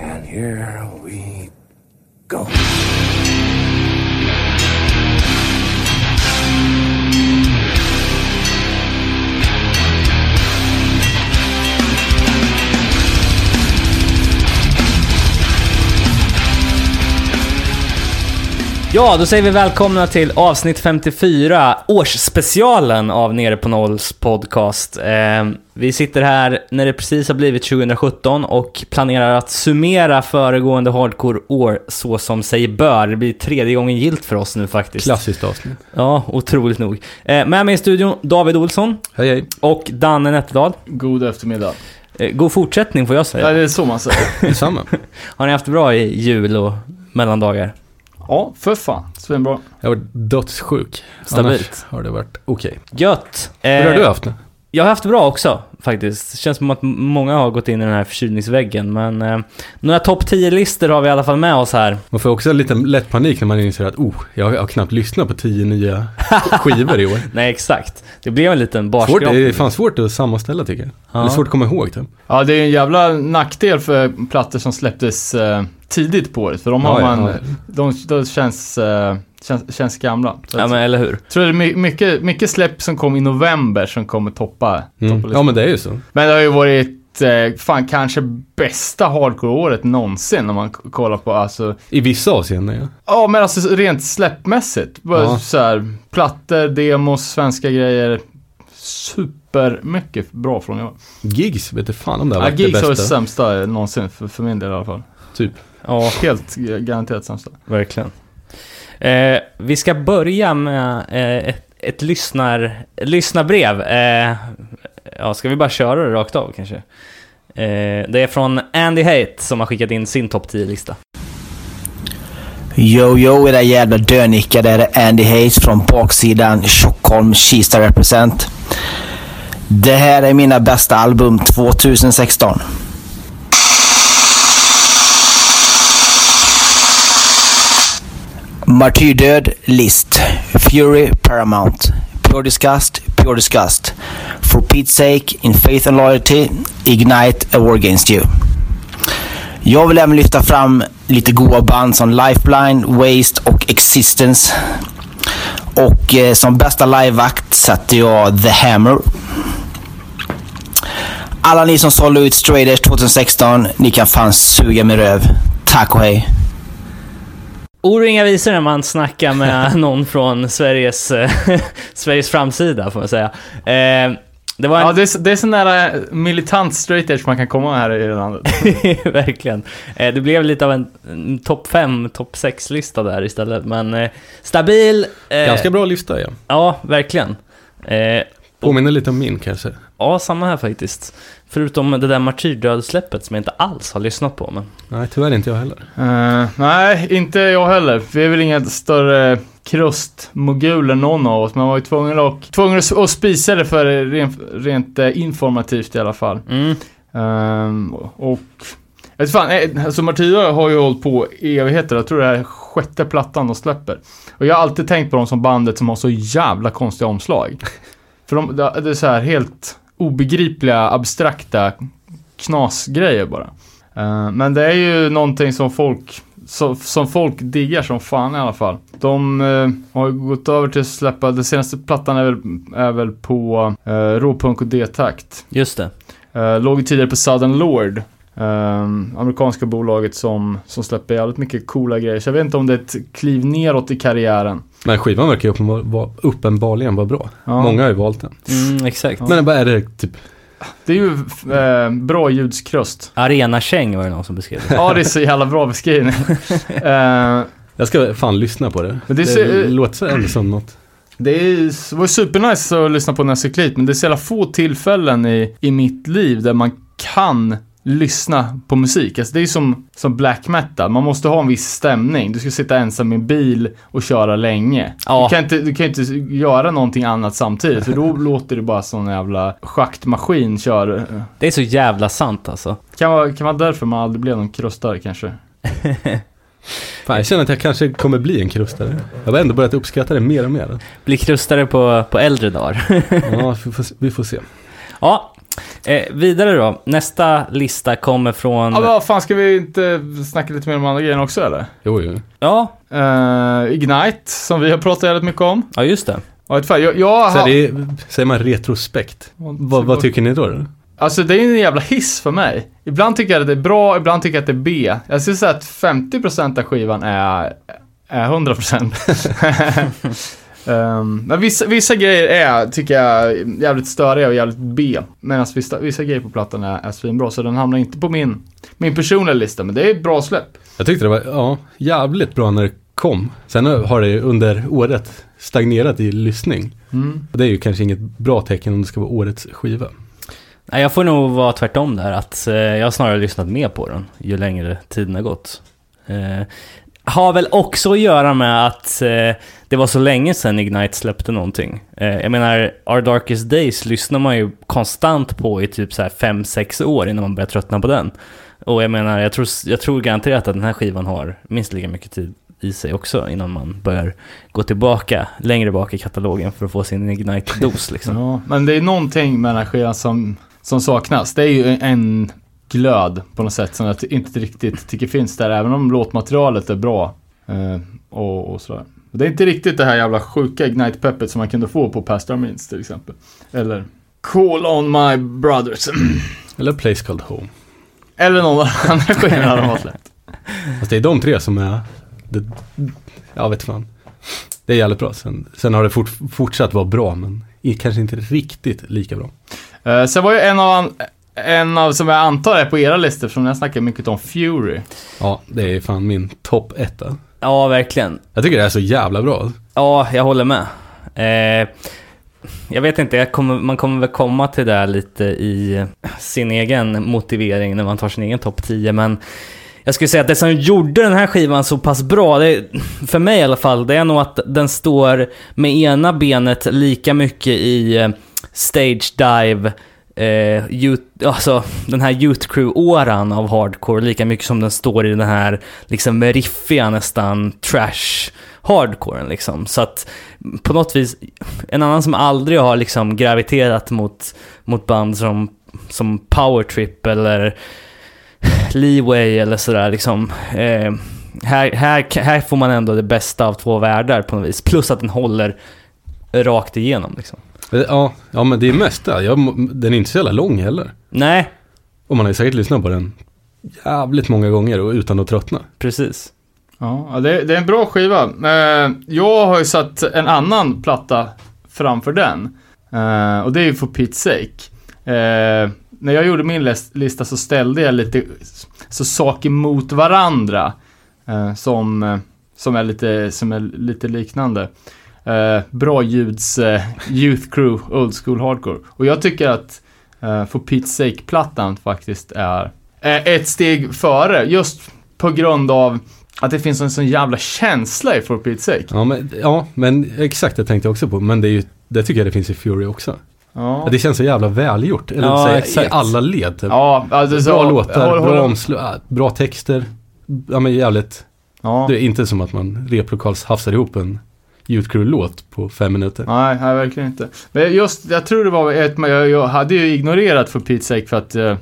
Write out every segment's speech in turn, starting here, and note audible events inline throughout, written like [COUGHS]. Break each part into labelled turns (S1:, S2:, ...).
S1: And here we go.
S2: Ja, då säger vi välkomna till avsnitt 54, årsspecialen av Nere på Nolls podcast. Eh, vi sitter här när det precis har blivit 2017 och planerar att summera föregående hardcore-år så som sig bör. Det blir tredje gången gilt för oss nu faktiskt.
S3: Klassiskt avsnitt.
S2: Ja, otroligt nog. Eh, med mig i studion, David Olsson
S3: Hej hej.
S2: och Danne Nätterdal.
S4: God eftermiddag.
S2: Eh, god fortsättning får jag
S4: Ja,
S2: säga.
S4: det är så man säger.
S3: Detsamma. [LAUGHS]
S2: Har ni haft det bra i jul och mellandagar?
S4: Ja, för fan. Svinbra.
S3: Jag har varit dödssjuk.
S2: Stabilt.
S3: Annars har det varit okej.
S2: Gött!
S3: Hur har
S2: Eh,
S3: du haft det?
S2: Jag har haft bra också, faktiskt. Det känns som att många har gått in i den här förkylningsväggen, men eh, några topp 10-listor har vi i alla fall med oss här.
S3: Man får också lite lätt panik när man inser att oh, jag har knappt lyssnat på tio nya [LAUGHS] skivor i år.
S2: Nej, exakt. Det blev en liten
S3: Svårt,
S2: barskrapning.
S3: det är fan svårt att sammanställa tycker jag.
S2: Ja.
S3: Det är svårt att komma ihåg typ.
S4: Ja, det är en jävla nackdel för plattor som släpptes eh, tidigt på året. För de har
S3: Ja, ja,
S4: man,
S3: ja.
S4: de, de känns, eh, känns, känns gamla.
S2: Ja, men eller hur?
S4: Tror det är my- mycket, mycket släpp som kom i november som kommer toppa.
S3: Mm.
S4: toppa.
S3: Ja men det är ju så.
S4: Men det har ju varit, eh, fan kanske bästa hardcore-året någonsin om man kollar på alltså
S3: I vissa avseenden ja.
S4: Ja, men alltså rent släppmässigt. Bara
S3: Ja.
S4: så här, plattor, demos, svenska grejer. Supermycket bra från jag.
S3: Gigs, vet du fan om det har
S4: Ja,
S3: varit det
S4: Gigs det
S3: bästa.
S4: sämsta någonsin, för, för min del i alla fall.
S3: Typ.
S2: Ja,
S4: Helt garanterat sämsta.
S2: verkligen. Eh, vi ska börja med eh, ett, ett lyssnar, lyssnarbrev. Eh, ja, ska vi bara köra det rakt av kanske? Eh, det är från Andy Hate som har skickat in sin topp 10-lista.
S5: Yo, yo, era jävla dönickar. Det är Andy Hayes från baksidan Stockholm, Kista represent. Det här är mina bästa album 2016. Martyrdöd, List. Fury, Paramount. Pure Disgust, Pure Disgust. For Pete's sake, In Faith and Loyalty, Ignite, A War Against You. Jag vill även lyfta fram lite goa band som Lifeline, Waste och Existence. Och eh, som bästa liveakt satte jag The Hammer. Alla ni som sålde ut Straight 2016, ni kan fan suga med röv. Tack och hej.
S2: Inga visor när man snackar med [LAUGHS] någon från Sveriges, eh, [LAUGHS] Sveriges framsida, får man säga. Eh, det var en...
S4: Ja, det är, det är sån där eh, militant straight edge man kan komma här i landet. [LAUGHS]
S2: Verkligen. Eh, det blev lite av en, en topp 5, topp 6-lista där istället, men eh, stabil. Eh,
S3: Ganska bra lista ja.
S2: Ja, verkligen. Eh,
S3: Påminner lite om min kanske.
S2: ja, samma här faktiskt. Förutom det där martyrdödsläppet som jag inte alls har lyssnat på. Men...
S3: Nej tyvärr inte jag heller.
S4: Eh, nej, inte jag heller. Vi är väl inga större krustmoguler någon av oss. Man var ju tvungen att, tvungen att, spisa det för rent, rent eh, informativt i alla fall.
S2: Mm.
S4: Ehm, och... Jag vet fan, eh, alltså Martyra har ju hållit på i evigheter. Jag tror det här är sjätte plattan de släpper. Och jag har alltid tänkt på dem som bandet som har så jävla konstiga omslag. [LAUGHS] För de, det det är så här helt obegripliga, abstrakta knasgrejer bara. Eh, men det är ju någonting som folk, som, folk diggar som fan i alla fall. De eh, har ju gått över till att släppa, den senaste plattan är väl, är väl på uh, råpunk och D-takt.
S2: Just det.
S4: Uh, låg tidigare på Southern Lord. Ehm, amerikanska bolaget som, som släpper jävligt mycket coola grejer. Så jag vet inte om det är ett kliv neråt i karriären.
S3: Men skivan verkar ju uppenbar, var- uppenbarligen vara bra.
S4: Ja.
S3: Många har ju valt den.
S2: Mm, exakt.
S3: Men vad är det typ?
S4: Det är ju eh, bra ljudskröst.
S2: Arena-käng var det någon som beskrev det.
S4: Ja, det är så jävla bra beskrivning. [LAUGHS] Eh,
S3: Jag ska fan lyssna på det.
S4: Men det
S3: det låter ändå som något.
S4: Det är, var supernice att lyssna på när jag cyklade men det är så jävla få tillfällen i, i mitt liv där man kan lyssna på musik. Alltså det är som, som black metal, man måste ha en viss stämning. Du ska sitta ensam i en bil och köra länge.
S2: Ja.
S4: Du, kan inte, du kan inte göra någonting annat samtidigt, för då [LAUGHS] låter det bara som en jävla schaktmaskin kör.
S2: Det är så jävla sant alltså.
S4: Kan vara, kan vara därför man aldrig blev någon krustare kanske. [LAUGHS]
S3: Fan, jag känner att jag kanske kommer bli en krustare. Jag har ändå börjat uppskatta det mer och mer.
S2: Bli krustare på, på äldre dagar.
S3: Ja, [LAUGHS] vi får, vi får se.
S2: ja, Eh, vidare då. Nästa lista kommer från...
S4: Ja, vad fan, ska vi inte snacka lite mer om andra grejerna också eller?
S3: Jo, jo.
S2: Ja,
S4: Eh, Ignite, som vi har pratat jävligt mycket om.
S2: ja just det.
S4: Ja, jag, jag
S3: Så
S4: har...
S3: det är, säger man retrospekt? Vad, vad tycker ni då? då?
S4: Alltså det är en jävla hiss för mig. Ibland tycker jag att det är bra, ibland tycker jag att det är B. Jag skulle säga att 50% av skivan är, är 100%. [LAUGHS] [LAUGHS] um, men vissa, vissa grejer är, tycker jag, jävligt störiga och jävligt B. Medan vissa, vissa grejer på plattan är, är svinbra. Så den hamnar inte på min, min personliga lista, men det är ett bra släpp.
S3: Jag tyckte det var ja, jävligt bra när det kom. Sen har det under året stagnerat i lyssning.
S4: Mm.
S3: Och det är ju kanske inget bra tecken om det ska vara årets skiva.
S2: Nej, jag får nog vara tvärtom där. Att eh, jag har snarare lyssnat mer på den ju längre tiden har gått. Har väl också att göra med att eh, det var så länge sedan Ignite släppte någonting. Eh, jag menar, Our Darkest Days lyssnar man ju konstant på i typ så här 5-6 år innan man börjar tröttna på den. Och jag menar, jag tror, jag tror garanterat att den här skivan har minst lika mycket tid i sig också innan man börjar gå tillbaka längre bak i katalogen för att få sin Ignite-dos liksom.
S4: Ja, men det är någonting med den här skivan som, som saknas. Det är ju en glöd på något sätt som jag inte riktigt tycker finns där, även om låtmaterialet är bra. Eh, och, och sådär. Det är inte riktigt det här jävla sjuka Ignite-peppet som man kunde få på Pastor Means till exempel. Eller Call on my brothers. [CLEARS THROAT]
S3: Eller Place Called Home.
S4: Eller någon av de andra [LAUGHS] skivorna de har släppt.
S3: Fast det är de tre som är, det, jag vet fan. Det är jävligt bra. Sen, sen har det fort, fortsatt vara bra, men kanske inte riktigt lika bra.
S4: Uh, sen var ju en av, en av, som jag antar är på era listor, som jag snackar mycket om, Fury.
S3: Ja, det är fan min topp etta.
S2: Ja, verkligen.
S3: Jag tycker det är så jävla bra.
S2: Ja, jag håller med. Eh, jag vet inte, jag kommer, man kommer väl komma till det lite i sin egen motivering när man tar sin egen topp 10, men jag skulle säga att det som gjorde den här skivan så pass bra, det, för mig i alla fall, det är nog att den står med ena benet lika mycket i eh, stage dive, eh, youth, alltså den här Youth Crew-åran av hardcore, lika mycket som den står i den här liksom riffiga nästan trash hardcoren liksom. Så att på något vis, en annan som aldrig har liksom graviterat mot, mot band som, som Power Trip eller Leeway eller sådär liksom. Eh, här, här, här får man ändå det bästa av två världar på något vis. Plus att den håller rakt igenom liksom.
S3: Ja, ja men det är mest det. Jag, den är inte så jävla lång heller.
S2: Nej,
S3: Och man har ju säkert lyssnat på den jävligt många gånger och utan att tröttna.
S2: precis.
S4: Ja, det, det är en bra skiva. Eh, jag har ju satt en annan platta framför den. Eh, och det är ju For Pete's Sake. Eh, när jag gjorde min lis- lista så ställde jag lite så saker mot varandra. Eh, som, eh, som, är lite, som är lite liknande. Eh, bra ljuds eh, Youth Crew, Old School Hardcore. Och jag tycker att eh, For Pete's Sake-plattan faktiskt är ett steg före. Just på grund av att det finns en sån jävla känsla i For Pete's Sake.
S3: Ja men, ja, men exakt det tänkte jag också på. Men det, är ju, det tycker jag det finns i Fury också.
S4: Ja.
S3: Det känns så jävla välgjort. Eller
S2: Ja,
S3: säga, i alla led. Typ.
S4: Ja, alltså så,
S3: bra låtar,
S4: håll- håll-
S3: bra omslag, äh, bra texter. Ja men jävligt.
S4: Ja.
S3: Det är inte som att man replokals hafsar ihop en Youth Crew-låt på fem minuter.
S4: Nej, nej, verkligen inte. Men just, jag tror det var ett, jag, jag hade ju ignorerat för Pete's Sake för att, eh,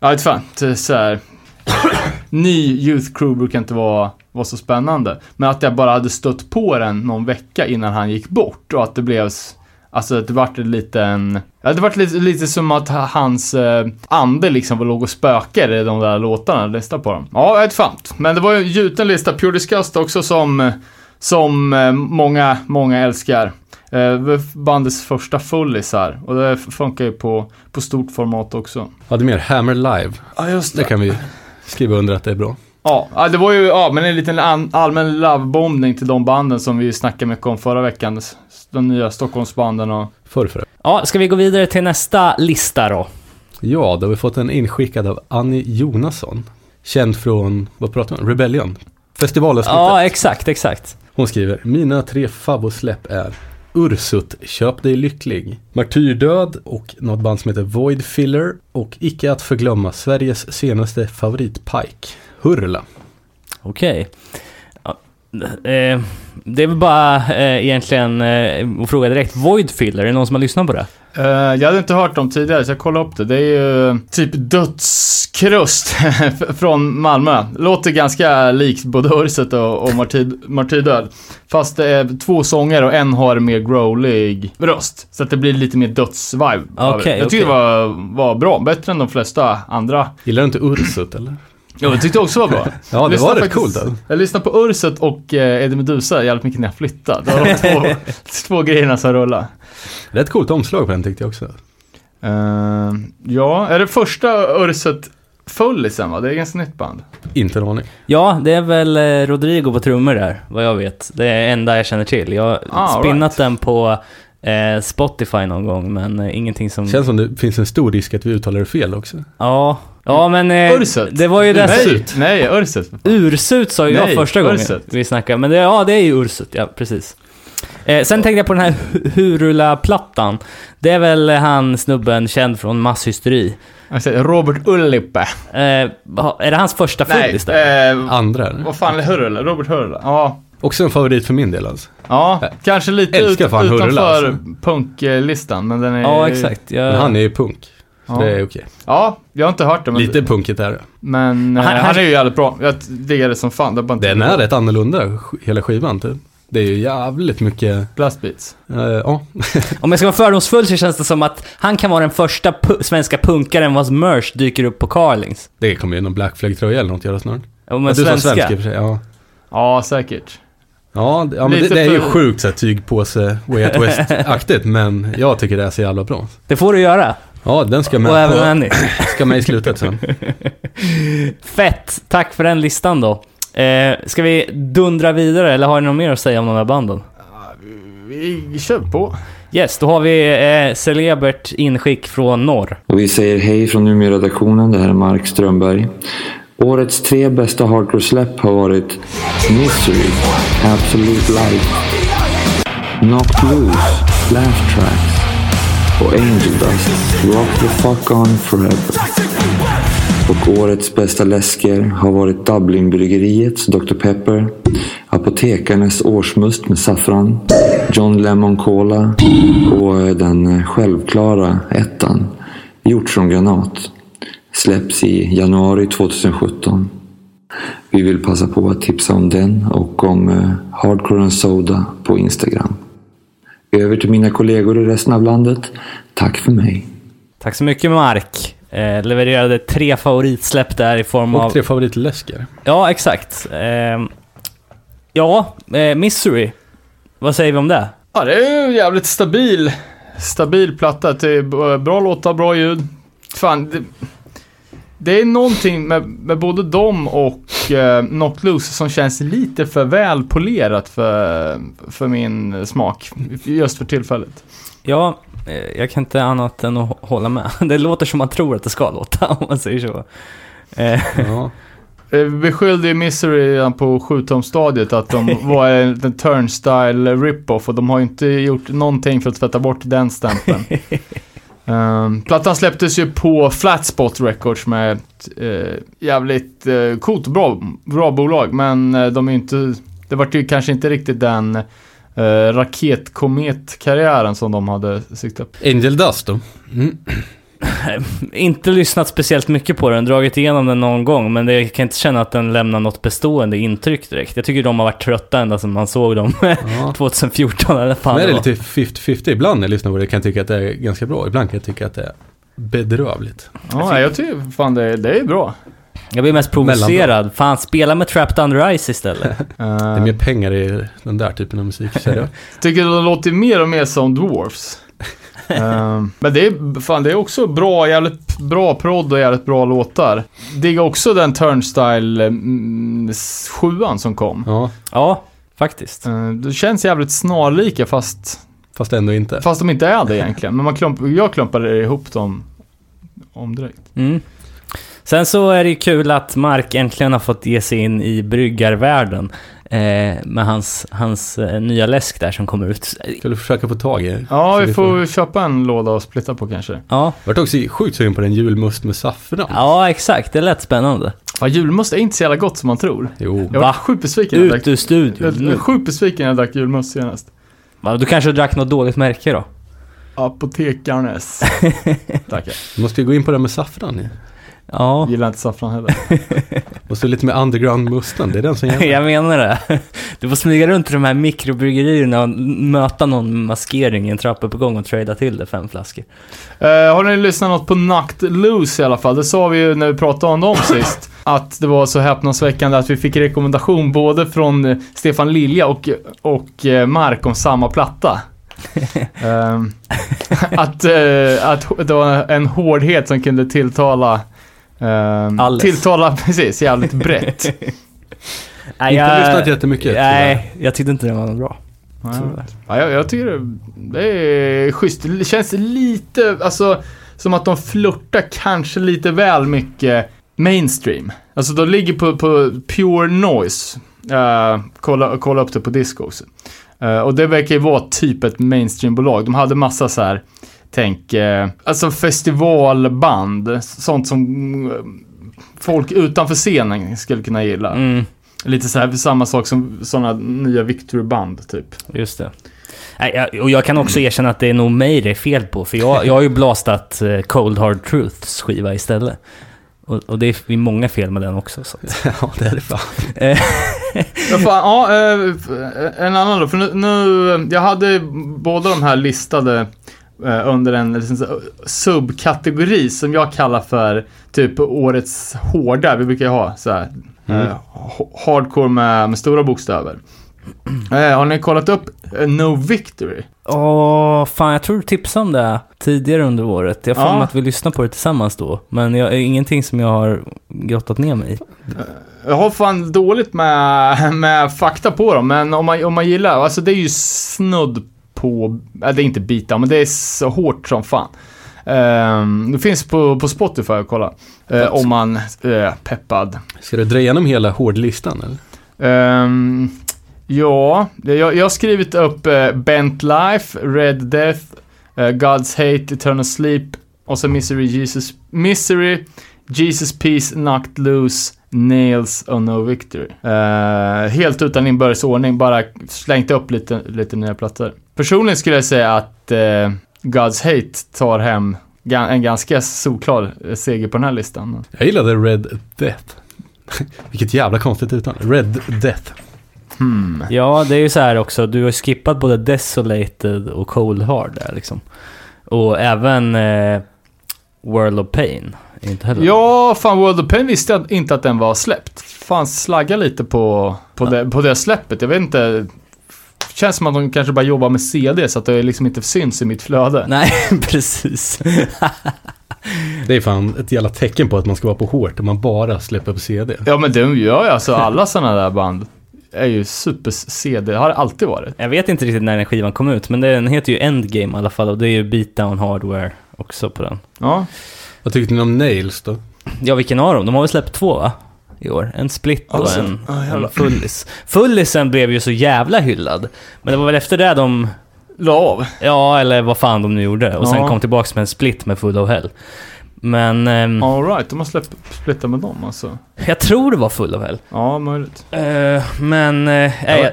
S4: jag vet fan, så här. [COUGHS] Ny Youth Crew brukar inte vara, vara så spännande. Men att jag bara hade stött på den någon vecka innan han gick bort och att det blev, alltså att det vart en liten, ja, det vart lite, lite som att hans eh, ande liksom var låg och spökade i de där låtarna, lista på dem. Ja, jag vet fan. Men det var ju en gjuten lista, Pure Disgust också som, eh, som eh, många, många älskar. Eh, det bandets första fullisar och det funkar ju på, på stort format också.
S3: Hade mer Hammer Live.
S4: Ja, just
S3: Det kan vi skriva under att det är bra.
S4: Ja, ja, det var ju ja, men en liten allmän lovebombning till de banden som vi snackade mycket om förra veckan. De nya Stockholmsbanden och...
S3: Förr, förr.
S2: Ja, ska vi gå vidare till nästa lista då?
S3: Ja, då har vi fått en inskickad av Annie Jonasson. Känd från, vad pratar man Rebellion. Festivalavsnittet.
S2: Ja, exakt, exakt.
S3: Hon skriver, mina tre favosläpp är Ursut, Köp dig lycklig, Martyrdöd och något band som heter Void Filler och icke att förglömma Sveriges senaste favoritpike, Hurla.
S2: Okej. Okay eh, det är väl bara eh, egentligen eh, att fråga direkt. Void Filler, är det någon som har lyssnat på det?
S4: Eh, jag hade inte hört dem tidigare, så jag kollade upp det. Det är ju typ dödskrust [LAUGHS] från Malmö. Låter ganska likt både Urset och, och Martyr, Martyrdöd. Fast det är två sånger och en har mer growlig röst. Så att det blir lite mer dödsvibe. det. Jag tyckte
S2: okej.
S4: det var, var bra. Bättre än de flesta andra.
S3: Gillar du inte Ursut eller?
S4: Jo, jag tyckte också det var bra. [LAUGHS]
S3: Ja, det var rätt coolt alltså.
S4: Jag lyssnade på Urset och eh, Eddie Meduza jävligt mycket när jag flyttade. Det var de två, [LAUGHS] två grejerna som rullade.
S3: Rätt coolt omslag på den tyckte jag också.
S4: Eh, ja, är det första Urset Fullisen va? Det är ganska nytt band.
S3: Inte en aning.
S2: Ja, det är väl eh, Rodrigo på trummor där, vad jag vet. Det är enda jag känner till. Jag har
S4: Ah,
S2: spinnat
S4: right.
S2: den på eh, Spotify någon gång, men eh, ingenting som...
S3: Känns som det finns en stor risk att vi uttalar det fel också.
S2: Ja, ja men... Eh,
S4: Urset?
S2: Det var ju det...
S4: Nej, nej, Urset.
S2: Ursut sa ju jag
S4: Nej,
S2: första gången
S4: Ursut.
S2: vi snackade, men det, ja, det är ju Ursut, ja precis. Eh, sen tänkte jag på den här Hu- Hurula-plattan. Det är väl han snubben känd från Masshysteri.
S4: Robert Ullippe.
S2: Eh, är det hans första fullis där?
S4: eh,
S3: Andra eller?
S4: vad fan är Hurula? Robert Hurula? Ja.
S3: Också en favorit för min del alltså.
S4: Ja, kanske lite ut, utanför
S3: alltså.
S4: punklistan, men den är...
S2: Ja, exakt. Jag,
S3: Men han är ju punk.
S4: Ja.
S3: det är okej.
S4: Ja, jag har inte hört det, men...
S3: Lite punkigt är det.
S4: Men eh,
S2: Han-
S4: han,
S2: han-
S4: är ju jävligt bra. Jag diggar det som fan. Det är bara inte
S3: Den är rätt annorlunda, hela skivan typ. Det är ju jävligt mycket,
S4: Blastbeats.
S3: eh, ja. [LAUGHS]
S2: Om jag ska vara fördomsfull så känns det som att han kan vara den första pu- svenska punkaren vars merch dyker upp på Carlings.
S3: Det kommer ju någon Black Flag-tröja eller något göra snart.
S2: Ja, men
S3: Ja, du
S2: svenska.
S3: svensk i och för sig, ja.
S4: Ja, säkert.
S3: Ja, det- ja men det,
S4: Lite
S3: det är ju sjukt såhär tygpåse, Way Out West-aktigt, [LAUGHS] men jag tycker det är så jävla bra.
S2: Det får du göra.
S3: Ja, den ska
S2: Och
S3: med,
S2: även
S3: på,
S2: Annie. [LAUGHS]
S3: ska med i slutet sen. [LAUGHS]
S2: Fett! Tack för den listan då. Eh, ska vi dundra vidare eller har ni något mer att säga om de här banden?
S4: Vi kör på.
S2: Yes, då har vi eh, celebert inskick från norr.
S6: Och vi säger hej från Umeå-redaktionen. Det här är Mark Strömberg. Årets tre bästa hardcore-släpp har varit Misery, Absolute Light, Knocked Loose, Laugh Tracks och Angel Dust, Rock the Fuck On Forever. Och årets bästa läsker har varit Dublinbryggeriets Dr. Pepper, Apotekarnes årsmust med saffran, John Lemon Cola och eh, den eh, självklara ettan, Hjortrongranat. Släpps i januari 2017. Vi vill passa på att tipsa om den och om eh, Hardcore and Soda på Instagram. Över till mina kollegor i resten av landet. Tack för mig.
S2: Tack så mycket Mark. Eh, levererade tre favoritsläpp där i form av...
S3: Och tre favoritläskar.
S2: Ja, exakt. Eh, ja, eh, Misery. Vad säger vi om det?
S4: Ja, det är ju jävligt stabil, stabil platta. Det är bra låtar, bra ljud. Fan, det, det är någonting med, med både dem och eh, Knocked Loose som känns lite för väl polerat för, för min smak. Just för tillfället.
S2: Ja, eh, jag kan inte annat än att hå- hålla med. [LAUGHS] Det låter som man tror att det ska låta, [LAUGHS] om man säger så. Eh,
S3: Ja. [LAUGHS]
S4: Eh, Vi beskyllde ju Misery redan på sjutumsstadiet att de var en en turnstyle rip-off och de har ju inte gjort någonting för att tvätta bort den stämpeln. Um, plattan släpptes ju på Flatspot Records med ett uh, jävligt uh, coolt och bra, bra bolag, men uh, de är inte, det var ju kanske inte riktigt den uh, raketkometkarriären som de hade siktat på.
S3: Angel Dust då? Mm. [LAUGHS]
S2: inte lyssnat speciellt mycket på den, dragit igenom den någon gång, men det, jag kan inte känna att den lämnar något bestående intryck direkt. Jag tycker de har varit trötta ända sedan man såg dem [LAUGHS]
S3: Ja.
S2: 2014 eller fan
S3: Men är
S2: det
S3: det
S2: var.
S3: lite 50-50 ibland när jag lyssnar på det kan jag tycka att det är ganska bra. Ibland kan jag tycka att det är bedrövligt.
S4: Ja, jag tycker fan det, det är bra.
S2: Jag blir mest provocerad. Fan, spela med Trapped Under Ice istället. [LAUGHS]
S3: Det är mer pengar i den där typen av musik. Seriöst.
S4: Tycker de låter mer och mer som Dwarfs. Ehm, men det är, fan, det är också bra, jävligt bra prodd och jävligt bra låtar. Diggar också den Turnstyle mm, s- sjuan som kom.
S3: Ja,
S2: ja, faktiskt.
S4: Ehm, det känns jävligt snarlika fast,
S3: fast ändå inte.
S4: fast de inte är det egentligen. Men man klump, jag klumpade ihop dem om direkt.
S2: Mm. Sen så är det ju kul att Mark äntligen har fått ge sig in i bryggarvärlden. Eh, med hans, hans eh, nya läsk där som kommer ut.
S3: Ska du försöka få tag i?
S4: Ja,
S3: Så
S4: vi får köpa en låda och splitta på kanske.
S2: Ja,
S3: Jag var också sjukt sugen på den julmust med saffran.
S2: ja exakt. Det lät spännande.
S4: Ja, julmust är inte så jävla gott som man tror.
S3: Jo.
S4: Jag
S2: Va?
S4: var sjukt besviken jag
S2: Ut
S4: drack,
S2: ur studion
S4: jag
S2: nu.
S4: var sjukt besviken när jag drack julmust senast.
S2: Va, Du kanske drack något dåligt märke då?
S4: Apotekarnes. [LAUGHS] Tackar.
S3: Du måste ju gå in på det med saffran. ju.
S2: Ja,
S4: Gillar inte saffran heller. [LAUGHS]
S3: Måste lite med underground mustan, det är den som gäller.
S2: jag menar det. Du får smyga runt i de här mikrobryggerierna och möta någon maskering i en trappuppgång och trada till det fem flaskor.
S4: Eh, har ni lyssnat något på Knocked Loose i alla fall? Det sa vi ju när vi pratade om dem [LAUGHS] sist. Att det var så häpnadsväckande att vi fick rekommendation både från eh, Stefan Lilja och, och eh, Mark om samma platta. [LAUGHS] Ehm, att, eh, att det var en hårdhet som kunde tilltala ehm,
S2: Alles.
S4: Tilltala, [LAUGHS] precis, jävligt brett. [LAUGHS]
S2: Nej,
S3: Inte lyssnat jättemycket. tyvärr.
S2: Nej, jag tyckte inte det var bra.
S4: Ja, jag, jag tycker det, det är schysst. Det känns lite, alltså, som att de flörtar kanske lite väl mycket mainstream. Alltså de ligger på, på pure noise. Uh, kolla, kolla upp det på Discogs. Uh, och det verkar ju vara typ ett mainstreambolag. De hade massa så här, tänk, eh, alltså festivalband. Sånt som eh, folk utanför scenen skulle kunna gilla.
S2: Mm,
S4: Lite så här, samma sak som sådana nya Victory-band typ.
S2: just det. Och jag kan också erkänna att det är nog mig det är fel på, för jag, jag har ju blastat eh, Cold Hard Truths skiva istället. Och, och det är många fel med den också. Så. [LAUGHS]
S3: Ja, det är det fan.
S2: Eh,
S4: Ja, fan, ja, en annan då. För nu, nu, jag hade båda de här listade under en liksom, så- subkategori som jag kallar för typ årets hårda. Vi brukar ju ha så här,
S3: Mm.
S4: eh, ha- hardcore med, med stora bokstäver. Eh, har ni kollat upp eh, No Victory?
S2: Åh, fan jag tror du tipsade om det tidigare under året. Jag får
S4: Ja.
S2: att vi lyssnade på det tillsammans då. Men jag, ingenting som jag har grottat ner mig i.
S4: Jag har fan dåligt med, [LAUGHS] med fakta på dem, men om man, om man gillar, alltså det är ju snudd på, äh, det är inte bitar, men det är så hårt som fan. Um, det finns på, på Spotify att kolla. Eh, om man är peppad.
S3: Ska du dra igenom hela hårdlistan eller?
S4: Ehm, ja, jag, jag har skrivit upp uh, Bent Life, Red Death, eh, God's Hate, Eternal Sleep och så Misery, Jesus, Misery, Jesus Peace, Knocked Loose, Nails och No Victory. Eh, helt utan inbördes ordning, bara slängt upp lite, lite nya plattor. Personligen skulle jag säga att eh, God's Hate tar hem en ganska solklar eh, seger på den här listan.
S3: Jag gillade Red Death. [LAUGHS] Vilket jävla konstigt utan. Red Death.
S4: Hmm.
S2: Ja, det är ju så här också. Du har skippat både Desolated och Cold Hard där liksom. Och även eh, World of Pain. Inte heller.
S4: Ja, fan World of Pain visste jag inte att den var släppt. Fan, slagga lite på, på, det, på det släppet. Jag vet inte. Känns som att de kanske bara jobbar med CD så att det liksom inte syns i mitt flöde.
S2: Nej, [LAUGHS] precis. [LAUGHS]
S3: Det är fan ett jävla tecken på att man ska vara på hårt om man bara släpper på CD.
S4: Ja, men de gör ju alltså alla sådana där band. Är ju super-CD, har det alltid varit.
S2: Jag vet inte riktigt när den skivan kom ut, men den heter ju Endgame i alla fall och det är ju Beatdown Hardware också på den.
S4: Ja.
S3: Vad tyckte ni om Nails då?
S2: Ja, vilken av dem? De har väl släppt två va? I år. En split och
S4: Alltså,
S2: en,
S4: jävlar.
S2: en fullis. Fullisen blev ju så jävla hyllad. Men det var väl efter det de,
S4: La av.
S2: ja eller vad fan de nu gjorde. Och sen
S4: Ja.
S2: kom tillbaks med en split med Full of Hell. Men ehm,
S4: Alright, de har släppt, splittat med dem alltså.
S2: jag tror det var Full of Hell.
S4: Ja, möjligt.
S2: Eh, men, uh,
S3: Jag,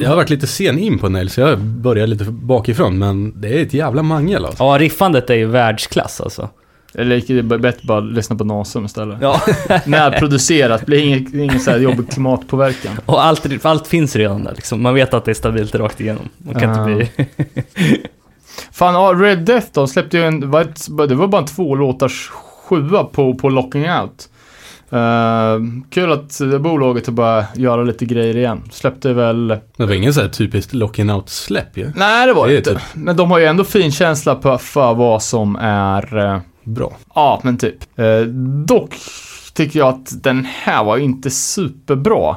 S3: jag har varit lite sen in på Nails, så jag börjar lite bakifrån. Men det är ett jävla mangel alltså.
S2: ja, riffandet är ju världsklass alltså.
S4: Eller det är bättre bara att lyssna på Nasum istället.
S2: Ja, [LAUGHS]
S4: Närproducerat, blir ingen, ingen så här jobbig klimatpåverkan.
S2: och allt, allt finns redan där liksom. Man vet att det är stabilt rakt igenom. Man kan
S4: Ja.
S2: inte bli... [LAUGHS]
S4: Fan, ja, Red Death då släppte ju en, det var bara en två låtars sjua på, på Locking Out. Eh, kul att det bolaget har börjat göra lite grejer igen. Släppte väl...
S3: Det var ingen så här typiskt locking out-släpp ju.
S4: Nej, det var
S3: Det
S4: det inte.
S3: typ-
S4: Men de har ju ändå fin känsla på, för vad som är... eh,
S3: Bra.
S4: Ja, men typ. Eh, dock tycker jag att den här var inte superbra.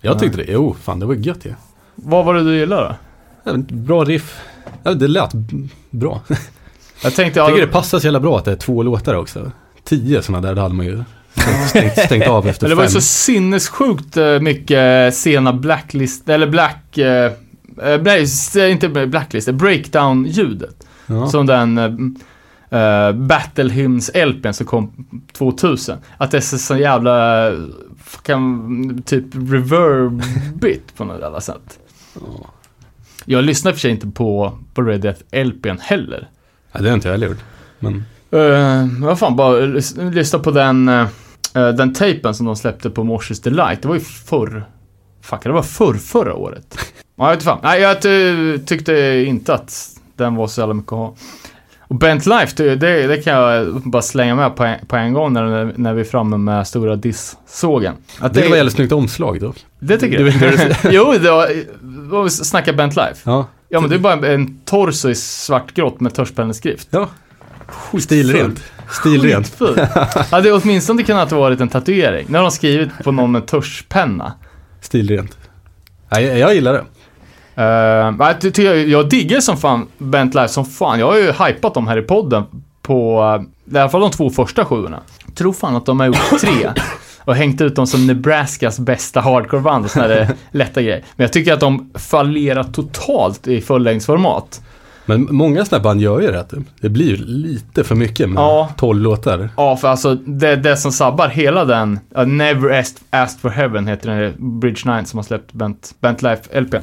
S3: Jag tyckte det. Jo, fan det var gött ju.
S4: Vad var det du gillade då?
S3: Bra riff. Det lät bra.
S4: Jag tänkte...
S3: Jag tycker det passar så jävla bra att det är två låtar också. Tio sådana där, det hade man ju stängt, stängt av efter [LAUGHS]
S4: men det var ju
S3: fem.
S4: så sinnessjukt eh, mycket sena blacklist, eller black... eh, eh, nej, s- inte blacklist, breakdown-ljudet.
S3: Ja.
S4: Som den uh, Battle Hymns LPn som kom 2000. Att det är så, jävla, kan, typ reverb-bit på något jävla sätt. Jag lyssnar för sig inte på, på Red Death LPn heller.
S3: Ja, det har inte jag heller gjort. Men
S4: Uh, vad fan, bara lys- lyssna på den, uh, den tejpen som de släppte på Morses Delight. Det var ju förr. Fuck, det var förr, förra året. Ja, jag vet fan. Nej, jag ty- tyckte inte att den var så jävla mycket att ha. Och Bent Life, det, det, det kan jag bara slänga med på en, på en gång när, när vi är framme med stora diss-sågen. Att
S3: det var jävligt snyggt omslag dock.
S4: Det tycker
S3: Du-
S4: du? [LAUGHS] jo, det var, snacka Bent Life.
S3: Ja,
S4: Ja, men det är bara en, torso i svartgrått med tuschpenneskrift.
S3: ja. Stilrent. Stilrent.
S4: Hade åtminstone kunnat varit en tatuering. Nu har de skrivit på någon med tuschpenna.
S3: Stilrent. Ja, jag, jag gillar det.
S4: Uh, jag, jag diggar som fan Bent Life som fan. Jag har ju hypat dem här i podden på, uh, i alla fall de två första sjuorna. Tror fan att de har gjort tre. [COUGHS] Och hängt ut dem som Nebraskas bästa hardcoreband och såna där lätta grejer. Men jag tycker att de fallerar totalt i fullängdsformat.
S3: Men många sådana band gör ju det. Det blir ju lite för mycket med
S4: Ja.
S3: 12 låtar.
S4: Ja, för alltså det, det som sabbar hela den, uh, Never Asked, Asked for Heaven heter den, Bridge 9 som har släppt Bent, Bent Life LP.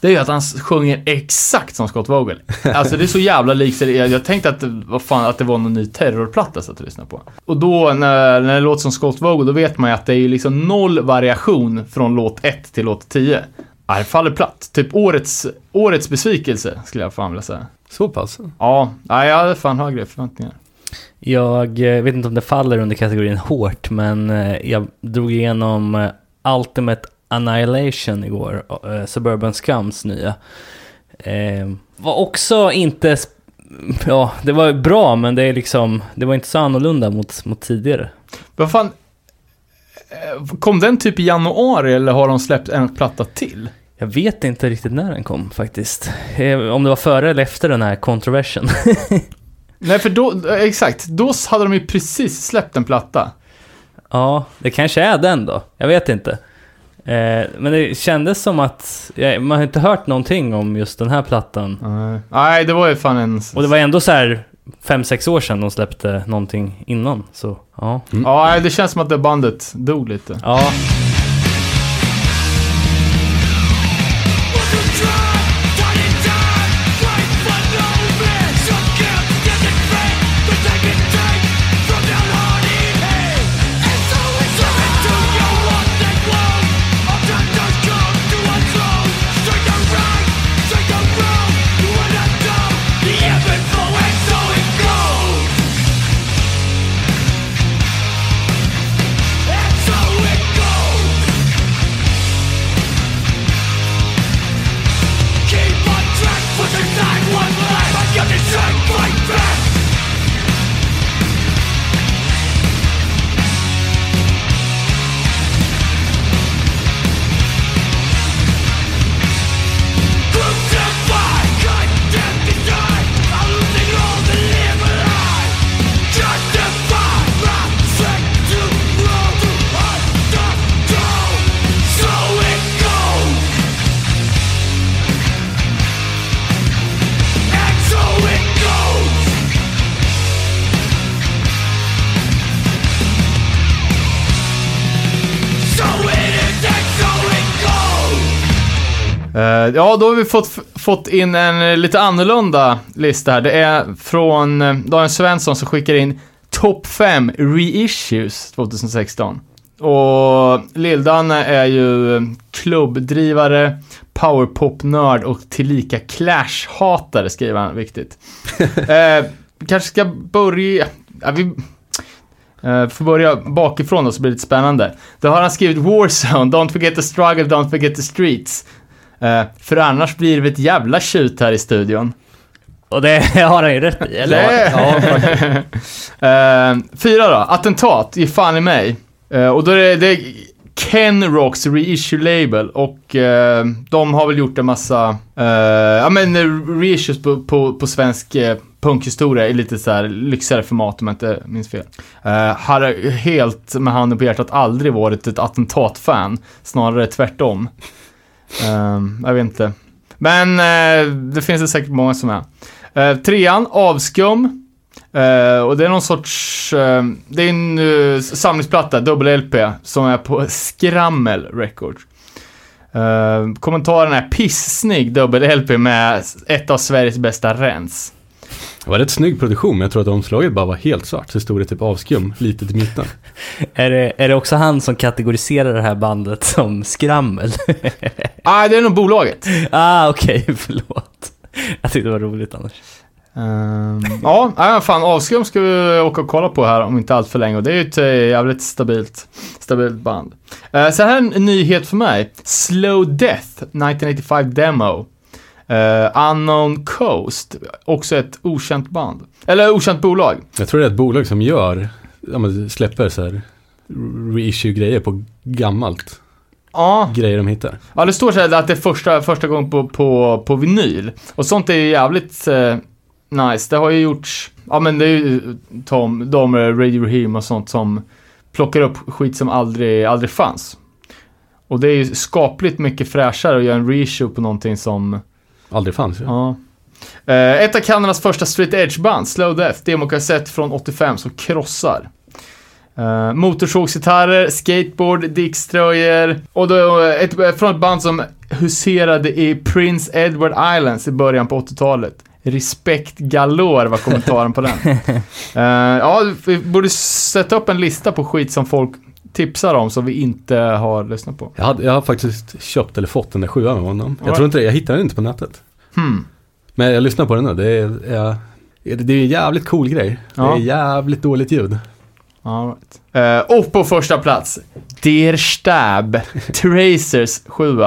S4: Det är ju att han sjunger exakt som Scott Vogel. Alltså det är så jävla likt, jag, jag tänkte att, det- vad fan, att det var någon ny terrorplatta så att lyssna på. Och då när, när det låter som Scott Vogel, då vet man ju att det är ju liksom noll variation från låt 1 till låt 10. Ja, det faller platt. Typ årets, årets besvikelse, skulle jag fan vilja säga.
S3: Så pass.
S4: Ja, nej, jag hade fan högre förväntningar.
S2: Jag eh, vet inte om det faller under kategorin hårt, men eh, jag drog igenom eh, Ultimate Annihilation igår, eh, Suburban Scums nya. Eh, var också inte... Ja, det var bra, men det är liksom... Det var inte så annorlunda mot, mot tidigare.
S4: Vad fan? eh, Kom den typ i januari eller har de släppt en platta till?
S2: Jag vet inte riktigt när den kom faktiskt. Eh, Om det var före eller efter den här controversion. [LAUGHS]
S4: Nej, för då, exakt, då hade de ju precis släppt en platta.
S2: Ja, det kanske är den då. Jag vet inte. Eh, men det kändes som att ja, man har inte hört någonting om just den här plattan.
S4: Nej, det var ju fan en...
S2: Och det var ändå så här 5-6 år sedan de släppte någonting innan. Så ja.
S4: Ja, nej, det känns som att det bandet dog lite.
S2: Ja,
S4: ja, då har vi fått, fått in en eh, lite annorlunda lista här. Det är från uh, Daniel Svensson som skickar in Top 5 Reissues 2016. Och Lill-Danne är ju eh, klubbdrivare, powerpop-nörd och tillika Clash-hatare, skriver han, viktigt. [LAUGHS] eh, kanske ska börja... Ja, vi, eh, får börja bakifrån då, så blir det lite spännande. Då har han skrivit Warzone, Don't forget the struggle, don't forget the streets. Eh, för annars blir det ett jävla tjut här i studion.
S2: och det har han ju rätt i, eller?
S4: Det- [LAUGHS] Eh, fyra då, attentat, ge fan i mig. Eh, och då är det, det är Ken Rocks reissue label och eh, de har väl gjort en massa, ja men reissues på, på, på svensk punkhistoria i lite så här lyxigare format om jag inte minns fel. Eh, har helt med handen på hjärtat aldrig varit ett attentatfan, snarare tvärtom. Eh, jag vet inte. Men uh, det finns det säkert många som är. Eh, trean, Avskum. Uh, och det är någon sorts, uh, det är en uh, samlingsplatta, dubbel-LP, som är på Skrammel Records. Uh, kommentaren är pissnygg dubbel-LP med ett av Sveriges bästa rens.
S3: Det var rätt snygg produktion, men jag tror att omslaget bara var helt svart. Så stod det typ avskum, litet i mitten. [LAUGHS]
S2: Är det, är det också han som kategoriserar det här bandet som skrammel? [LAUGHS]
S4: Ah, det är nog bolaget. [LAUGHS]
S2: ah, okej, förlåt. Jag tyckte det var roligt annars.
S4: Ja, ja, fan avskum ska vi åka och kolla på här om inte allt för länge och det är ju ett eh, jävligt stabilt, stabilt band. Uh, så här är en nyhet för mig. Slow Death 1985 Demo. Eh, Unknown Coast, också ett okänt band. Eller okänt bolag.
S3: Jag tror det är ett bolag som gör, släpper så här reissue-grejer på gammalt.
S4: Ja,
S3: Grejer de hittar.
S4: ja det står så här att det är första, första gången på, på, på vinyl. Och sånt är ju jävligt eh, nice. Det har ju gjorts, ja men det är ju Tom, de med Radio Raheem och sånt som plockar upp skit som aldrig, aldrig fanns. Och det är ju skapligt mycket fräschare att göra en reissue på någonting som
S3: Aldrig fanns ju.
S4: Ja. Eh, ett av Kanadas första street edge-band, Slow Death, demokassett från 85 som krossar. Uh, motorsågsgitarrer, skateboard, Dix-tröjor och då ett, från ett band som huserade i Prince Edward Islands i början på 80-talet. Respekt galore var kommentaren på den. [LAUGHS] Eh, ja, vi borde sätta upp en lista på skit som folk tipsar om som vi inte har lyssnat på.
S3: Jag, hade, jag har faktiskt köpt eller fått den där sjuan med honom. Jag tror inte det, jag hittade den inte på nätet.
S4: Hmm.
S3: Men jag lyssnar på den nu, det är, jag, det är en jävligt cool grej.
S4: Ja.
S3: Det är jävligt dåligt ljud.
S4: All right. Eh, och på första plats, Der Stab, [LAUGHS] Tracers 7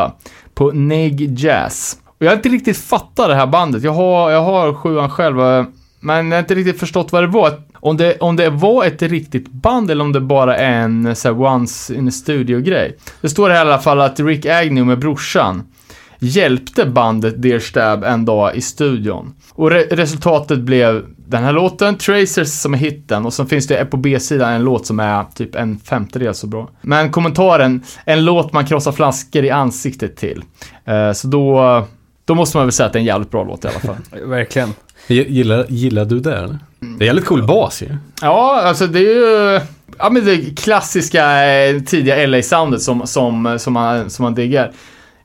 S4: på Neg Jazz. Och jag har inte riktigt fattat det här bandet. Jag har, jag har sjuan själv, men jag har inte riktigt förstått vad det var. Om det, om det var ett riktigt band eller om det bara är en så här, once in a studio-grej. Det står här i alla fall att Rick Agnew med brorsan hjälpte bandet Dear Stab en dag i studion. Och re resultatet blev den här låten, Tracers som är hitten, och sen finns det på B-sidan en låt som är typ en femtedel så bra. Men kommentaren, en låt man krossar flaskor i ansiktet till. Uh, så då, då måste man väl säga att det är en jävligt bra låt i alla fall. [LAUGHS]
S2: Verkligen.
S3: Gillar, gillar du det eller? Det är jävligt cool bas ju.
S4: Ja, alltså det är ju... Ja men det klassiska eh, tidiga LA-soundet som, som, som, man, som man diggar.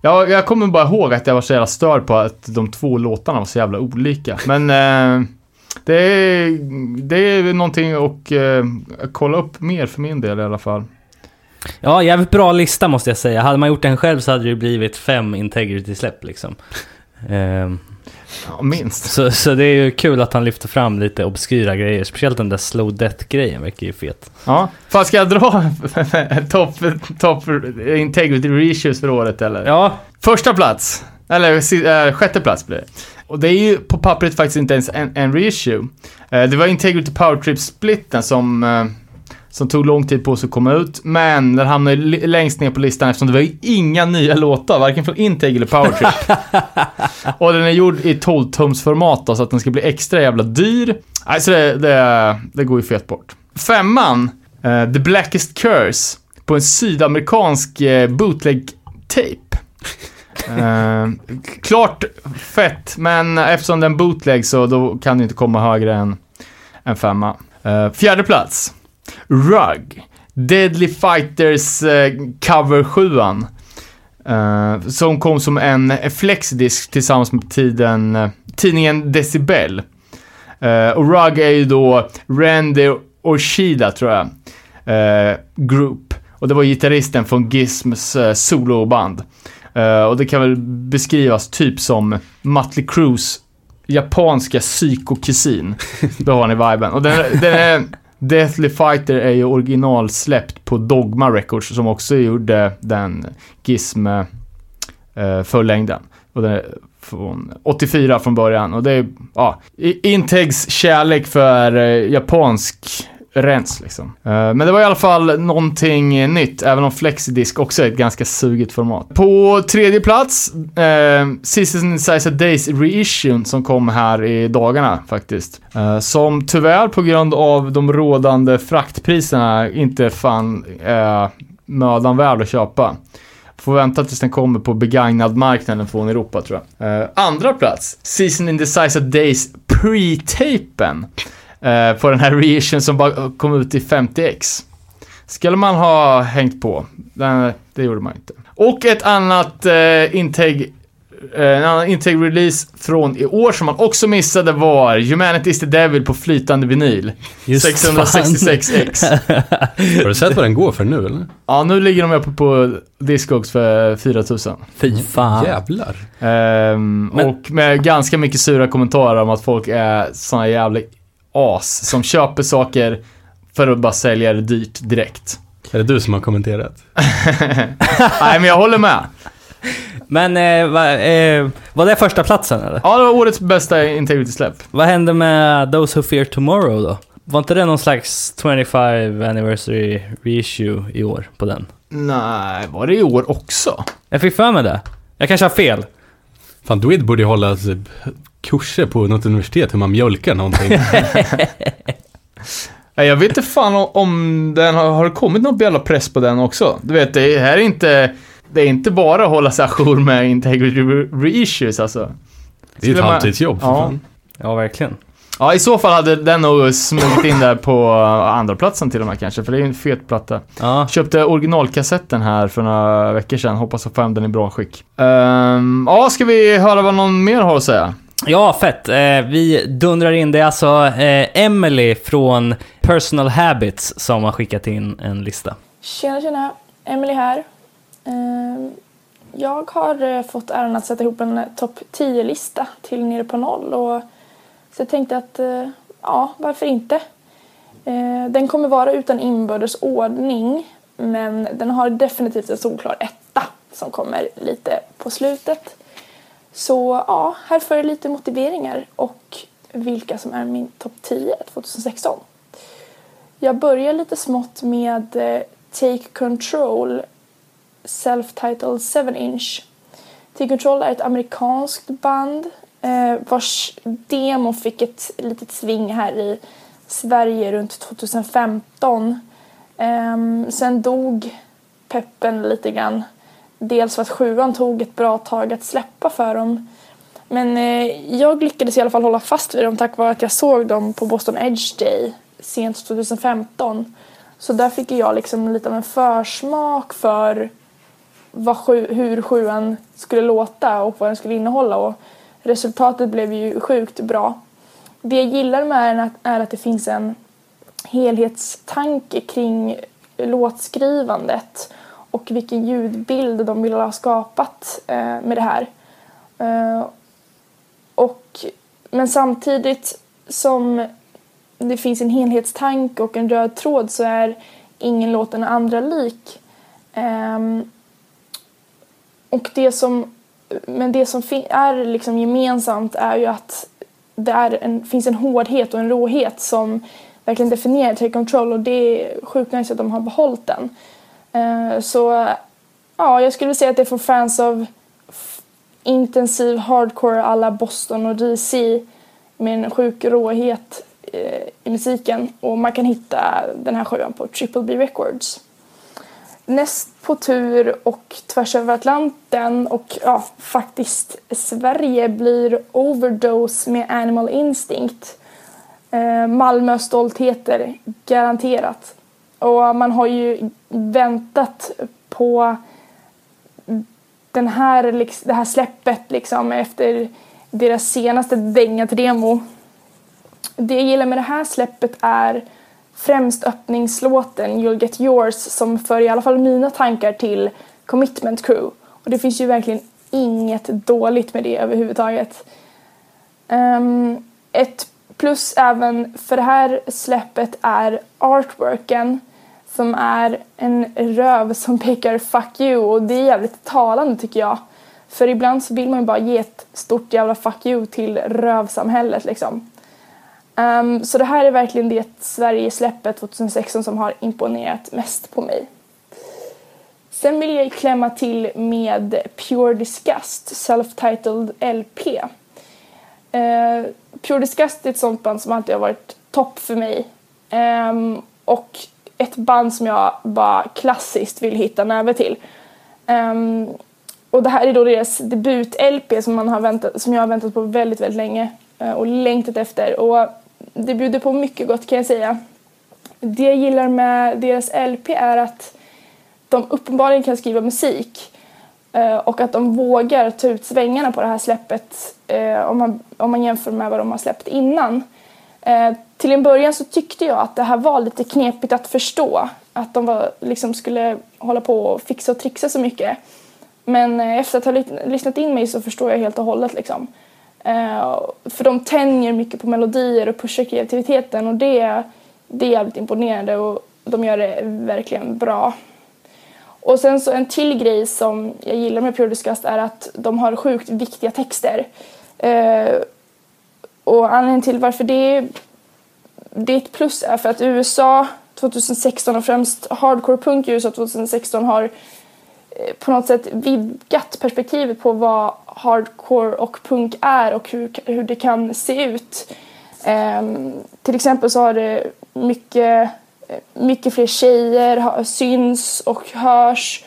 S4: Jag, jag kommer bara ihåg att jag var så jävla störd på att de två låtarna var så jävla olika. Men eh, det, är, det är någonting att eh, kolla upp mer för min del i alla fall.
S2: Ja, jävligt bra lista måste jag säga. Hade man gjort den själv så hade det blivit fem integrity-släpp liksom.
S4: Ja, minst.
S2: så, så det är ju kul att han lyfter fram lite obskyra grejer. Speciellt den där slow death-grejen verkar ju fet.
S4: Ja, fan ska jag dra [LAUGHS] topp top integrity reissues för året eller?
S2: Ja,
S4: Första plats, eller eh, sjätte plats blir det. Och det är ju på pappret faktiskt inte ens en, en reissue. Eh, det var Integrity Power Trip-splitten som, eh, som tog lång tid på sig att komma ut, men den hamnade längst ner på listan eftersom det var ju inga nya låtar, varken från Integ eller Power Trip. [LAUGHS] Och den är gjord i 12-tumsformat då, så att den ska bli extra jävla dyr. Alltså det, det, det går ju fet bort. Femman, eh, The Blackest Curse, på en sydamerikansk eh, bootleg-tape. [LAUGHS] Eh, klart fett, men eftersom den bootleg så då kan det inte komma högre än en femma. Eh, fjärde plats. Rug. Deadly Fighters eh, cover 7 eh, Som kom som en flexdisk tillsammans med tiden, eh, tidningen Decibel. Eh, och Rug är ju då Randy Orshida tror jag. Eh, group. Och det var gitarristen från Gizms eh, soloband. Och det kan väl beskrivas typ som Mötley Crues japanska psykokusin. [LAUGHS] Då har ni viben. Och den, den är, Deathly Fighter är ju originalsläppt på Dogma Records som också gjorde den Gizm eh, förlängden. Och den är från 84 från början. Och det är, ja, Integs kärlek för eh, japansk rens liksom. Eh, men det var i alla fall någonting nytt, även om Flexidisk också är ett ganska sugigt format. På tredje plats, eh, Season Size Days Reissue som kom här i dagarna faktiskt. Eh, som tyvärr på grund av de rådande fraktpriserna inte fann eh, mödan värd att köpa. Får vänta tills den kommer på begagnad marknaden från Europa tror jag. Eh, andra plats, Season in the Size of Days Pre-tapen. Eh, på den här reissuen som bara kom ut i 50x. skulle man ha hängt på. Nej, det gjorde man inte. Och ett annat eh, integ eh, en annan integ-release från i år som man också missade var Humanity's the Devil på flytande vinyl.
S2: Just
S4: 666X. [LAUGHS]
S3: Har du sett vad den går för nu eller?
S4: Ja, nu ligger de uppe på Discogs för 4000.
S2: Fy fan.
S3: Jävlar.
S4: Ehm,
S2: Men-
S4: Och med ganska mycket sura kommentarer om att folk är såna jävla as som köper saker för att bara sälja det dyrt direkt.
S3: Är det du som har kommenterat? [LAUGHS]
S4: Nej, men jag håller med.
S2: Men eh, va, eh, var det första platsen eller?
S4: Ja, det var årets bästa Integrity-släpp.
S2: Vad hände med Those Who Fear Tomorrow då? Var inte det någon slags 25 anniversary reissue i år på den?
S4: Nej, var det i år också?
S2: Jag fick för mig det. Jag kanske har fel.
S3: Fan, Dwid borde ju hålla kurser på något universitet hur man mjölkar någonting. [LAUGHS]
S4: Nej, jag vet inte fan om- den har, har det kommit någon jävla press på den också. Du vet, det här är inte, det är inte bara att hålla sig ajour med Integrity re- reissues alltså.
S3: Det är ett halvtidsjobb för
S4: Ja.
S3: fan.
S2: Ja, verkligen.
S4: Ja, i så fall hade den nog smugit in där på andra platsen till och med kanske, för det är ju en fet platta.
S2: Ja.
S4: Köpte originalkassetten här för några veckor sedan, hoppas att få hem den i bra skick. Ehm, ja, ska vi höra vad någon mer har att säga?
S2: Ja, fett. Eh, vi dundrar in. Det är alltså eh, Emily från Personal Habits som har skickat in en lista.
S7: Tjena, tjena. Emily här. Ehm, Jag har eh, fått äran att sätta ihop en eh, topp 10-lista till Nere på noll. Och så jag tänkte att, eh, ja, varför inte? Eh, Den kommer vara utan inbördes ordning, men den har definitivt en solklar etta som kommer lite på slutet. Så ja, här får jag lite motiveringar och vilka som är min topp 10 2016. Jag börjar lite smått med eh, Take Control Self-Titled 7-inch. Take Control är ett amerikanskt band eh, vars demo fick ett litet sving här i Sverige runt 2015. Eh, sen dog peppen lite grann. Dels för att sjuan tog ett bra tag att släppa för dem. Men eh, jag lyckades i alla fall hålla fast vid dem tack vare att jag såg dem på Boston Edge Day sent 2015. Så där fick jag liksom lite av en försmak för vad sju, hur sjuan skulle låta och vad den skulle innehålla och resultatet blev ju sjukt bra. Det jag gillar med den är att, det finns en helhetstanke kring låtskrivandet och vilken ljudbild de vill ha skapat eh, med det här. Eh, och, men samtidigt som det finns en helhetstanke och en röd tråd så är ingen låt den andra lik. Ehm, och det som, men det som är liksom gemensamt är ju att det är en, finns en hårdhet och en råhet som verkligen definierar Take Control och det är sjukt nice att de har behållit den. Uh, så ja, jag skulle säga att det är för fans av intensiv hardcore alla Boston och DC med en sjuk råhet uh, i musiken och man kan hitta den här sjuan på Triple B Records. Näst på tur och tvärs över Atlanten och ja, faktiskt Sverige blir Overdose med Animal Instinct. Eh, Malmö stoltheter, garanterat. Och man har ju väntat på den här, liksom, det här släppet liksom efter deras senaste dängat-demo. Det jag gillar med det här släppet är främst öppningslåten You'll Get Yours som för i alla fall mina tankar till Commitment Crew. Och det finns ju verkligen inget dåligt med det överhuvudtaget. Um, ett plus även för det här släppet är artworken som är en röv som pekar fuck you och det är jävligt talande tycker jag. För ibland så vill man ju bara ge ett stort jävla fuck you till rövsamhället liksom. Um, så det här är verkligen det Sverige-släppet 2016 som har imponerat mest på mig. Sen vill jag klämma till med Pure Disgust, self-titled LP. Uh, ehm, Pure Disgust är ett sånt band som alltid har varit topp för mig. Um, och ett band som jag bara klassiskt vill hitta näve till. Um, och det här är då deras debut-LP som, man har väntat, som jag har väntat på väldigt, väldigt länge uh, och längtat efter. Och det bjuder på mycket gott kan jag säga. det jag gillar med deras LP är att de uppenbarligen kan skriva musik eh, och att de vågar ta ut svängarna på det här släppet eh, om, man, om man jämför med vad de har släppt innan. Eh, till en början så tyckte jag att det här var lite knepigt att förstå. Att de var, liksom skulle hålla på och fixa och trixa så mycket. Men efter att ha lyssnat in mig så förstår jag helt och hållet. Liksom. Eh, för de tänjer mycket på melodier och pushar kreativiteten och det, det är jävligt imponerande och de gör det verkligen bra. Och sen så en till grej som jag gillar med Pure Disgust är att de har sjukt viktiga texter. Eh, och anledningen till varför det, det är ett plus är för att USA 2016 och främst hardcore punk i USA 2016 har Eh, på något sätt vidgat perspektivet på vad hardcore och punk är och hur, hur det kan se ut. Um, till exempel så har det mycket, eh, mycket fler tjejer ha- syns och hörs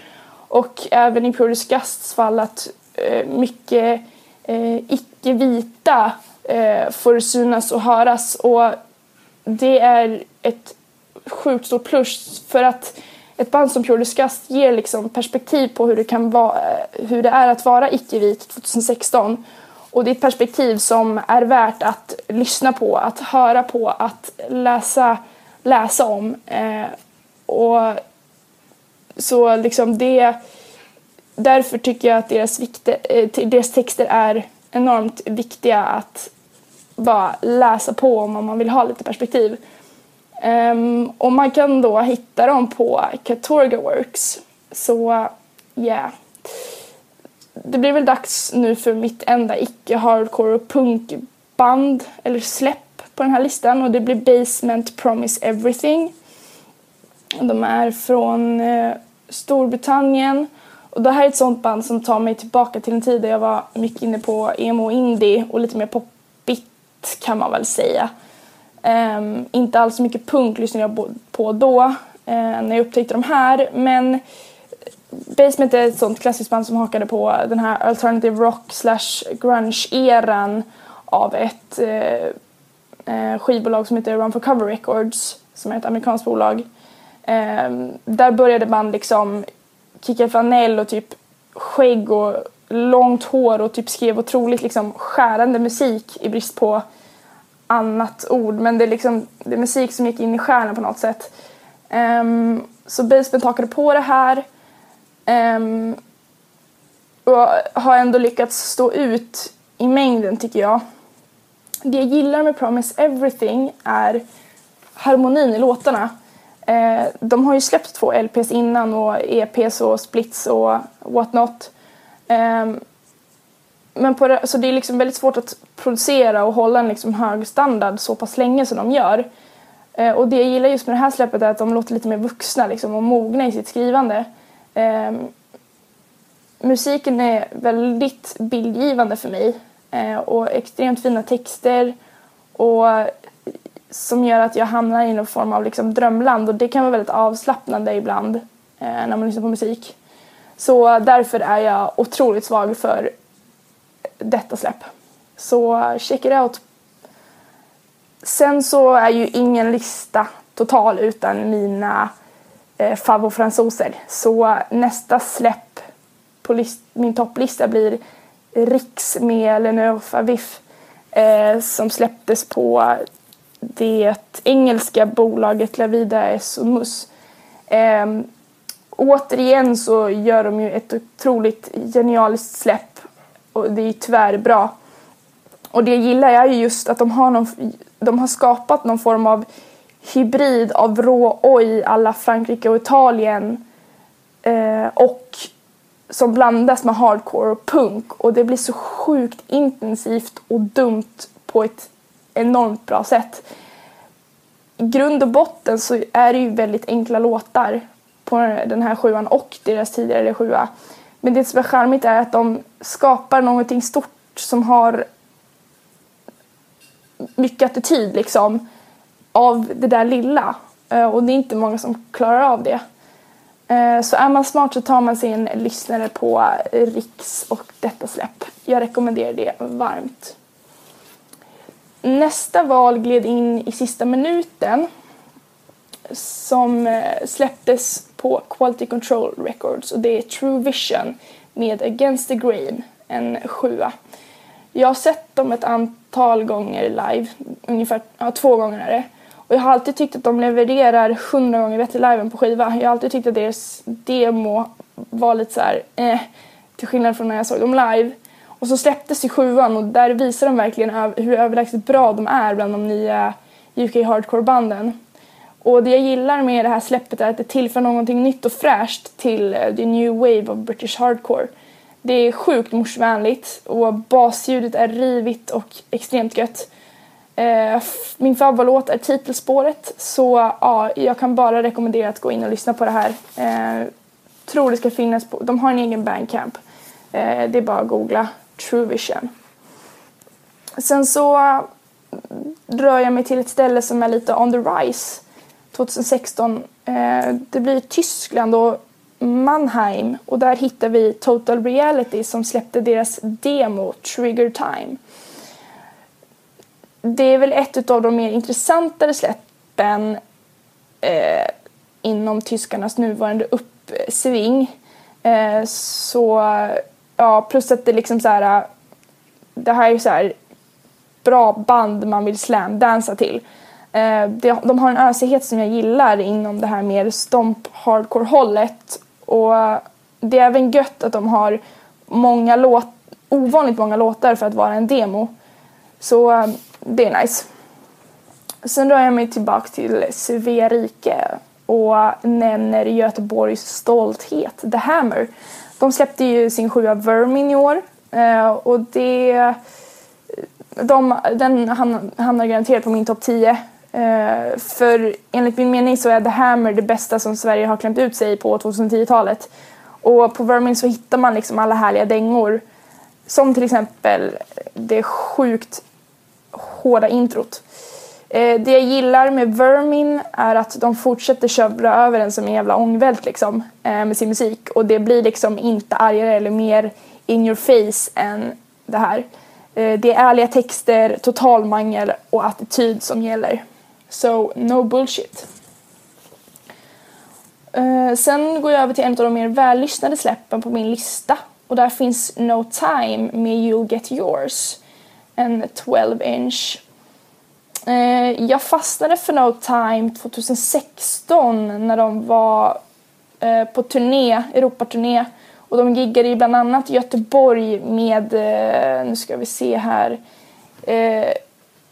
S7: och även i Pure Disgusts fall att uh, mycket uh, icke-vita uh, får synas och höras och det är ett sjukt stort plus för att ett band som Pure Disgust ger liksom perspektiv på hur det, kan vara, hur det är att vara icke-vit 2016. Och det är ett perspektiv som är värt att lyssna på, att höra på, att läsa, läsa om. Eh, och så liksom det... Därför tycker jag att deras, vikte, eh, deras texter är enormt viktiga att bara läsa på om om man vill ha lite perspektiv. Um, och man kan då hitta dem på Katorga Works. Så yeah. Det blir väl dags nu för mitt enda icke-hardcore och punkband eller släpp på den här listan och det blir Basement Promise Everything. De är från eh, Storbritannien och det här är ett sånt band som tar mig tillbaka till en tid där jag var mycket inne på emo och indie och lite mer poppigt kan man väl säga. Um, inte alls så mycket punk lyssnade jag på då uh, när jag upptäckte de här men Basement är ett sånt klassiskt band som hakade på den här alternative rock slash grunge-eran av ett uh, skivbolag som heter Run for Cover Records som är ett amerikanskt bolag. Um, där började band liksom kicka flanell och typ skägg och långt hår och typ skrev otroligt liksom skärande musik i brist på annat ord. Men det är liksom det är musik som gick in i stjärnan på något sätt. Um, så Basement hakade på det här. um, och har ändå lyckats stå ut i mängden tycker jag. Det jag gillar med Promise Everything är harmonin i låtarna. Uh, de har ju släppt två LPs innan och EPs och splits och what not. Men på det, så det är liksom väldigt svårt att producera och hålla en liksom hög standard så pass länge som de gör. Eh, och det jag gillar just med det här släppet är att de låter lite mer vuxna liksom, och mogna i sitt skrivande. Eh, musiken är väldigt bildgivande för mig eh, och extremt fina texter och som gör att jag hamnar i någon form av liksom drömland och det kan vara väldigt avslappnande ibland eh, när man lyssnar på musik. Så därför är jag otroligt svag för detta släpp. Så check it out. Sen så är ju ingen lista total utan mina eh, favoritfransoser. Så nästa släpp på list- min topplista blir Riks med Leneur Favif eh, som släpptes på det engelska bolaget La Vida. Eh, ehm, återigen så gör de ju ett otroligt genialiskt släpp och det är ju tyvärr bra. Och det jag gillar är ju just att de har, någon, de har skapat någon form av hybrid av rå oj alla Frankrike och Italien eh, och som blandas med hardcore och punk och det blir så sjukt intensivt och dumt på ett enormt bra sätt. I grund och botten så är det ju väldigt enkla låtar på den här sjuan och deras tidigare sjua. Men det som är charmigt är att de skapar någonting stort som har mycket attityd liksom av det där lilla. Eh, och det är inte många som klarar av det. Eh, så är man smart så tar man sig en lyssnare på Riks och detta släpp. Jag rekommenderar det varmt. Nästa val gled in i sista minuten. som eh, släpptes på Quality Control Records och det är True Vision med Against the Grain, en sjua. Jag har sett dem ett antal gånger live, ungefär ja, två gånger är det. Och jag har alltid tyckt att de levererar hundra gånger bättre live än på skiva. Jag har alltid tyckt att deras demo var lite så här, eh, till skillnad från när jag såg dem live. Och så släpptes ju sjuan och där visar de verkligen hur överlägset bra de är bland de nya UK hardcore-banden. Och det jag gillar med det här släppet är att det tillför någonting nytt och fräscht till eh, the new wave of British hardcore. Det är sjukt morsvänligt och basljudet är rivigt och extremt gött. Eh, min favoritlåt är titelspåret så ja, jag kan bara rekommendera att gå in och lyssna på det här. Eh, tror det ska finnas på, de har en egen bandcamp. Eh, det är bara att googla True Vision. Sen så mm, rör jag mig till ett ställe som är lite on the rise 2016. Eh, det blir Tyskland och Mannheim och där hittar vi Total Reality som släppte deras demo Trigger Time. Det är väl ett av de mer intressantare släppen eh, inom tyskarnas nuvarande uppsving. Eh, så ja, plus att det liksom så här, det här är ju så här bra band man vill slamdansa till. Eh, de har en ösighet som jag gillar inom det här mer stomp hardcore hållet och det är även gött att de har många låt, ovanligt många låtar för att vara en demo. Så eh, det är nice. Sen rör jag mig tillbaka till Svea rike och nämner Göteborgs stolthet, The Hammer. De släppte ju sin sjua Vermin i år eh, och det de, den hamnar garanterat på min topp 10. Eh, för enligt min mening så är The Hammer det bästa som Sverige har klämt ut sig på 2010-talet. Och på Vermin så hittar man liksom alla härliga dängor. Som till exempel det sjukt hårda introt. Eh, det jag gillar med Vermin är att de fortsätter köra över en som en jävla ångvält liksom eh, med sin musik och det blir liksom inte argare eller mer in your face än det här. Det är ärliga texter, totalmangel och attityd som gäller. So, no bullshit. Uh, sen går jag över till en av de mer vällyssnade släppen på min lista och där finns No Time med You'll Get Yours, en 12 inch. Uh, eh, jag fastnade för No Time 2016 när de var uh, på turné, Europaturné och de giggade ju bland annat i Göteborg med, nu ska vi se här, eh,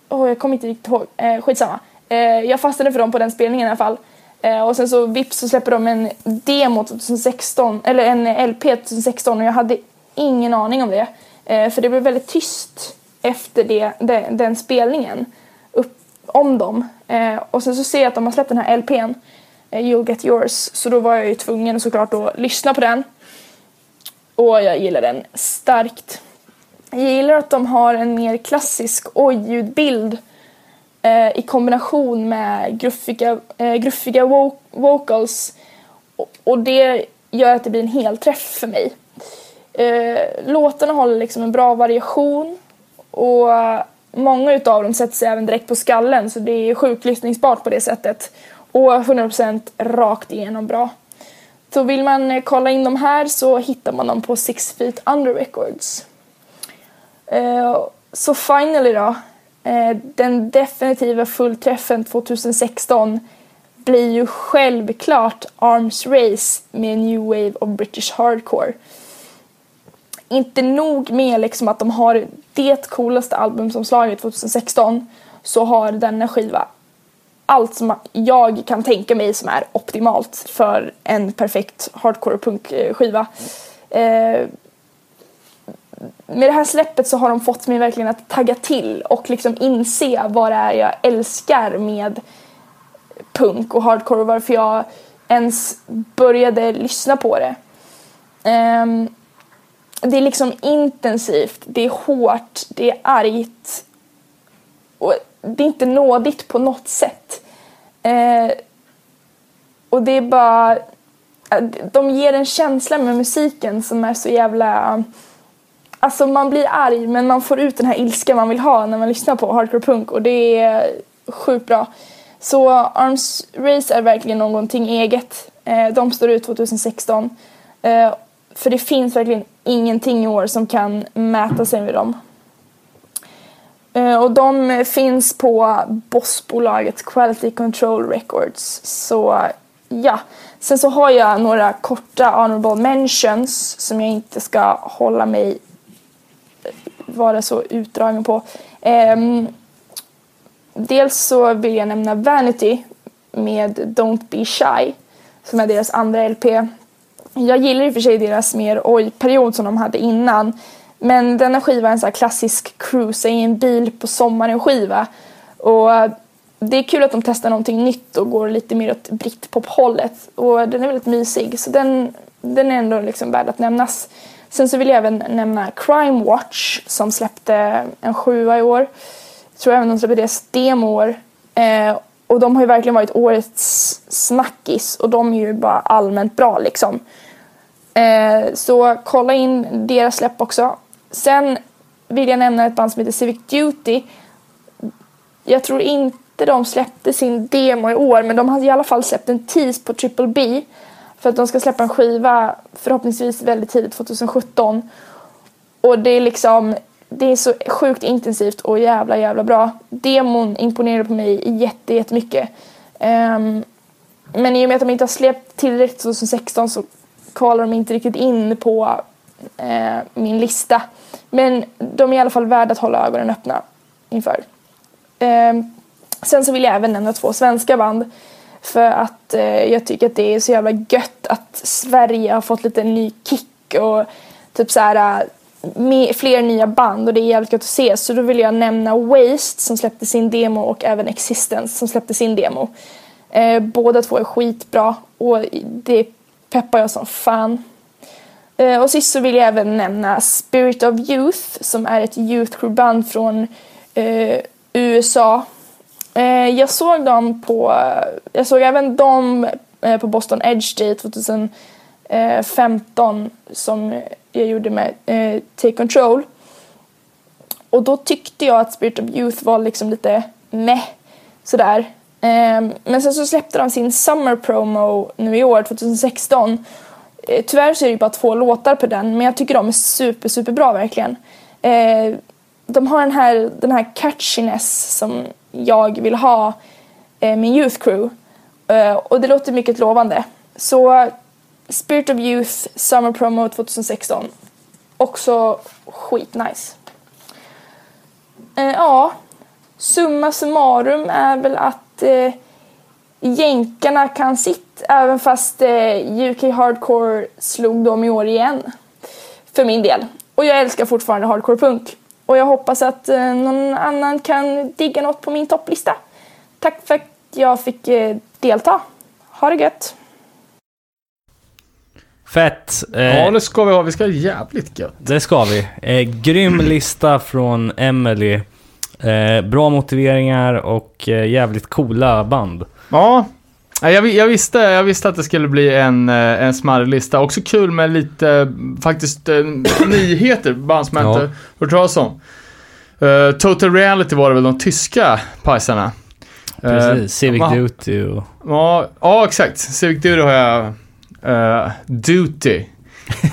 S7: oh, jag kommer inte riktigt ihåg, skitsamma. Eh, jag fastnade för dem på den spelningen i alla fall. Eh, och sen så vips så släpper de en demo 2016, eller en LP 2016 och jag hade ingen aning om det. Eh, för det blev väldigt tyst efter det, den, den spelningen upp, om dem. Eh, och sen så ser jag att de har släppt den här LPn, eh, You'll Get Yours, så då var jag ju tvungen såklart att lyssna på den. Och jag gillar den starkt. Jag gillar att de har en mer klassisk oj-ljudbild Eh, i kombination med gruffiga, eh, gruffiga vo- vocals. Och, det gör att det blir en helträff för mig. Eh, låtarna håller liksom en bra variation och många utav dem sätter sig även direkt på skallen så det är sjukt lyssningsbart på det sättet. Och 100% rakt igenom bra. Så vill man eh, kolla in de här så hittar man dem på Six Feet Under Records. Eh, Så finally då, Eh, den definitiva fullträffen 2016 blir ju självklart Arms Race med New Wave of British Hardcore. Inte nog med liksom att de har det coolaste albumomslaget 2016 så har denna skiva allt som jag kan tänka mig som är optimalt för en perfekt hardcore punkskiva. Eh, med det här släppet så har de fått mig verkligen att tagga till och liksom inse vad det är jag älskar med punk och hardcore och varför jag ens började lyssna på det. Um, det är liksom intensivt, det är hårt, det är argt och det är inte nådigt på något sätt. Uh, och det är bara... De ger en känsla med musiken som är så jävla... Alltså man blir arg men man får ut den här ilskan man vill ha när man lyssnar på hardcore punk och det är sjukt bra. Så Arms Race är verkligen någonting eget. Eh, de står ut 2016. Eh, för det finns verkligen ingenting i år som kan mäta sig med dem. Eh, och de finns på bossbolaget Quality Control Records. Så ja. Sen så har jag några korta honorable mentions som jag inte ska hålla mig vara så utdragen på. Ehm, dels så vill jag nämna Vanity med Don't Be Shy som är deras andra LP. Jag gillar i och för sig deras mer oj-period som de hade innan men denna skiva är en sån här klassisk cruise i en bil på sommaren skiva och det är kul att de testar någonting nytt och går lite mer åt britpop-hållet och den är väldigt mysig så den, den är ändå liksom värd att nämnas. Sen så vill jag även nämna Crime Watch som släppte en sjua i år. Jag tror även de släppte deras demo år. Eh, och de har ju verkligen varit årets snackis och de är ju bara allmänt bra liksom. Eh, så kolla in deras släpp också. Sen vill jag nämna ett band som heter Civic Duty. Jag tror inte de släppte sin demo i år men de har i alla fall släppt en tease på Triple B för att de ska släppa en skiva förhoppningsvis väldigt tidigt 2017. Och det är liksom, det är så sjukt intensivt och jävla jävla bra. Demon imponerade på mig jätte, jättemycket. Um, men i och med att de inte har släppt tillräckligt 2016 så kvalar de inte riktigt in på uh, min lista. Men de är i alla fall värda att hålla ögonen öppna inför. Um, sen så vill jag även nämna två svenska band. För att eh, jag tycker att det är så jävla gött att Sverige har fått lite ny kick och typ så här eh, med fler nya band och det är jävligt gött att se. Så då vill jag nämna Waste som släppte sin demo och även Existence som släppte sin demo. Eh, båda två är skitbra och det peppar jag som fan. Eh, och sist så vill jag även nämna Spirit of Youth som är ett youth crew band från eh, USA Eh, jag såg dem på, jag såg även dem eh, på Boston Edge Day 2015 som jag gjorde med eh, Take Control. Och då tyckte jag att Spirit of Youth var liksom lite meh sådär. Ehm, men sen så släppte de sin Summer Promo nu i år, 2016. Eh, tyvärr så är det ju bara två låtar på den, men jag tycker de är super, super bra verkligen. Eh, de har den här, den här catchiness som jag vill ha eh, min Youth Crew. Eh, och det låter mycket lovande. Så Spirit of Youth Summer Promo 2016. Också skitnice. Eh, ja, summa summarum är väl att eh, jänkarna kan sitt även fast eh, UK Hardcore slog dem i år igen. För min del. Och jag älskar fortfarande hardcore punk. Och jag hoppas att eh, någon annan kan digga något på min topplista. Tack för att jag fick eh, delta. Ha det gött!
S2: Fett! Eh,
S4: Ja, det ska vi ha. Vi ska ha jävligt gött.
S2: Det ska vi. Eh, grym lista från Emily. Eh, bra motiveringar och eh, jävligt coola band.
S4: Ja, Jag, jag, visste, jag visste att det skulle bli en, eh, en smarrig lista. Också kul med lite, eh, faktiskt, eh, [CLEARS THROAT] nyheter, band som jag
S3: Ja.
S4: inte hört talas om. Eh, Total Reality var det väl de tyska pajsarna.
S2: Precis. Civic
S4: va-
S2: Duty och...
S4: Ja, ja, exakt. Civic Duty har jag... eh, Duty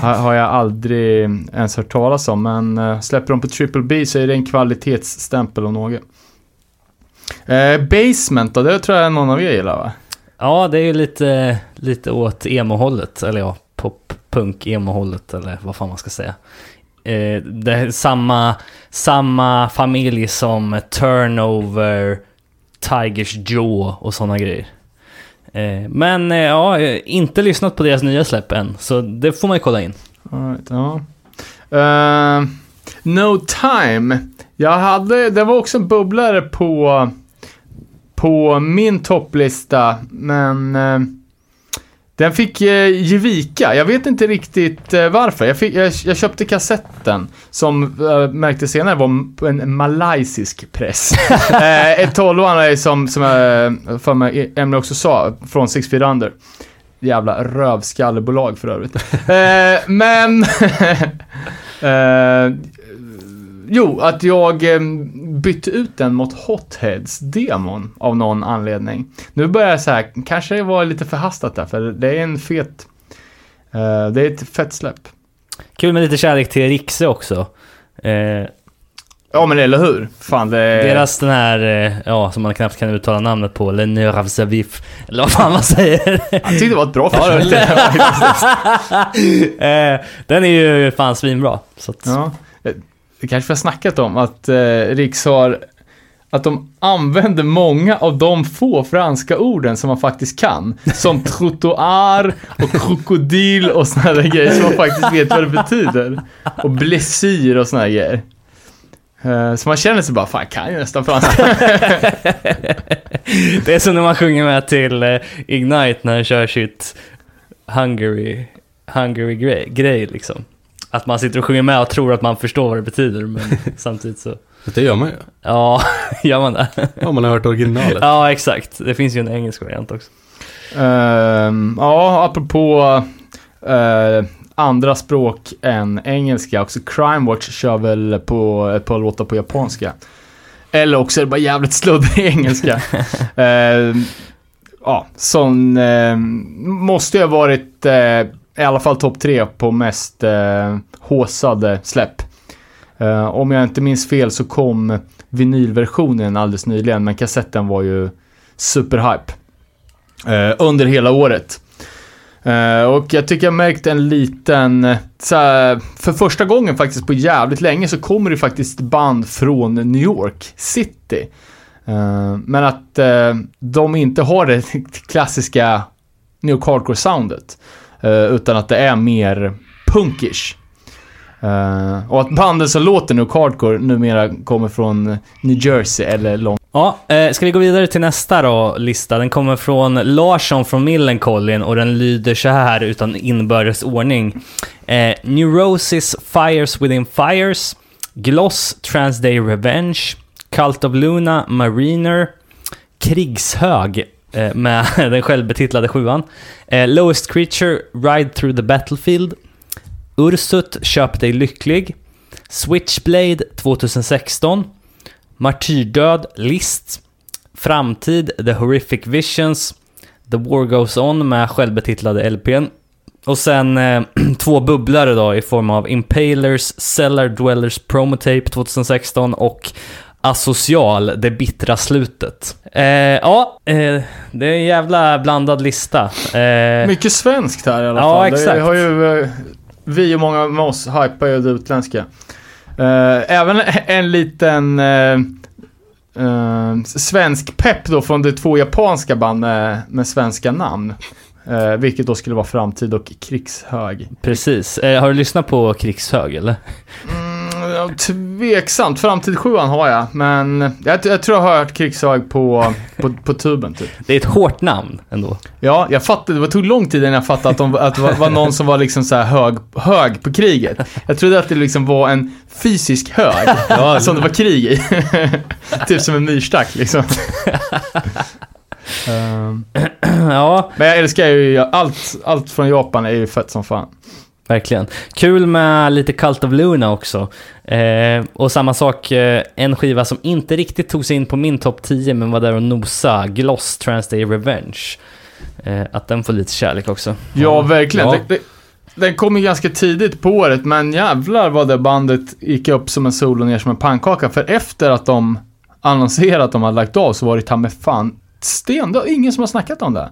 S4: har, har jag aldrig ens hört talas om, men uh, släpper de på Triple B så är det en kvalitetsstämpel om något. Basement då, det tror jag någon av er gillar va?
S2: Ja, det är ju lite, lite åt emo-hållet. Eller ja, pop-punk-emo-hållet eller vad fan man ska säga. Eh, det är samma, samma familj som Turnover, Tigers Jaw och sådana grejer. Eh, men eh, ja, eh, inte lyssnat på deras nya släpp än, så det får man ju kolla in.
S4: All right, ja. uh, no Time. Jag hade, det var också en bubblare på, på min topplista, men eh, den fick eh, ge vika. Jag vet inte riktigt eh, varför. Jag, fick, jag, jag köpte kassetten som eh, märkte senare var en malaysisk press. [LAUGHS] eh, ett 12 är som, som jag eh, för mig Emily också sa, från Six Feet Under. Jävla rövskallebolag för övrigt. [LAUGHS] eh, men... [LAUGHS] eh, jo, att jag bytte ut den mot Hotheads-demon av någon anledning. Nu börjar jag så här, kanske det var lite förhastat där, för det är en fet... eh, det är ett fett släpp.
S2: Kul med lite kärlek till Rixe också. Eh,
S4: Ja, men eller hur? Fan, det...
S2: Deras den här, eh, ja, som man knappt kan uttala namnet på, Le Neur Zavif, eller vad fan man säger.
S4: Jag tyckte det var ett bra försök. [LAUGHS]
S2: den är ju fan svinbra. Så att,
S4: Ja. Det kanske vi har snackat om, att eh, Riks har... Att de använder många av de få franska orden som man faktiskt kan. Som [LAUGHS] trottoir och krokodil och såna där grejer som man faktiskt vet vad det betyder. Och blessir och såna här grejer. Eh, Så man känner sig bara, fan jag kan ju nästan franska. [LAUGHS]
S2: Det är som när man sjunger med till eh, Ignite när han kör sitt Hungary, Hungary grej, grej liksom. Att man sitter och sjunger med och tror att man förstår vad det betyder, men [LAUGHS] samtidigt så...
S3: Det gör man ju.
S2: Ja, [LAUGHS] gör man det?
S3: Om man har hört originalet. [LAUGHS]
S2: Ja, exakt. Det finns ju en engelsk variant också.
S4: Ehm, ja, apropå eh, andra språk än engelska. Också Crime Watch kör väl på ett par låtar på japanska. Eller också är det bara jävligt sluddrig engelska. Ehm, ja, som eh, måste ju ha varit eh, i alla fall topp tre på mest eh, håsade släpp. Eh, om jag inte minns fel så kom vinylversionen alldeles nyligen, men kassetten var ju superhype. Eh, under hela året. Eh, och jag tycker jag märkt en liten, eh, såhär, för första gången faktiskt på jävligt länge så kommer det faktiskt band från New York City. Eh, men att eh, de inte har det [LAUGHS] klassiska New York Hardcore-soundet. Eh, utan att det är mer punkish. Eh, och att banden som låter nu, Cardcore, Hardcore numera kommer från New Jersey eller Long
S2: Ja, eh, ska vi gå vidare till nästa då, lista? Den kommer från Larsson från Millencolin och den lyder så här utan inbördes ordning. Eh, Neurosis Fires Within Fires, Gloss Transday Revenge, Cult of Luna Mariner, Krigshög Eh, med [LAUGHS] den självbetitlade sjuan, eh, Lowest Creature Ride Through the Battlefield, Ursut Köp dig lycklig, Switchblade 2016, Martyrdöd, List, Framtid, The Horrific Visions, The War Goes On med självbetitlade LPn. Och sen eh, [CLEARS THROAT] två bubblare då i form av Impalers, Cellar Dwellers Promotape 2016 och Asocial, Det bittra slutet. Eh, ja, eh, det är en jävla blandad lista. Eh,
S4: Mycket svenskt här i alla
S2: Ja,
S4: fall.
S2: exakt.
S4: Det har ju, eh, vi och många med oss hypar ju det utländska. Eh, även [LAUGHS] en liten eh, svensk pepp då från de två japanska band med, med svenska namn. Eh, vilket då skulle vara Framtid och Krigshög.
S2: precis. Har du lyssnat på Krigshög eller?
S4: Mm, ja, tveksamt. Framtid 7 har jag, men jag, jag tror jag har hört Krigshög på, på, på tuben typ.
S2: Det är ett hårt namn ändå.
S4: Ja, jag fattade. Det tog lång tid innan jag fattade att, de, att det var, var någon som var liksom så här hög, hög på kriget. Jag trodde att det liksom var en fysisk hög som det var krig i. [LAUGHS] typ som en myrstack liksom. [LAUGHS] Ehm,
S2: ja,
S4: men jag älskar ju allt, allt från Japan är ju fett som fan.
S2: Verkligen. Kul med lite Cult of Luna också. Eh, och samma sak, eh, en skiva som inte riktigt tog sig in på min topp 10 men var där och nosa, Gloss Transday Revenge. Eh, att den får lite kärlek också.
S4: Ja, verkligen.
S3: Ja.
S4: Den kom ju ganska tidigt på året, men jävlar vad det bandet gick upp som en sol och ner som en pannkaka. För efter att de annonserade att de hade lagt av så var det ta med fan sten. Det är ingen som har snackat om det.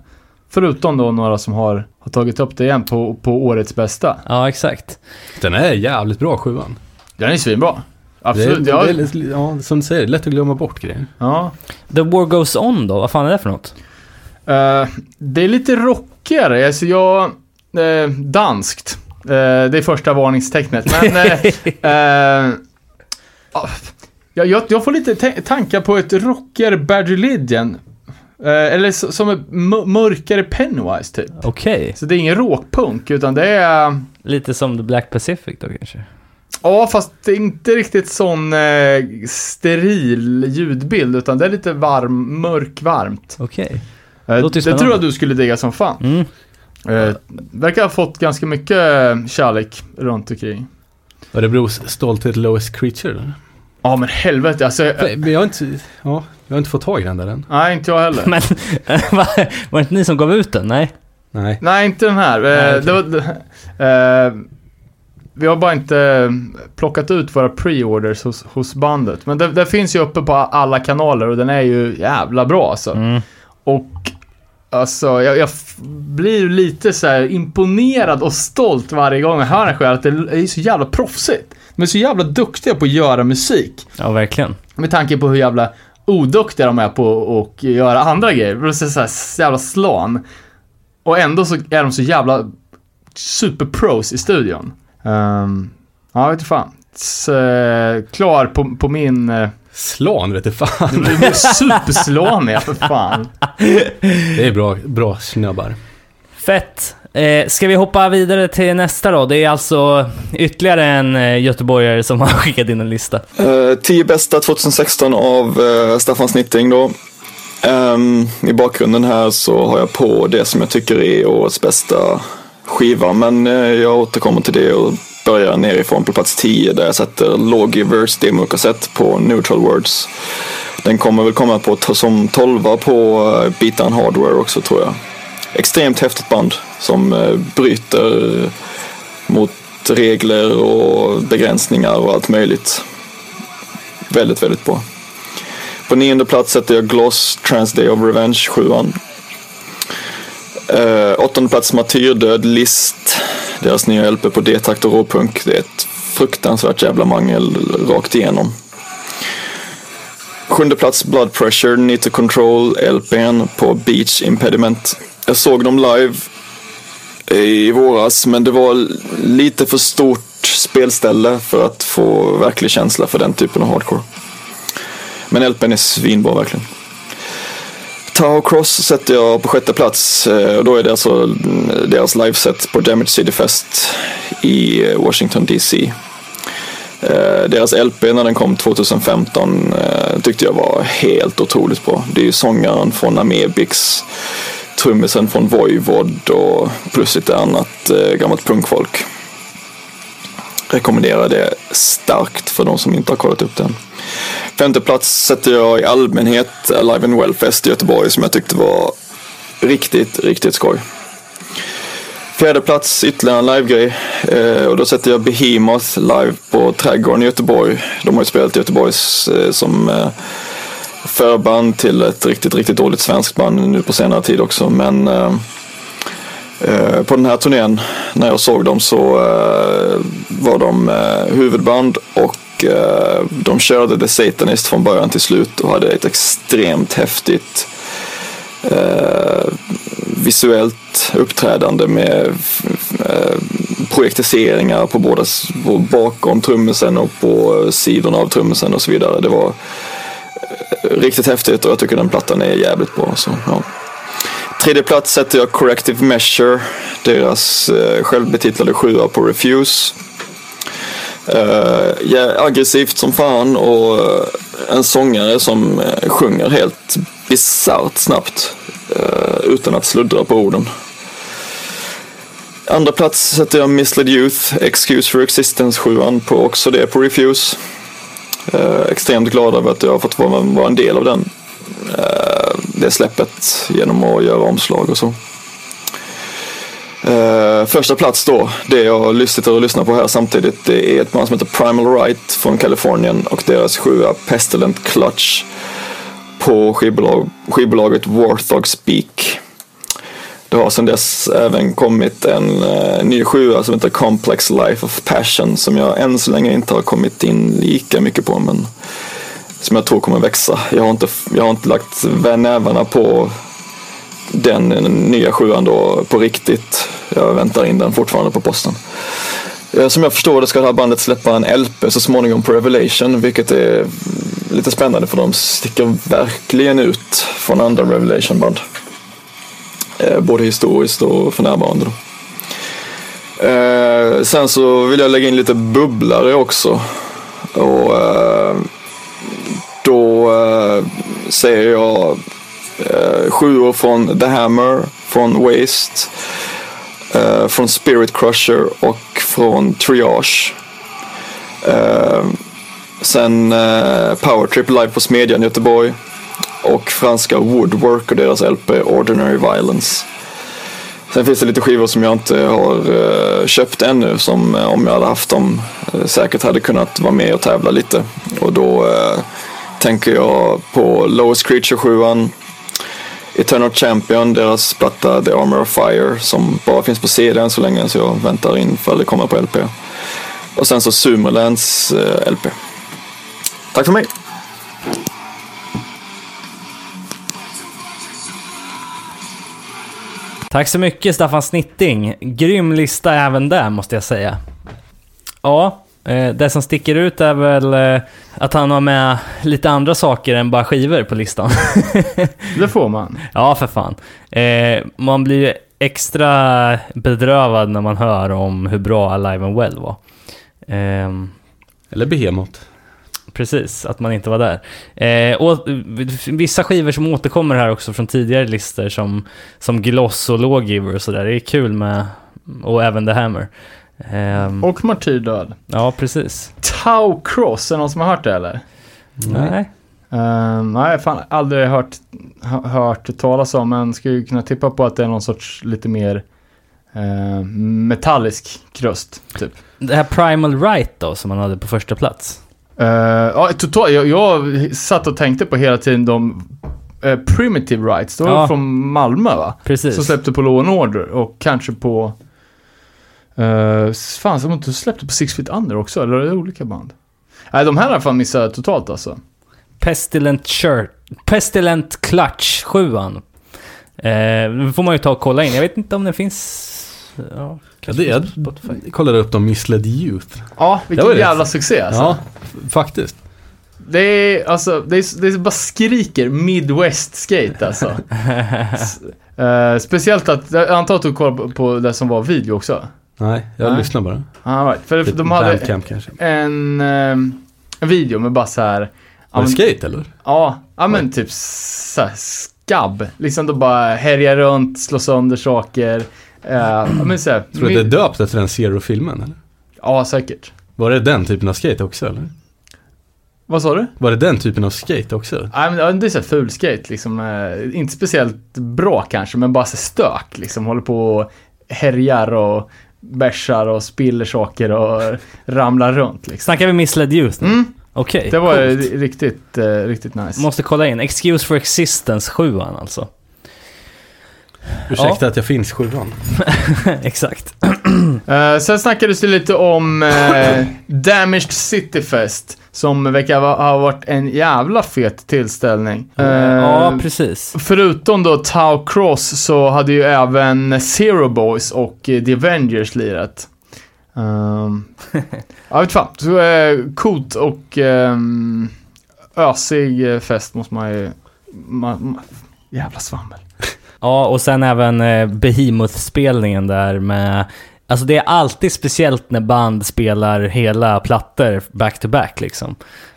S4: Förutom då några som har, har tagit upp det igen på, på årets bästa.
S2: Ja, exakt.
S3: Den är jävligt bra sjuan.
S4: Den är svinbra. Absolut.
S3: Det är, det är, lite- ja, som du säger, lätt att glömma bort grejer.
S4: ja.
S2: The War Goes On då, vad fan är det för något?
S4: Eh, det är lite rockigare. Alltså jag... eh, danskt. Eh, det är första varningstecknet. Men... eh, [LAUGHS] eh, ah, jag, jag, jag får lite ta- tankar på ett rockigare Bad Religion. Eh, eller som mö- mörkare Pennywise typ.
S2: Okej.
S4: Så det är ingen råkpunk, utan det är...
S2: Lite som The Black Pacific då kanske?
S4: Ja, fast det är inte riktigt sån eh, steril ljudbild, utan det är lite varm, mörkvarmt.
S2: Okej.
S4: Eh,
S2: Låter ju
S4: det tror jag du skulle digga som fan.
S2: Mm.
S4: Eh, verkar ha fått ganska mycket eh, kärlek runt omkring.
S3: Örebros stolthet Lowest Creature.
S4: Ja men helvete alltså. jag-
S3: Men jag har inte, ja, jag har inte fått tag i den där än.
S4: Nej, inte jag heller.
S2: Men [LAUGHS] var, var det inte ni som gav ut den? Nej?
S3: Nej.
S4: Nej, inte den här.
S2: Nej,
S4: Eh,
S2: okej.
S4: det var, det- eh, vi har bara inte plockat ut våra pre-orders hos, hos bandet. Men det, det finns ju uppe på alla kanaler och den är ju jävla bra alltså.
S2: Mm.
S4: Och alltså, jag, jag blir lite så här imponerad och stolt varje gång jag hör den själv. Att det är så jävla proffsigt. De är så jävla duktiga på att göra musik.
S2: Ja, verkligen.
S4: Med tanke på hur jävla oduktiga de är på att göra andra grejer. Det är så, här, så jävla slan. Och ändå så är de så jävla superpros i studion. Um, ja, jag vet inte fan. Så, eh, klar på, på min... Uh,
S3: Slan vet du fan.
S4: superslan är jag för fan.
S3: Det är bra, bra snubbar.
S2: Fett. Eh, ska vi hoppa vidare till nästa då? Det är alltså ytterligare en eh, göteborgare som har [LAUGHS] skickat in en lista.
S8: Eh, 10 bästa 2016 av eh, Staffan Snitting då. Um, I bakgrunden här så har jag på det som jag tycker är årets bästa skiva. Men eh, jag återkommer till det och börjar nerifrån på plats 10 där jag sätter Lawgivers demokassett på Neutral Words. Den kommer väl komma på som 12 på uh, Hardware också tror jag. Extremt häftigt band som eh, bryter eh, mot regler och begränsningar och allt möjligt. Väldigt, väldigt bra. På nionde plats sätter jag Gloss Trans Day of Revenge 7 uh, eh, Åttonde plats Martyrdöd List. Deras nya LP på D-takt och råpunk. Det är ett fruktansvärt jävla mangel rakt igenom. Sjunde plats Blood Pressure Need to Control LPn på Beach Impediment. Jag såg dem live i våras men det var lite för stort spelställe för att få verklig känsla för den typen av hardcore. Men LPn är svinbra verkligen. Tahoe Cross sätter jag på sjätte plats eh, och då är det alltså mm, deras liveset på Damage City Fest i eh, Washington DC. Eh, deras LP när den kom 2015 tyckte jag var helt otroligt bra. Det är ju sångaren från Amebix, trummisen från Voivod och plus lite annat eh, gammalt punkfolk. Rekommenderar det starkt för de som inte har kollat upp den. Femte plats sätter jag i allmänhet Alive and Wellfest i Göteborg som jag tyckte var riktigt, riktigt skoj. Fjärde plats, ytterligare en livegrej. Eh, och då sätter jag Behemoth live på Trädgården i Göteborg. De har ju spelat i Göteborg eh, som eh, förband till ett riktigt, riktigt dåligt svenskt band nu på senare tid också. Men eh, eh, på den här turnén, när jag såg dem så eh, var de eh, huvudband och eh, de körde The Satanist från början till slut och hade ett extremt häftigt eh, visuellt uppträdande med eh, projektiseringar på båda på bakom trummisen och på sidorna av trummisen och så vidare. Det var eh, riktigt häftigt och jag tycker den plattan är jävligt bra. Så, ja. Tredje plats sätter jag Corrective Measure, deras eh, självbetitlade sjua på Refuse. Uh, ja, aggressivt som fan och uh, en sångare som uh, sjunger helt bisarrt snabbt utan att sluddra på orden. Andra plats sätter jag Misled Youth, Excuse for Existence 7 på också det på Refuse. Eh, extremt glad över att jag har fått vara, vara en del av den, eh, det släppet genom att göra omslag och så. Eh, första plats då, det jag sitter och lyssnar på här samtidigt, det är ett band som heter Primal Right från Kalifornien och deras sjua Pestilent Clutch på skivbolag, skivbolaget Warthog Speak. Det har sedan dess även kommit en eh, ny sjua som heter Complex Life of Passion som jag än så länge inte har kommit in lika mycket på men som jag tror kommer växa. Jag har inte, jag har inte lagt nävarna på den nya sjuan då på riktigt. Jag väntar in den fortfarande på posten. Eh, som jag förstår det ska det här bandet släppa en LP så småningom på Revelation vilket är lite spännande för de sticker verkligen ut från andra Revelation-band. Eh, både historiskt och för närvarande. Då. Eh, sen så vill jag lägga in lite bubblare också. Och eh, då eh, säger jag eh, sjuor från The Hammer, från Waste, eh, från Spirit Crusher och från Triage. Eh, sen Power Powertrip live på Smedjan Göteborg. Och franska Woodwork och deras LP Ordinary Violence. Sen finns det lite skivor som jag inte har eh, köpt ännu som eh, om jag hade haft dem eh, säkert hade kunnat vara med och tävla lite. Och då eh, tänker jag på Lowest Creature 7 Eternal Champion, deras platta The Armor of Fire som bara finns på CD än så länge så jag väntar in för det kommer på LP. Och sen så Sumerlands eh, LP. Tack för mig!
S2: Tack så mycket Staffan Snitting. Grym lista även där måste jag säga. Ja, eh, det som sticker ut är väl eh, att han har med lite andra saker än bara skivor på listan. [LAUGHS]
S4: Det får man.
S2: ja, för fan. Eh, Man blir ju extra bedrövad när man hör om hur bra Alive and Well var. Ehm,
S3: Eller Behemoth.
S2: Precis, att man inte var där. Eh, och vissa skivor som återkommer här också från tidigare listor som, som Gloss och Lawgiver och sådär. Det är kul med, och även The Hammer. Ehm,
S4: Och Martyrdöd.
S2: ja, precis.
S4: Tau Cross, är det någon som har hört det eller?
S2: Nej.
S4: Uh, nej, fan aldrig hört, hört talas om, men skulle ju kunna tippa på att det är någon sorts lite mer eh, metallisk krust, typ.
S2: Det här Primal Right då, som man hade på första plats.
S4: Uh, ja, totalt, jag, jag satt och tänkte på hela tiden de eh, Primitive Rights, de var
S2: Ja.
S4: från Malmö va?
S2: Precis.
S4: Som släppte på Law and Order och kanske på... Uh, fan, som inte släppte på Six Feet Under också, eller är det olika band? Nej, de här har jag fan missat totalt alltså.
S2: Pestilent Shirt, Pestilent Clutch 7 eh, får man ju ta och kolla in. Jag vet inte om den finns... Ja,
S3: Ja, det är, jag kollade upp dem Misled Youth.
S4: Ja,
S3: Det
S4: vilken jävla succé alltså.
S3: Ja, faktiskt.
S4: Det är, alltså, det är, det är bara skriker Midwest skate alltså. [LAUGHS] S- eh, speciellt att, jag antar att du kollar på, det som var video också?
S3: Nej, jag
S4: Nej.
S3: lyssnar bara.
S4: All right. För
S3: Lite
S4: de hade
S3: Bandcamp kanske.
S4: en, ehm, en video med bara så här.
S3: Var det skate eller?
S4: Ja, ja men typ så här, skabb. Liksom då bara härja runt, slå sönder saker. Uh, men så här,
S3: Tror du det är döpt efter den Zero-filmen eller?
S4: Ja, säkert.
S3: Var det den typen av skate också eller?
S4: Vad sa du?
S3: Var det den typen av skate också?
S4: Nej, men det är så ful skate liksom. eh, inte speciellt bra kanske, men bara så stök liksom. Håller på och härjar och bärsar och spiller saker och ramlar runt liksom.
S2: Snackar vi Misled Youth nu?
S4: Mm,
S2: Okej,
S4: det var
S2: coolt.
S4: riktigt, eh, riktigt nice.
S2: Måste kolla in. Excuse for Existence 7 alltså.
S3: Ursäkta att jag finns sjuan. [LAUGHS]
S2: Exakt.
S4: Eh, sen snackades det lite om eh, Damaged City Fest. Som verkar ha varit en jävla fet tillställning. Eh,
S2: ja, precis.
S4: Förutom då Tau Cross så hade ju även Zero Boys och The Avengers lirat. [LAUGHS] Um, jag vet fan. Så eh, coolt och um, ösig fest måste man ju... Ma, ma, jävla svammel.
S2: Ja, och sen även eh, Behemoth-spelningen där med... Alltså det är alltid speciellt när band spelar hela plattor back-to-back liksom.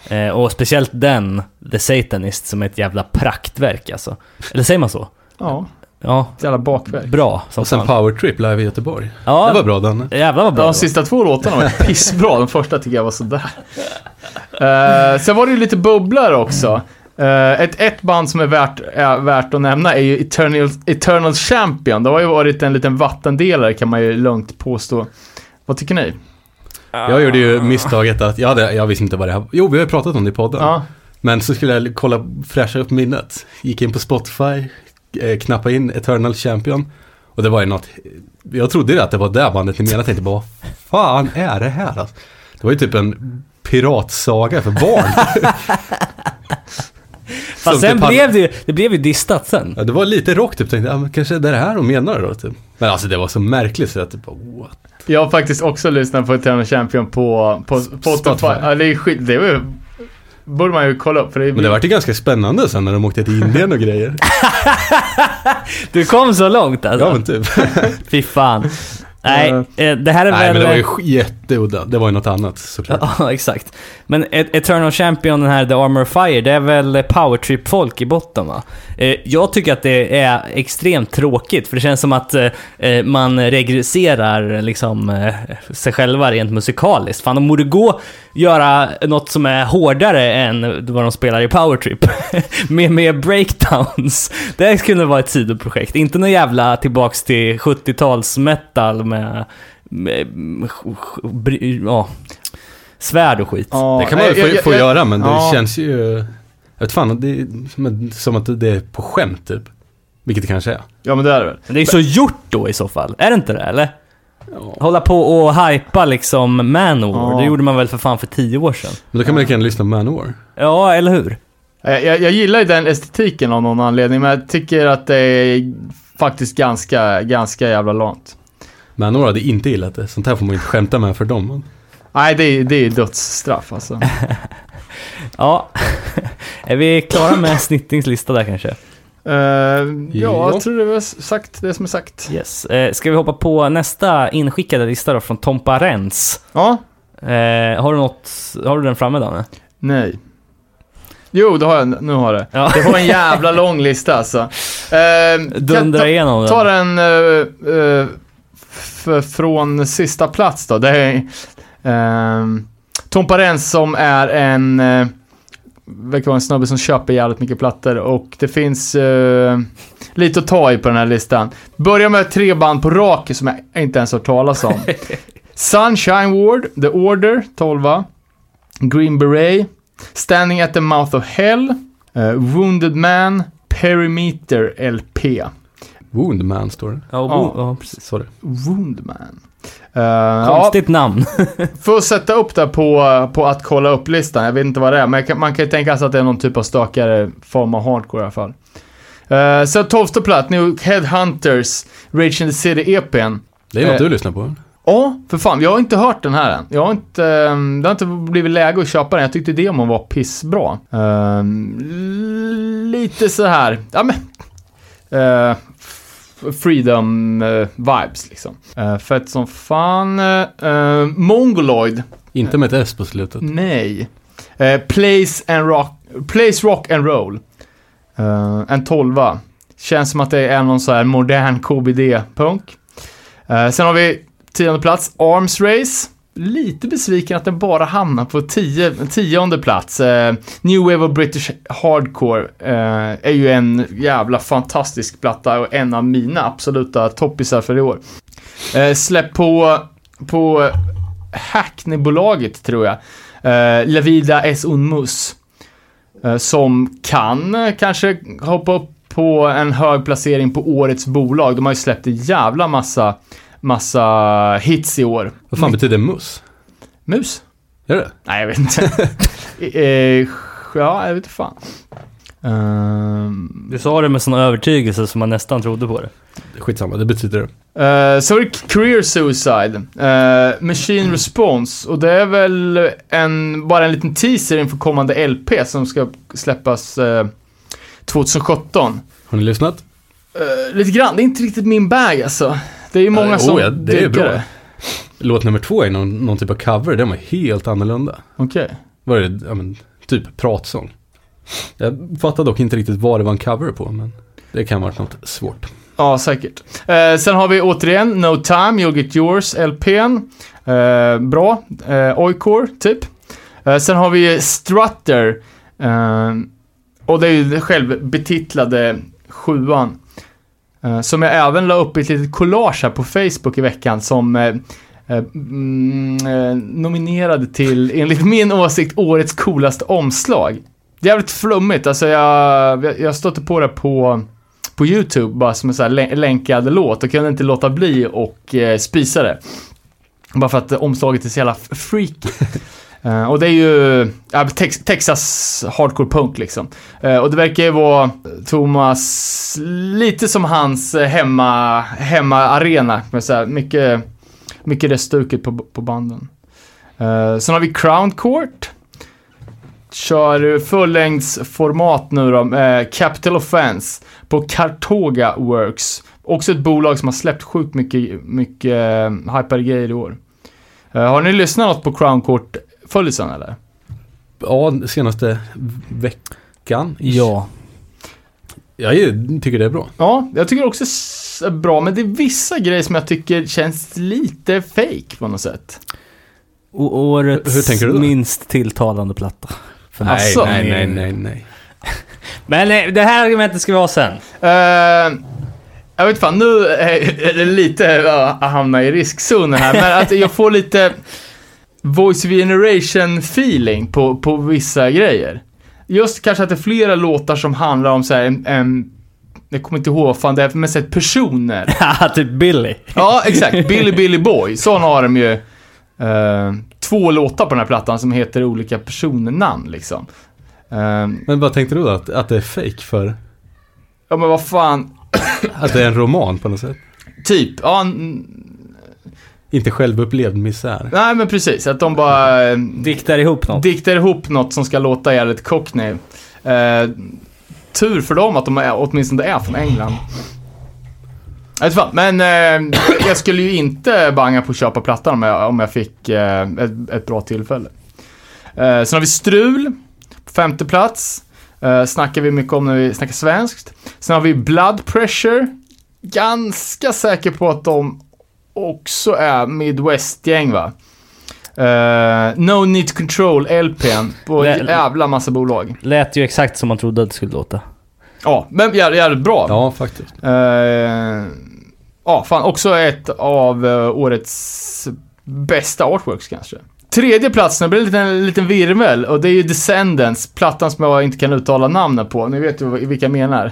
S2: Eh, och speciellt den, The Satanist, som är ett jävla praktverk alltså. Eller säger man så?
S4: Ja,
S2: Ja,
S4: ett jävla bakverk.
S2: bra som
S3: Och sen
S2: fan.
S3: Power Trip live i Göteborg.
S2: Ja,
S3: Det var bra Danne.
S2: Jävlar vad bra
S4: Ja, de sista två låtarna var pissbra. De första tycker jag var sådär. Uh, sen var det ju lite bubblare också. Eh, ett, ett band som är värt, är värt att nämna är ju Eternal, Eternal Champion. Det har ju varit en liten vattendelare kan man ju lugnt påstå. Vad tycker ni?
S3: Jag gjorde ju misstaget att, jag, hade, jag visste inte vad det här Jo, vi har ju pratat om det i podden.
S4: Ja,
S3: Men så skulle jag kolla, fräscha upp minnet. Gick in på Spotify, eh, knappade in Eternal Champion. Och det var ju något, jag trodde ju att det var det bandet ni menade. Jag tänkte bara, vad fan är det här? Alltså? Det var ju typ en piratsaga för barn. [LAUGHS]
S2: Fast sen
S3: typ
S2: blev det ju, det blev ju distat sen.
S3: Ja, det var lite rock typ. Tänkte, ja, men kanske det är det här de menar då typ. Men alltså det var så märkligt så jag typ, what?
S4: jag har faktiskt också lyssnat på Eternal Champion på, på, på Spotify.
S3: Spotify.
S4: Ja, det är skit, det var ju, borde man ju kolla upp. För det är,
S3: Men det vart ju ganska spännande sen när de åkte till Indien och grejer. [LAUGHS]
S2: Du kom så långt alltså.
S3: Ja men typ.
S2: Fy fan. Nej,
S4: Eh,
S2: eh, det här är
S3: Nej,
S2: väl...
S3: men det var ju jätteudda. Det var ju något annat såklart. [LAUGHS]
S2: Ja, exakt. Men Et- Eternal Champion, den här The Armor of Fire, det är väl powertrip-folk i botten va? Eh, jag tycker att det är extremt tråkigt, för det känns som att man regresserar liksom sig själva rent musikaliskt. Fan, de borde gå göra något som är hårdare än vad de spelar i powertrip. [LAUGHS] med, med breakdowns. Det här skulle vara ett sidoprojekt. Inte någon jävla tillbaks till 70-tals metal med, med, med ja, svärd och skit.
S4: ja,
S3: Det kan man väl få,
S4: jag-
S3: få
S4: jag-
S3: göra, men det
S4: ja.
S3: känns ju... Jag vet fan, det är som, att det är på skämt typ. Vilket det kanske är.
S4: Ja, men det är det väl.
S2: Men det är så gjort då i så fall, är det inte det eller? Hålla på och hypa liksom Manowar,
S4: Ja.
S2: det gjorde man väl för fan för tio år sedan.
S3: Men då kan man lika gärna lyssna på Manowar.
S2: Ja, eller hur?
S4: Jag, jag, jag gillar ju den estetiken av någon anledning, men jag tycker att det är faktiskt ganska, ganska jävla långt.
S3: Manowar hade inte gillat det. Sånt här får man inte skämta med för dem. Men.
S4: Nej, det är, det är dödsstraff alltså. [LAUGHS]
S2: Ja, [LAUGHS] är vi klara med Snittings lista där kanske?
S4: Eh, ja,
S3: Ja.
S4: jag tror det var sagt, det som är sagt.
S2: Yes. Eh, ska vi hoppa på nästa inskickade lista då från Tompa Rens?
S4: Ja,
S2: Eh, har du något, har du den framme Danne?
S4: nej. Jo, det har jag, nu har jag det.
S2: Ja.
S4: Det var en [LAUGHS] jävla lång lista alltså. Uh,
S2: Dundra igenom den.
S4: Ta den från sista plats då. Det är uh, Tom Parens som är en, uh, verkar vara en snubbe som köper jävligt mycket plattor och det finns eh, lite att ta i på den här listan. Börjar med tre band på rak som jag inte ens har hört talas om. [LAUGHS] Sunshine Ward, The Order, 12 Green Beret, Standing at the Mouth of Hell, eh, Wounded Man, Perimeter LP.
S3: Woundman står det.
S2: Ja,
S4: Ja.
S2: ja precis.
S3: Det.
S4: Woundman. Uh, ja,
S2: Konstigt namn. [LAUGHS]
S4: för att sätta upp det på, på att kolla upp-listan, jag vet inte vad det är, men kan, man kan ju tänka sig att det är någon typ av stökigare form av hardcore i alla fall. Uh, så tolfte plats, nu Headhunters, Rage in the City EPn.
S3: Det är något
S4: Eh.
S3: du lyssnar på.
S4: Ja, för fan, jag har inte hört den här än. Jag har inte, ehm, det har inte blivit läge att köpa den. Jag tyckte demon var pissbra. Ehm, lite så här, ja men, eh, f- freedom eh, vibes liksom. Uh, fett som fan. Uh, Mongoloid,
S3: Inte med ett S på slutet.
S4: nej. Eh, place and rock, place rock and roll. Eh, en tolva. Känns som att det är någon så här modern KBD-punk. Sen har vi tionde plats, Arms Race. Lite besviken att den bara hamnar på tio, tionde plats. Eh, New Wave of British Hardcore eh, är ju en jävla fantastisk platta och en av mina absoluta toppisar för i år. Eh, släpp på, på Hackney-bolaget tror jag. Eh, La Vida es un mus. Eh, som kan eh, kanske hoppa upp på en hög placering på årets bolag. De har ju släppt en jävla massa, massa hits i år.
S3: Vad fan betyder mus?
S4: Mus?
S3: Är det?
S4: Nej, jag vet inte. [LAUGHS] eh, ja, jag vet inte fan. Ehm,
S2: Du sa det med sån övertygelse som man nästan trodde på det.
S3: Skitsamma, det betyder det.
S4: Eh, så är det Career Suicide, eh, Machine Response och det är väl en, bara en liten teaser inför kommande LP som ska släppas eh, 2017.
S3: Har ni lyssnat?
S4: Eh, lite grann, det är inte riktigt min bag alltså. Det är ju många som
S3: oh ja, det är bra. Låt nummer två är någon, någon typ av cover, den var helt annorlunda.
S4: Okej.
S3: Var det, ja men, typ pratsång. Jag fattar dock inte riktigt vad det var en cover på, men det kan ha varit något svårt.
S4: Ja, säkert. Eh, sen har vi återigen No Time, You'll Get Yours, LPn. Eh, bra. Eh, Oikor, typ. Eh, sen har vi Strutter. Eh, och det är ju självbetitlade sjuan. Eh, som jag även la upp i ett litet collage här på Facebook i veckan som eh, eh, mm, eh nominerade till, enligt min åsikt, årets coolaste omslag. Jävligt flummigt, alltså jag, jag, stötte på det på på YouTube bara som en sån här länkad låt och kunde inte låta bli och eh, spisa det. Bara för att omslaget är så jävla freaky. [LAUGHS] Uh, och det är ju ja, tex Texas hardcore punk liksom. Uh, och det verkar ju vara Thomas, lite som hans eh, hemma, hemma-arena. Med så här, mycket, mycket det stuket på, på banden. Uh, sen har vi Crown Court. Kör fullängdsformat nu då, eh, Capital Offense på Kartoga Works. Också ett bolag som har släppt sjukt mycket, mycket uh, hypade grejer i år. Uh, har ni lyssnat något på Crown Court? Court-följelsen eller?
S3: Ja, senaste veckan.
S2: Ja.
S3: Jag tycker det är bra.
S4: Ja, jag tycker också s- är bra, men det är vissa grejer som jag tycker känns lite fake på något sätt.
S2: Och årets
S3: Hur tänker du då?
S2: minst tilltalande platta. För.
S3: Nej,
S4: Asså?
S3: nej, nej, nej, nej. [LAUGHS]
S2: Men eh, det här argumentet ska vi ha sen.
S4: Eh, jag vet fan, nu är det lite uh, att hamna i riskzonen här, men att jag får lite voice generation feeling på, på vissa grejer. Just kanske att det är flera låtar som handlar om så här, en, en jag kommer inte ihåg vad fan det är, men så här, personer. [LAUGHS]
S2: Haha, typ Billy.
S4: Ja, exakt. Billy Billy Boy. Sån har de ju. eh, två låtar på den här plattan som heter olika personnamn liksom. Eh,
S3: Men vad tänkte du då? Att, att det är fake för
S4: ja men vad fan.
S3: att det är en roman på något sätt?
S4: Typ. Ja,
S3: Inte självupplevd misär.
S4: nej men precis. Att de bara eh,
S2: Diktar ihop något.
S4: diktar ihop något som ska låta jävligt cockney. Eh, tur för dem att de är, åtminstone är från England. Fan, men eh, jag skulle ju inte banga på att köpa plattan om jag, om jag fick eh, ett, ett bra tillfälle. Eh, sen har vi Strul, på femte plats. Eh, snackar vi mycket om när vi snackar svenskt. Sen har vi Blood Pressure. Ganska säker på att de också är Midwest-gäng va? Eh, no Need Control LPn på en jävla massa bolag.
S2: Lät ju exakt som man trodde att det skulle låta.
S4: Ja, men jävligt, jävligt bra.
S3: Ja, faktiskt.
S4: Eh, ja, fan också ett av eh, årets bästa artworks kanske. Tredje platsen, det blir en liten, liten virvel och det är ju Descendants, plattan som jag inte kan uttala namnen på. Ni vet ju vilka jag menar.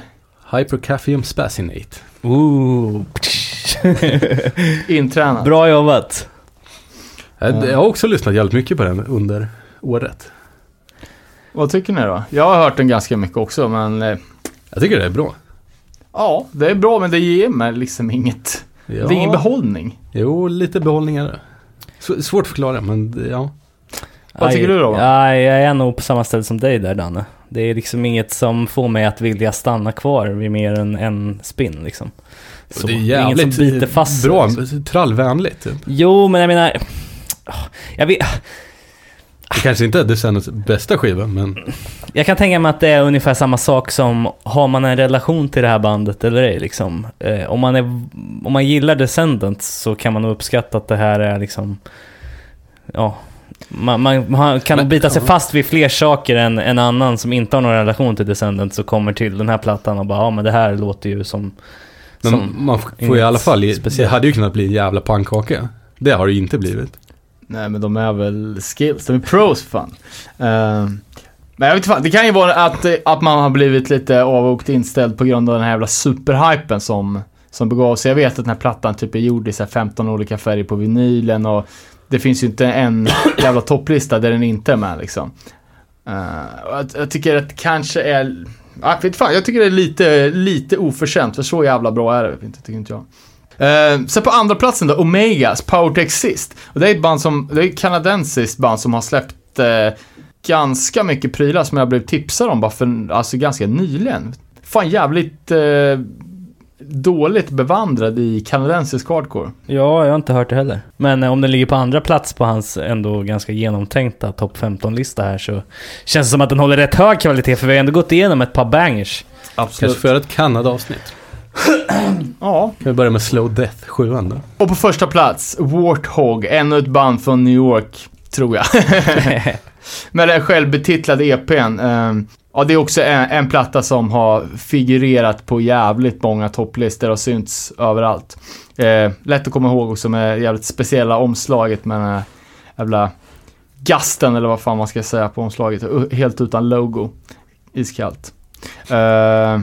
S3: Hypercaphium spassinate.
S2: Ooh. [LAUGHS]
S4: Intränad.
S2: Bra jobbat.
S3: Jag, har också lyssnat jävligt mycket på den under året.
S4: Vad tycker ni då? Jag har hört den ganska mycket också, men eh,
S3: Jag tycker det är bra.
S4: ja, det är bra, men det ger mig liksom inget.
S3: Ja.
S4: Det är ingen behållning.
S3: Jo, lite behållningar. S- svårt att förklara, men det- ja.
S4: Vad tycker
S2: Aj,
S4: du då?
S2: Ja, jag är nog på samma ställe som dig där Danne. Det är liksom inget som får mig att vilja stanna kvar vid mer än en spin liksom. Så,
S3: det är
S2: inget
S3: jävligt
S2: som biter fast
S3: bra,
S2: liksom.
S3: trallvänligt. Typ.
S2: Jo, men jag menar... Jag, vet,
S3: Det kanske inte är Descendants bästa skiva, men
S2: jag kan tänka mig att det är ungefär samma sak som har man en relation till det här bandet eller ej liksom. Eh, om, man är, om man gillar Descendants så kan man nog uppskatta att det här är liksom... Ja, man, man, man kan
S3: Men-
S2: bita sig fast vid fler saker än en annan som inte har någon relation till Descendants och kommer till den här plattan och bara ja men det här låter ju som...
S3: men
S2: som
S3: man får i alla fall, det
S2: speciellt.
S3: hade ju kunnat bli en jävla pannkaka. Det har det ju inte blivit.
S4: Nej, men de är väl skills. De är pros fan. Eh, men jag vet inte fan, det kan ju vara att, eh, att man har blivit lite avvokt inställd på grund av den här jävla superhypen som, som begav sig. Jag vet att den här plattan typ är gjord i så här 15 olika färger på vinylen och det finns ju inte en [COUGHS] jävla topplista där den inte är med liksom. Och jag, jag tycker att det kanske är, Ah, jag vet fan, jag tycker det är lite, lite oförtjänt för så jävla bra är det inte, tycker inte jag. Uh, sen på andra platsen då, Omegas, Power to Exist. Och det är ett band som, det är ett kanadensiskt band som har släppt eh, ganska mycket prylar som jag blev tipsad om bara för, alltså ganska nyligen. Fan jävligt eh, dåligt bevandrad i kanadensisk hardcore.
S2: Ja, jag har inte hört det heller. Men eh, om den ligger på andra plats på hans ändå ganska genomtänkta topp 15-lista här så känns det som att den håller rätt hög kvalitet för vi har ändå gått igenom ett par bangers.
S4: Absolut.
S3: Kanske för ett Kanada-avsnitt. [CLEARS THROAT]
S4: Ja.
S3: Kan vi börja med Slow Death 7 då?
S4: Och på första plats, Warthog, ännu ett band från New York, tror jag. [LAUGHS] [LAUGHS] Med den självbetitlade EPn. ehm, ja, det är också en, en platta som har figurerat på jävligt många topplistor och synts överallt. Eh, lätt att komma ihåg också med jävligt speciella omslaget med den här jävla gasten eller vad fan man ska säga på omslaget. Helt utan logo. Iskallt. Eh,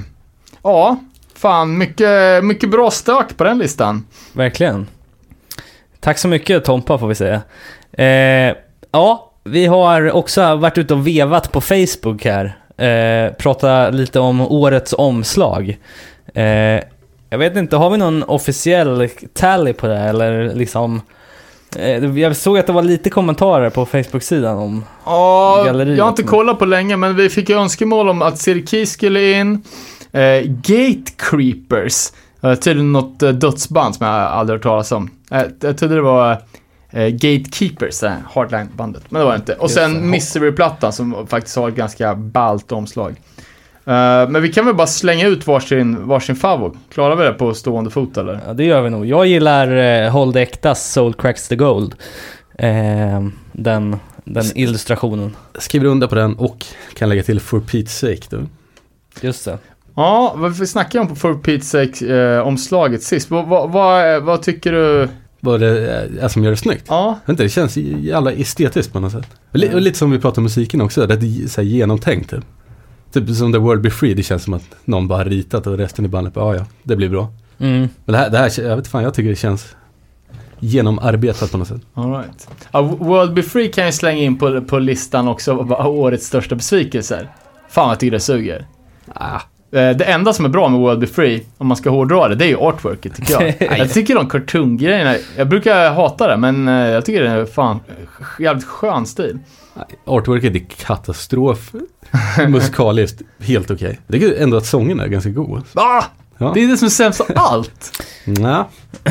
S4: ja, fan mycket, mycket bra stök på den listan.
S2: Verkligen. Tack så mycket Tompa får vi säga. Eh, ja, vi har också varit ute och vevat på Facebook här. Eh, prata lite om årets omslag. Eh, jag vet inte, har vi någon officiell tally på det eller liksom? Eh, jag såg att det var lite kommentarer på Facebook-sidan om...
S4: Ja,
S2: Galleriet,
S4: jag har inte kollat på länge, men vi fick ju önskemål om att Sirki skulle in. Eh, Gate Creepers. Uh, tydligen något uh, dödsband som jag aldrig hört talas om. Uh, jag trodde det var uh, Gatekeepers, det här Hardline-bandet. Men det var det inte. Och sen Misery-plattan som faktiskt har ett ganska ballt omslag. Uh, men vi kan väl bara slänga ut varsin, varsin favvo. Klarar vi det på stående fot eller?
S2: Ja, det gör vi nog. Jag gillar eh, Håll det äktas Soul Cracks the Gold. Eh, den, den illustrationen.
S3: Skriver under på den och kan lägga till For Pete's Sake då.
S2: Just det.
S4: Ja, vad vi snackade om på For Pete's Sake eh, omslaget sist. Vad, vad, vad, vad tycker du?
S3: Vad det är som gör det snyggt.
S4: Ja,
S3: inte, det känns jävla estetiskt på något sätt. Och, li- och lite som vi pratade om musiken också, det är så genomtänkt. Typ. typ som The World Be Free, det känns som att någon bara ritat och resten i bandet bara, ja ja, det blir bra.
S2: Mm.
S3: Men det här, det här, jag vet fan, jag tycker det känns genomarbetat på något sätt.
S4: all right. Ja, World Be Free kan jag slänga in på, på listan också, årets största besvikelser. Fan vad jag tycker det suger.
S3: Ah,
S4: Det enda som är bra med World Be Free, om man ska hårdra det, det är ju artworket tycker jag. [LAUGHS] jag tycker de cartoon-grejerna, jag brukar hata det, men eh, jag tycker det är fan jävligt skön stil.
S3: artworket är katastrof. Musikaliskt, helt okej. Jag tycker ändå att sången är ganska god.
S4: Ah!
S3: Ja.
S4: Det är det som är sämst av allt.
S3: Nja,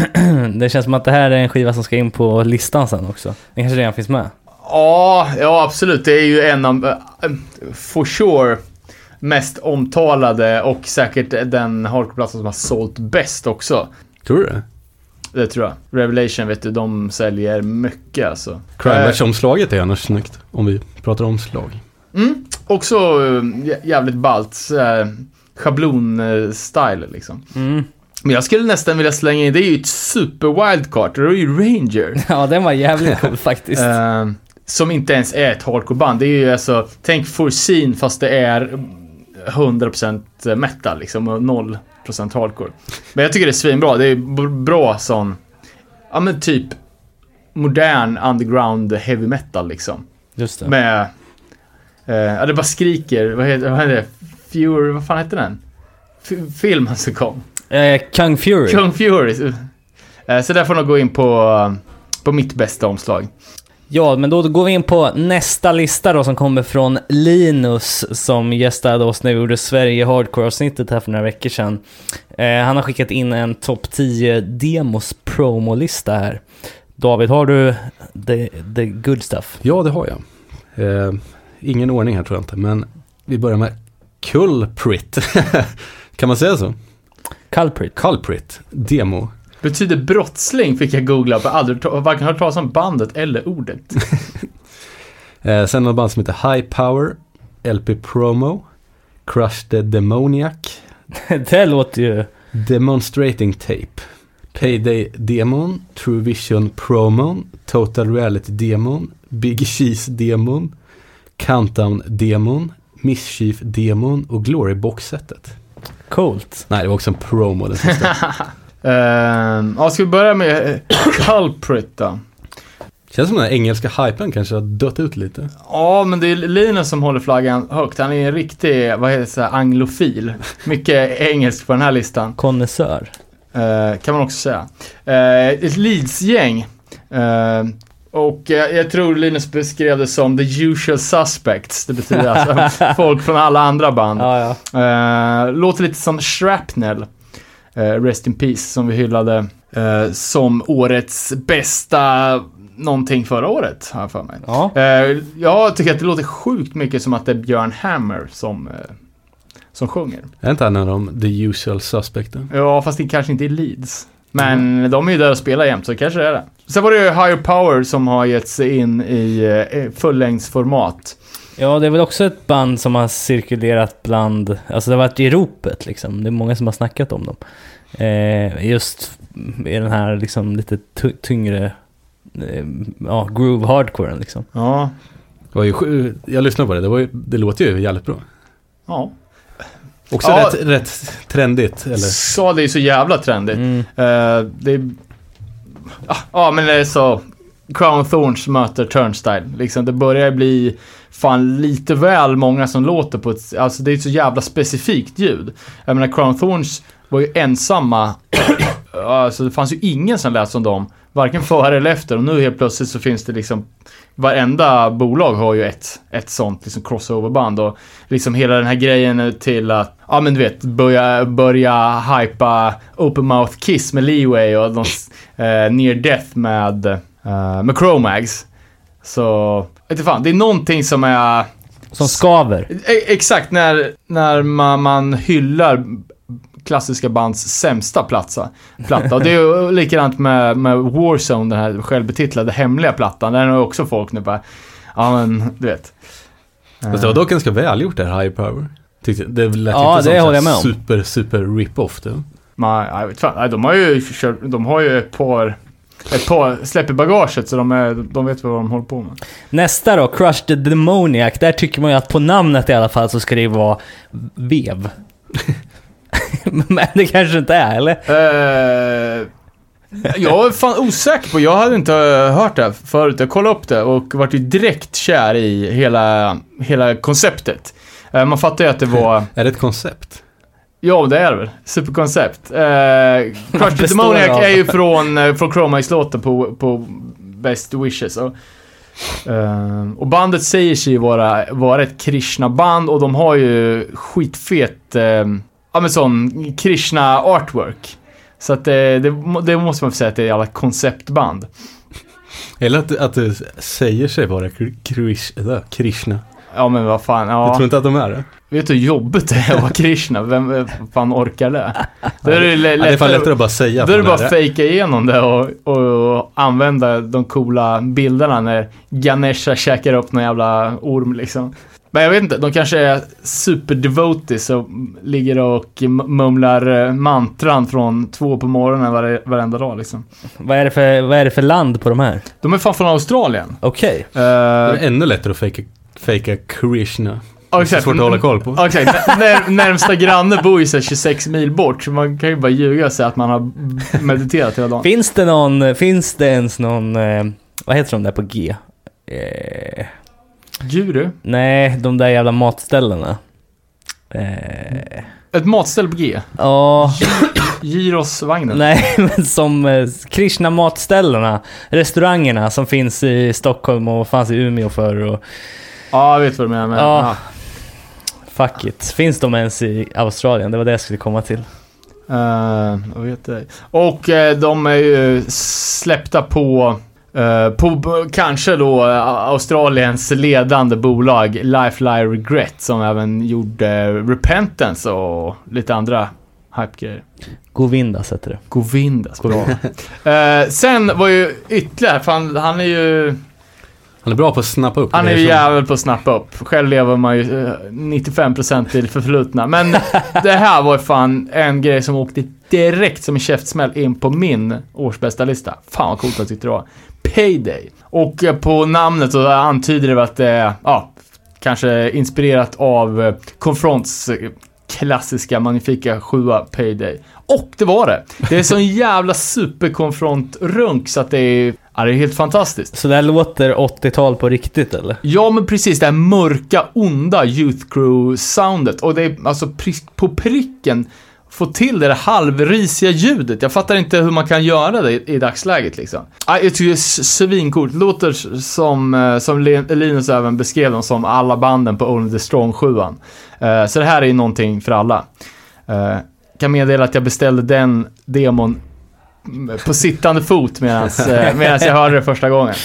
S3: [CLEARS THROAT]
S2: Det känns som att det här är en skiva som ska in på listan sen också. Den kanske redan finns med.
S4: Ja, ja absolut. Det är ju en av, eh, for sure, mest omtalade och säkert den hardcore-plattan som har sålt bäst också.
S3: tror du det?
S4: Det tror jag. Revelation, vet du, de säljer mycket alltså.
S3: Crime-omslaget är annars snyggt, om vi pratar omslag.
S4: Mm, också eh, jä- jävligt ballt. Schablon-style liksom.
S2: Mm.
S4: Men jag skulle nästan vilja slänga in, det är ju ett super wildcard. Det är ju Ranger. [LAUGHS]
S2: Ja, den var jävligt [LAUGHS] cool faktiskt.
S4: Eh, som inte ens är ett hardcore-band. Det är ju alltså, tänk Forseen fast det är 100% metal liksom och 0% hardcore. Men jag tycker det är svinbra. Det är bra sån, ja men typ modern underground heavy metal liksom.
S2: Just det.
S4: Med, eh, ja det bara skriker, vad heter, vad heter det? Fury, vad fan heter den? F- filmen som kom.
S2: Eh, Kung Fury.
S4: Kung Fury. Eh, så där får nog gå in på, på mitt bästa omslag.
S2: Ja, men då går vi in på nästa lista då som kommer från Linus som gästade oss när vi gjorde Sverige Hardcore-avsnittet här för några veckor sedan. Eh, han har skickat in en topp 10 demos promolista här. David, har du the, the good stuff?
S3: Ja, det har jag. Eh, ingen ordning här tror jag inte, men vi börjar med Culprit. [LAUGHS] kan man säga så?
S2: Culprit.
S3: Culprit, demo.
S4: Betyder brottsling fick jag googla, har aldrig ta- varken hört talas om bandet eller ordet. [LAUGHS]
S3: Eh, sen har band som heter High Power, LP Promo, Crush the Demoniac, [LAUGHS]
S2: det låter ju...
S3: Demonstrating Tape, Payday Demon, True Vision Promon, Total Reality Demon, Big Cheese Demon, Countdown Demon, Mischief Demon och Glory Box-setet.
S2: Coolt.
S3: Nej, det var också en promo den sista. [LAUGHS]
S4: Ehm, ja, ska vi börja med eh, Culprit då?
S3: Känns som den här engelska hypen kanske har dött ut lite.
S4: Ja, men det är Linus som håller flaggan högt. Han är en riktig, vad heter det, så här, anglofil. Mycket engelsk på den här listan.
S2: Konnässör.
S4: Eh, kan man också säga. Eh, ett Leeds-gäng. Eh, och jag tror Linus beskrev det som the usual suspects. Det betyder alltså [LAUGHS] folk från alla andra band.
S2: Ja, ja.
S4: Låter lite som Shrapnel. Eh, Rest in Peace som vi hyllade eh, som årets bästa någonting förra året, har jag för mig.
S2: Ja.
S4: Eh, jag tycker att det låter sjukt mycket som att det är Björn Hammer som, som sjunger.
S3: Är inte han en av de the usual suspecten?
S4: Ja, fast det kanske inte är Leeds. Men de är ju där och spelar jämt, så kanske det är det. Sen var det ju Higher Power som har gett sig in i eh, fullängdsformat.
S2: Ja, det är väl också ett band som har cirkulerat bland, alltså det har varit i ropet liksom. Det är många som har snackat om dem. Eh, just i den här liksom lite ty- tyngre, eh, ja, groove hardcoren liksom.
S4: Ja,
S3: Det var ju, sju- jag lyssnade på det, det, var ju, det låter ju jävligt bra.
S4: ja.
S3: Också
S4: Ja.
S3: rätt, rätt trendigt, eller?
S4: Sa det är så jävla trendigt.
S2: Mm.
S4: Eh, det är... Ja, men det är så... Crown Thorns möter Turnstyle. Liksom, det börjar bli fan lite väl många som låter på ett... Alltså det är ett så jävla specifikt ljud. Jag menar, Crown Thorns var ju ensamma [CLEARS THROAT] alltså det fanns ju ingen som lät som dem. Varken före eller efter och nu helt plötsligt så finns det liksom Varenda bolag har ju ett, ett sånt liksom crossoverband och liksom hela den här grejen till att, ja men du vet, börja, börja hypa Open Mouth Kiss med Leeway och de, eh, Near Death med, eh, med Chromags. Så, inte fan, det är någonting som är
S2: Som skaver.
S4: E- Exakt, när, när man, man hyllar klassiska bands sämsta platsa, platta. Och det är ju likadant med, med Warzone, den här självbetitlade hemliga plattan. Där har också folk nu bara, ja men du vet.
S3: Fast det var dock ganska välgjort det här High Power. Tyckte, det lät
S2: Ja,
S3: inte
S2: det
S3: som
S2: håller jag med
S3: super, super rip-off.
S4: Man, jag vet fan, nej, de har ju de har ju ett par, ett par släpp i bagaget så de, är, de vet vad de håller på med.
S2: Nästa då, Crush the Demoniac. Där tycker man ju att på namnet i alla fall så ska det ju vara vev. [LAUGHS] Men det kanske inte är, eller?
S4: Eh, jag är fan osäker på, jag hade inte hört det förut. Jag kollade upp det och vart ju direkt kär i hela, hela konceptet. Eh, man fattar ju att det var,
S3: Är det ett koncept?
S4: Ja det är det väl, superkoncept. Eh, [LAUGHS] Crush the Demoniac är ju från, eh, från Chromax låten på, på Best Wishes. Och, eh, och bandet säger sig vara, vara ett Krishna-band och de har ju skitfet, eh, ja men sån Krishna artwork. Så att det, det, må- det måste man säga att det är alla konceptband.
S3: Eller att, att det säger sig vara Kri- Krish, Krishna.
S4: Ja men vad fan,
S3: Jag
S4: ja.
S3: tror inte att de är det.
S4: Vet du hur jobbigt det är att vara Krishna? Vem fan orkar det? Då är det,
S3: Ja, det är fan lättare att bara säga
S4: Då är det
S3: att
S4: bara
S3: är
S4: fejka igenom det och, och använda de coola bilderna när Ganesha käkar upp någon jävla orm liksom. Men jag vet inte, de kanske är superdevotees och ligger och mumlar eh, mantran från två på morgonen var, varenda dag liksom.
S2: Vad är, det för, vad är det för land på de här?
S4: De är fan från Australien.
S2: Okej.
S4: Uh,
S3: Det är ännu lättare att fejka, fejka Krishna.
S4: Ja,
S3: Det är
S4: exakt.
S3: svårt att hålla koll på.
S4: Ja, exakt. När, närmsta granne bor ju så här 26 mil bort, så man kan ju bara ljuga och säga att man har mediterat hela dagen.
S2: Finns det någon, finns det ens någon, eh, vad heter de där på G? Eh,
S4: Djuru.
S2: nej, de där jävla matställena. Eh,
S4: Ett matställ på G.
S2: Ja,
S4: Gyrosvagnen.
S2: nej [LAUGHS] men som eh, Krishna matställena, restaurangerna som finns i Stockholm och fanns i Umeå förr och
S4: Ja, jag vet vad du menar. Men,
S2: Ja.
S4: ja.
S2: Fuck it. Finns de ens i Australien? Det var det jag skulle komma till.
S4: Uh, jag vet det. Och eh, de är ju släppta på, eh, på kanske då Australiens ledande bolag Life Lie Regret som även gjorde Repentance och lite andra hype-grejer.
S2: Govindas heter det.
S4: Govindas, bra. [LAUGHS] Sen var ju ytterligare, fan han är ju,
S3: Han är bra på att snappa upp
S4: han är ju jävel på att snappa upp. Själv lever man ju eh, 95% i det förflutna. Men [LAUGHS] det här var ju fan en grej som åkte direkt som en käftsmäll in på min årsbästa lista. Fan vad coolt jag tyckte det var. Payday. Och eh, på namnet så antyder det att det är, ja, kanske inspirerat av eh, Confronts eh, klassiska magnifika sjua Payday. Och det var det. Det är sån jävla superkonfront-runk så att det är, ja, det är helt fantastiskt.
S2: Så det här låter 80-tal på riktigt eller?
S4: Ja, men precis det här mörka, onda Youth Crew-soundet. Och det är alltså på pricken få till det där halvrisiga ljudet. Jag fattar inte hur man kan göra det i, i dagsläget liksom. Ah, jag tycker det är svincoolt. Det låter som, eh, som Linus även beskrev dem som alla banden på Only the Strong 7 uh, eh, Så det här är ju någonting för alla. Uh, kan meddela att jag beställde den demon på sittande fot medan jag hörde det första gången.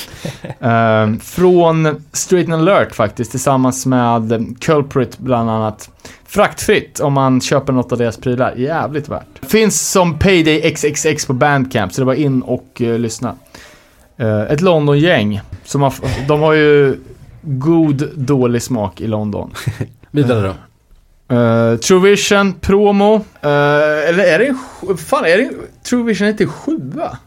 S4: Eh, från Straight and Alert faktiskt, tillsammans med eh, Culprit bland annat. Fraktfritt om man köper något av deras prylar. Jävligt värt. Finns som Payday XXX på Bandcamp, så det var in och eh, lyssna. Eh, ett London-gäng. Som har, de har ju god, dålig smak i London.
S3: Vidare då.
S4: Uh, Truevision, promo. Uh, eller är det en Fan, är det Truevision inte sjua?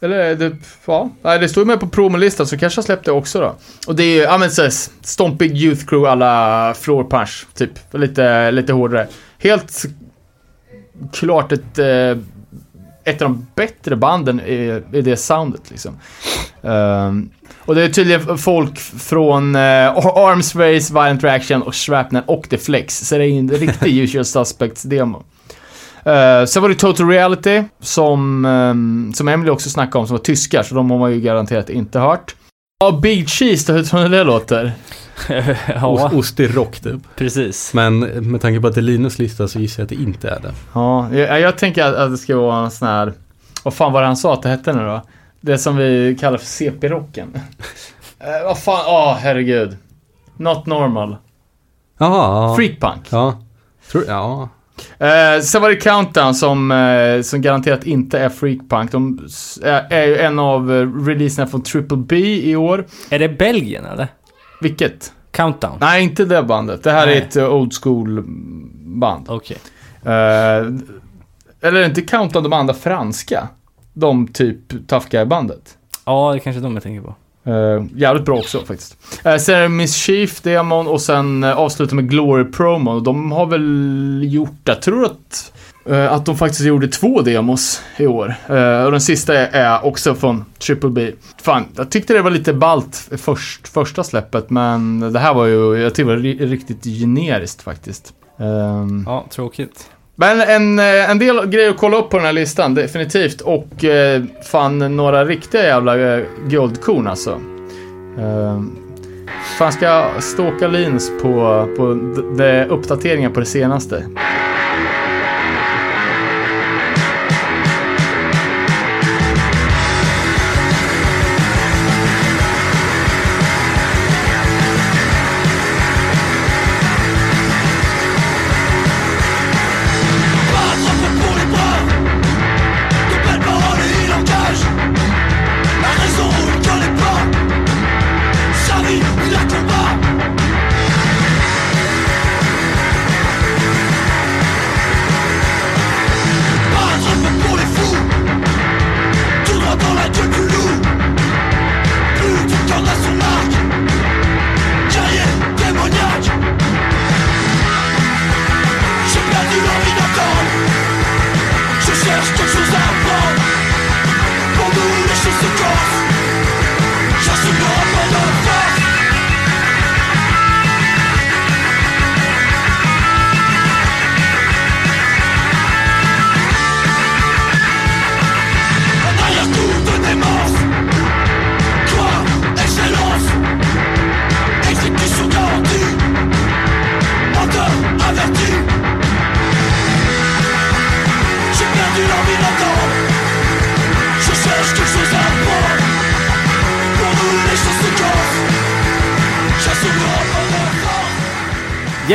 S4: Eller är det... Ja. Nej, det står ju med på promolistan så kanske jag släppte det också då. Och det är ju, ja men såhär, stompig Youth Crew alla Floor Punch, typ. Lite, lite hårdare. Helt klart ett... eh, ett av de bättre banden i, i det soundet liksom. Ehm, och det är tydligen folk från uh, Arms Race, Violent Reaction och Shrapnel och The Flex. Så det är en riktig [LAUGHS] Usual Suspects-demo. Eh, sen var det Total Reality, som, ehm, som Emily också snackade om, som var tyskar, så de har man ju garanterat inte hört. Ja, Big Cheese, då, hur tror ni det låter? [LAUGHS]
S2: ja,
S3: Ost, ostig rock typ.
S2: precis.
S3: Men med tanke på att det är Linus lista så gissar jag att det inte är det.
S4: Ja, jag, jag tänker att, att det ska vara en sån här... Vad fan var det han sa att det hette nu då? Det som vi kallar för CP-rocken. [LAUGHS] Eh, vad fan, åh herregud. Not normal.
S3: Jaha.
S4: Freakpunk.
S3: Ja. Tror, ja.
S4: Eh, sen var det Countdown som, eh, som garanterat inte är Freakpunk. De är ju en av eh, releaserna från Triple B i år.
S2: Är det Belgien eller?
S4: Vilket?
S2: Countdown?
S4: Nej, inte det bandet. Det här
S2: Nej.
S4: är ett eh, old school band.
S2: Okej.
S4: Eh, eller inte Countdown de andra franska? De typ Tough Guy-bandet.
S2: Ja, det är kanske är de jag tänker på.
S4: Uh, jävligt bra också faktiskt. Uh, sen är det Miss Chief demon och sen uh, avsluta med Glory promo. De har väl gjort, jag tror att, att de faktiskt gjorde två demos i år. Eh, och den sista är, också från Triple B. Fan, jag tyckte det var lite balt först, första släppet, men det här var ju, jag tyckte det var ri- riktigt generiskt faktiskt. Ehm,
S2: Ja, tråkigt.
S4: men en, eh, en del grejer att kolla upp på den här listan, definitivt. Och eh, fan några riktiga jävla eh, guldkorn alltså. Eh, fan ska jag stalka Linus på, på de uppdateringar på det senaste.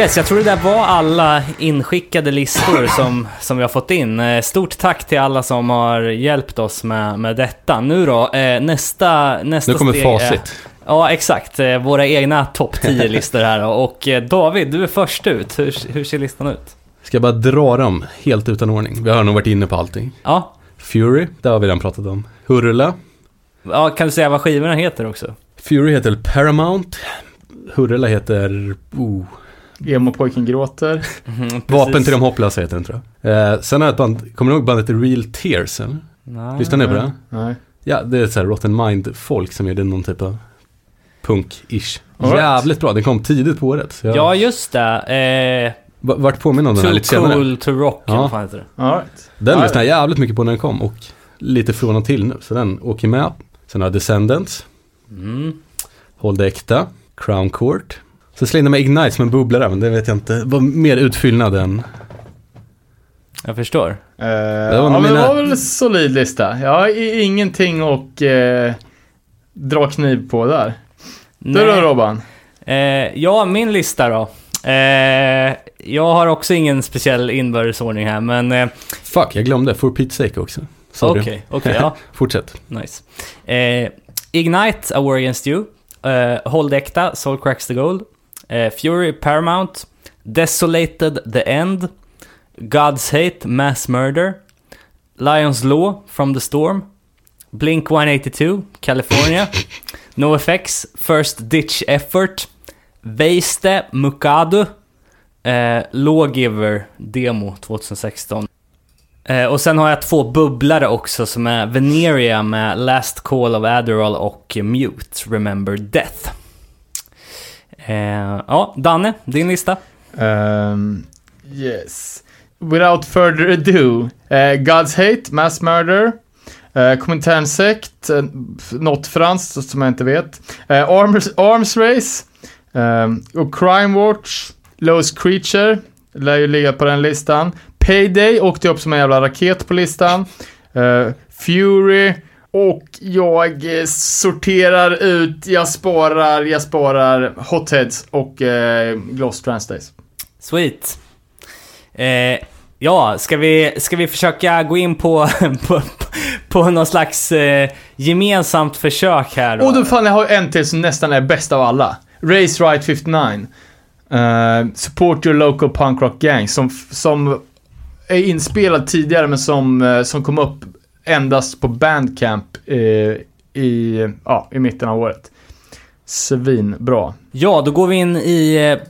S2: Yes, jag tror det där var alla inskickade listor som, som vi har fått in. Eh, Stort tack till alla som har hjälpt oss med, med detta. Nu då, eh, nästa, nästa
S3: Nu kommer
S2: steg är-
S3: facit.
S2: Ja, exakt. Eh, Våra egna topp 10-listor här. Och David, du är först ut. Hur, hur ser listan ut?
S3: Ska jag bara dra dem helt utan ordning? Vi har nog varit inne på allting.
S2: Ja,
S3: Fury, det har vi redan pratat om. Hurla.
S2: ja kan du säga vad skivorna heter också?
S3: Fury heter Paramount. Hurla heter... Oh,
S4: Emo-pojken gråter.
S2: Mhm,
S3: Vapen till de hopplösa heter den tror jag. Eh, sen har jag ett band, kommer du ihåg bandet Real Tears eller?
S2: Nej.
S3: Lyssnar ni på det?
S4: Nej.
S3: Ja, det är så här Rotten Mind-folk som gjorde någon typ av punk-ish.
S4: Right.
S3: Jävligt bra, den kom tidigt på året. Så jag
S2: Ja, just det. Eh,
S3: va- vart påminn om den här
S2: Too
S3: lite senare.
S2: cool to rock,
S3: Ja.
S2: vad fan heter det?
S4: All right.
S3: Den
S4: Ja,
S3: lyssnade jag jävligt mycket på när den kom och lite från och till nu. Så den åker med. Sen har jag Descendants,
S2: Mm.
S3: Håll det äkta, Crown Court. Så slängde jag med Ignite som en bubblare, men det vet jag inte. Det var mer utfyllnad än...
S2: Jag förstår.
S4: Eh,
S3: var
S4: ja, men det
S3: mina-
S4: var väl en solid lista. Jag har ingenting att eh, dra kniv på där. Du då. Robban?
S2: Eh, ja, min lista då. Eh, jag har också ingen speciell inbördesordning här, men eh,
S3: Fuck, jag glömde. For Pete's sake också.
S2: Okej, okej, ja, [LAUGHS]
S3: Fortsätt.
S2: nice. Eh, Ignite, A War Against You. Eh, Hold Äkta, Soul Cracks the Gold. Eh, Fury, Paramount. Desolated, The End. God's Hate, Mass Murder. Lions Law, From the Storm. Blink 182, California. NoFX, First Ditch Effort. Veiste, Mukadu. Eh, Lawgiver, Demo 2016. Eh, och sen har jag två bubblare också som är Veneria med Last Call of Adderall och Mute, Remember Death. Eh, ja, Danne, din lista?
S4: Um, yes. without further ado. Eh, God's Hate, Mass Murder. Eh, Komintern Sect, eh, något franskt som jag inte vet. Eh, Arms, Arms Race. Eh, och Crime Watch. Lowest Creature. Lär ju ligga på den listan. Payday åkte upp som en jävla raket på listan. Eh, Fury. Och jag eh, sorterar ut, jag sparar, jag sparar Hotheads och eh, Gloss Transdays.
S2: Sweet. Eh, ja, ska vi, ska vi försöka gå in på, [LAUGHS] på, på någon slags eh, gemensamt försök här då?
S4: Och då fan, jag har en till som nästan är bäst av alla. Race Right 59. Eh, support your local punk rock gang. Som, som är inspelad tidigare men som, eh, som kom upp endast på Bandcamp eh, i, ja, i mitten av året. Svinbra.
S2: Ja, då går vi in i eh,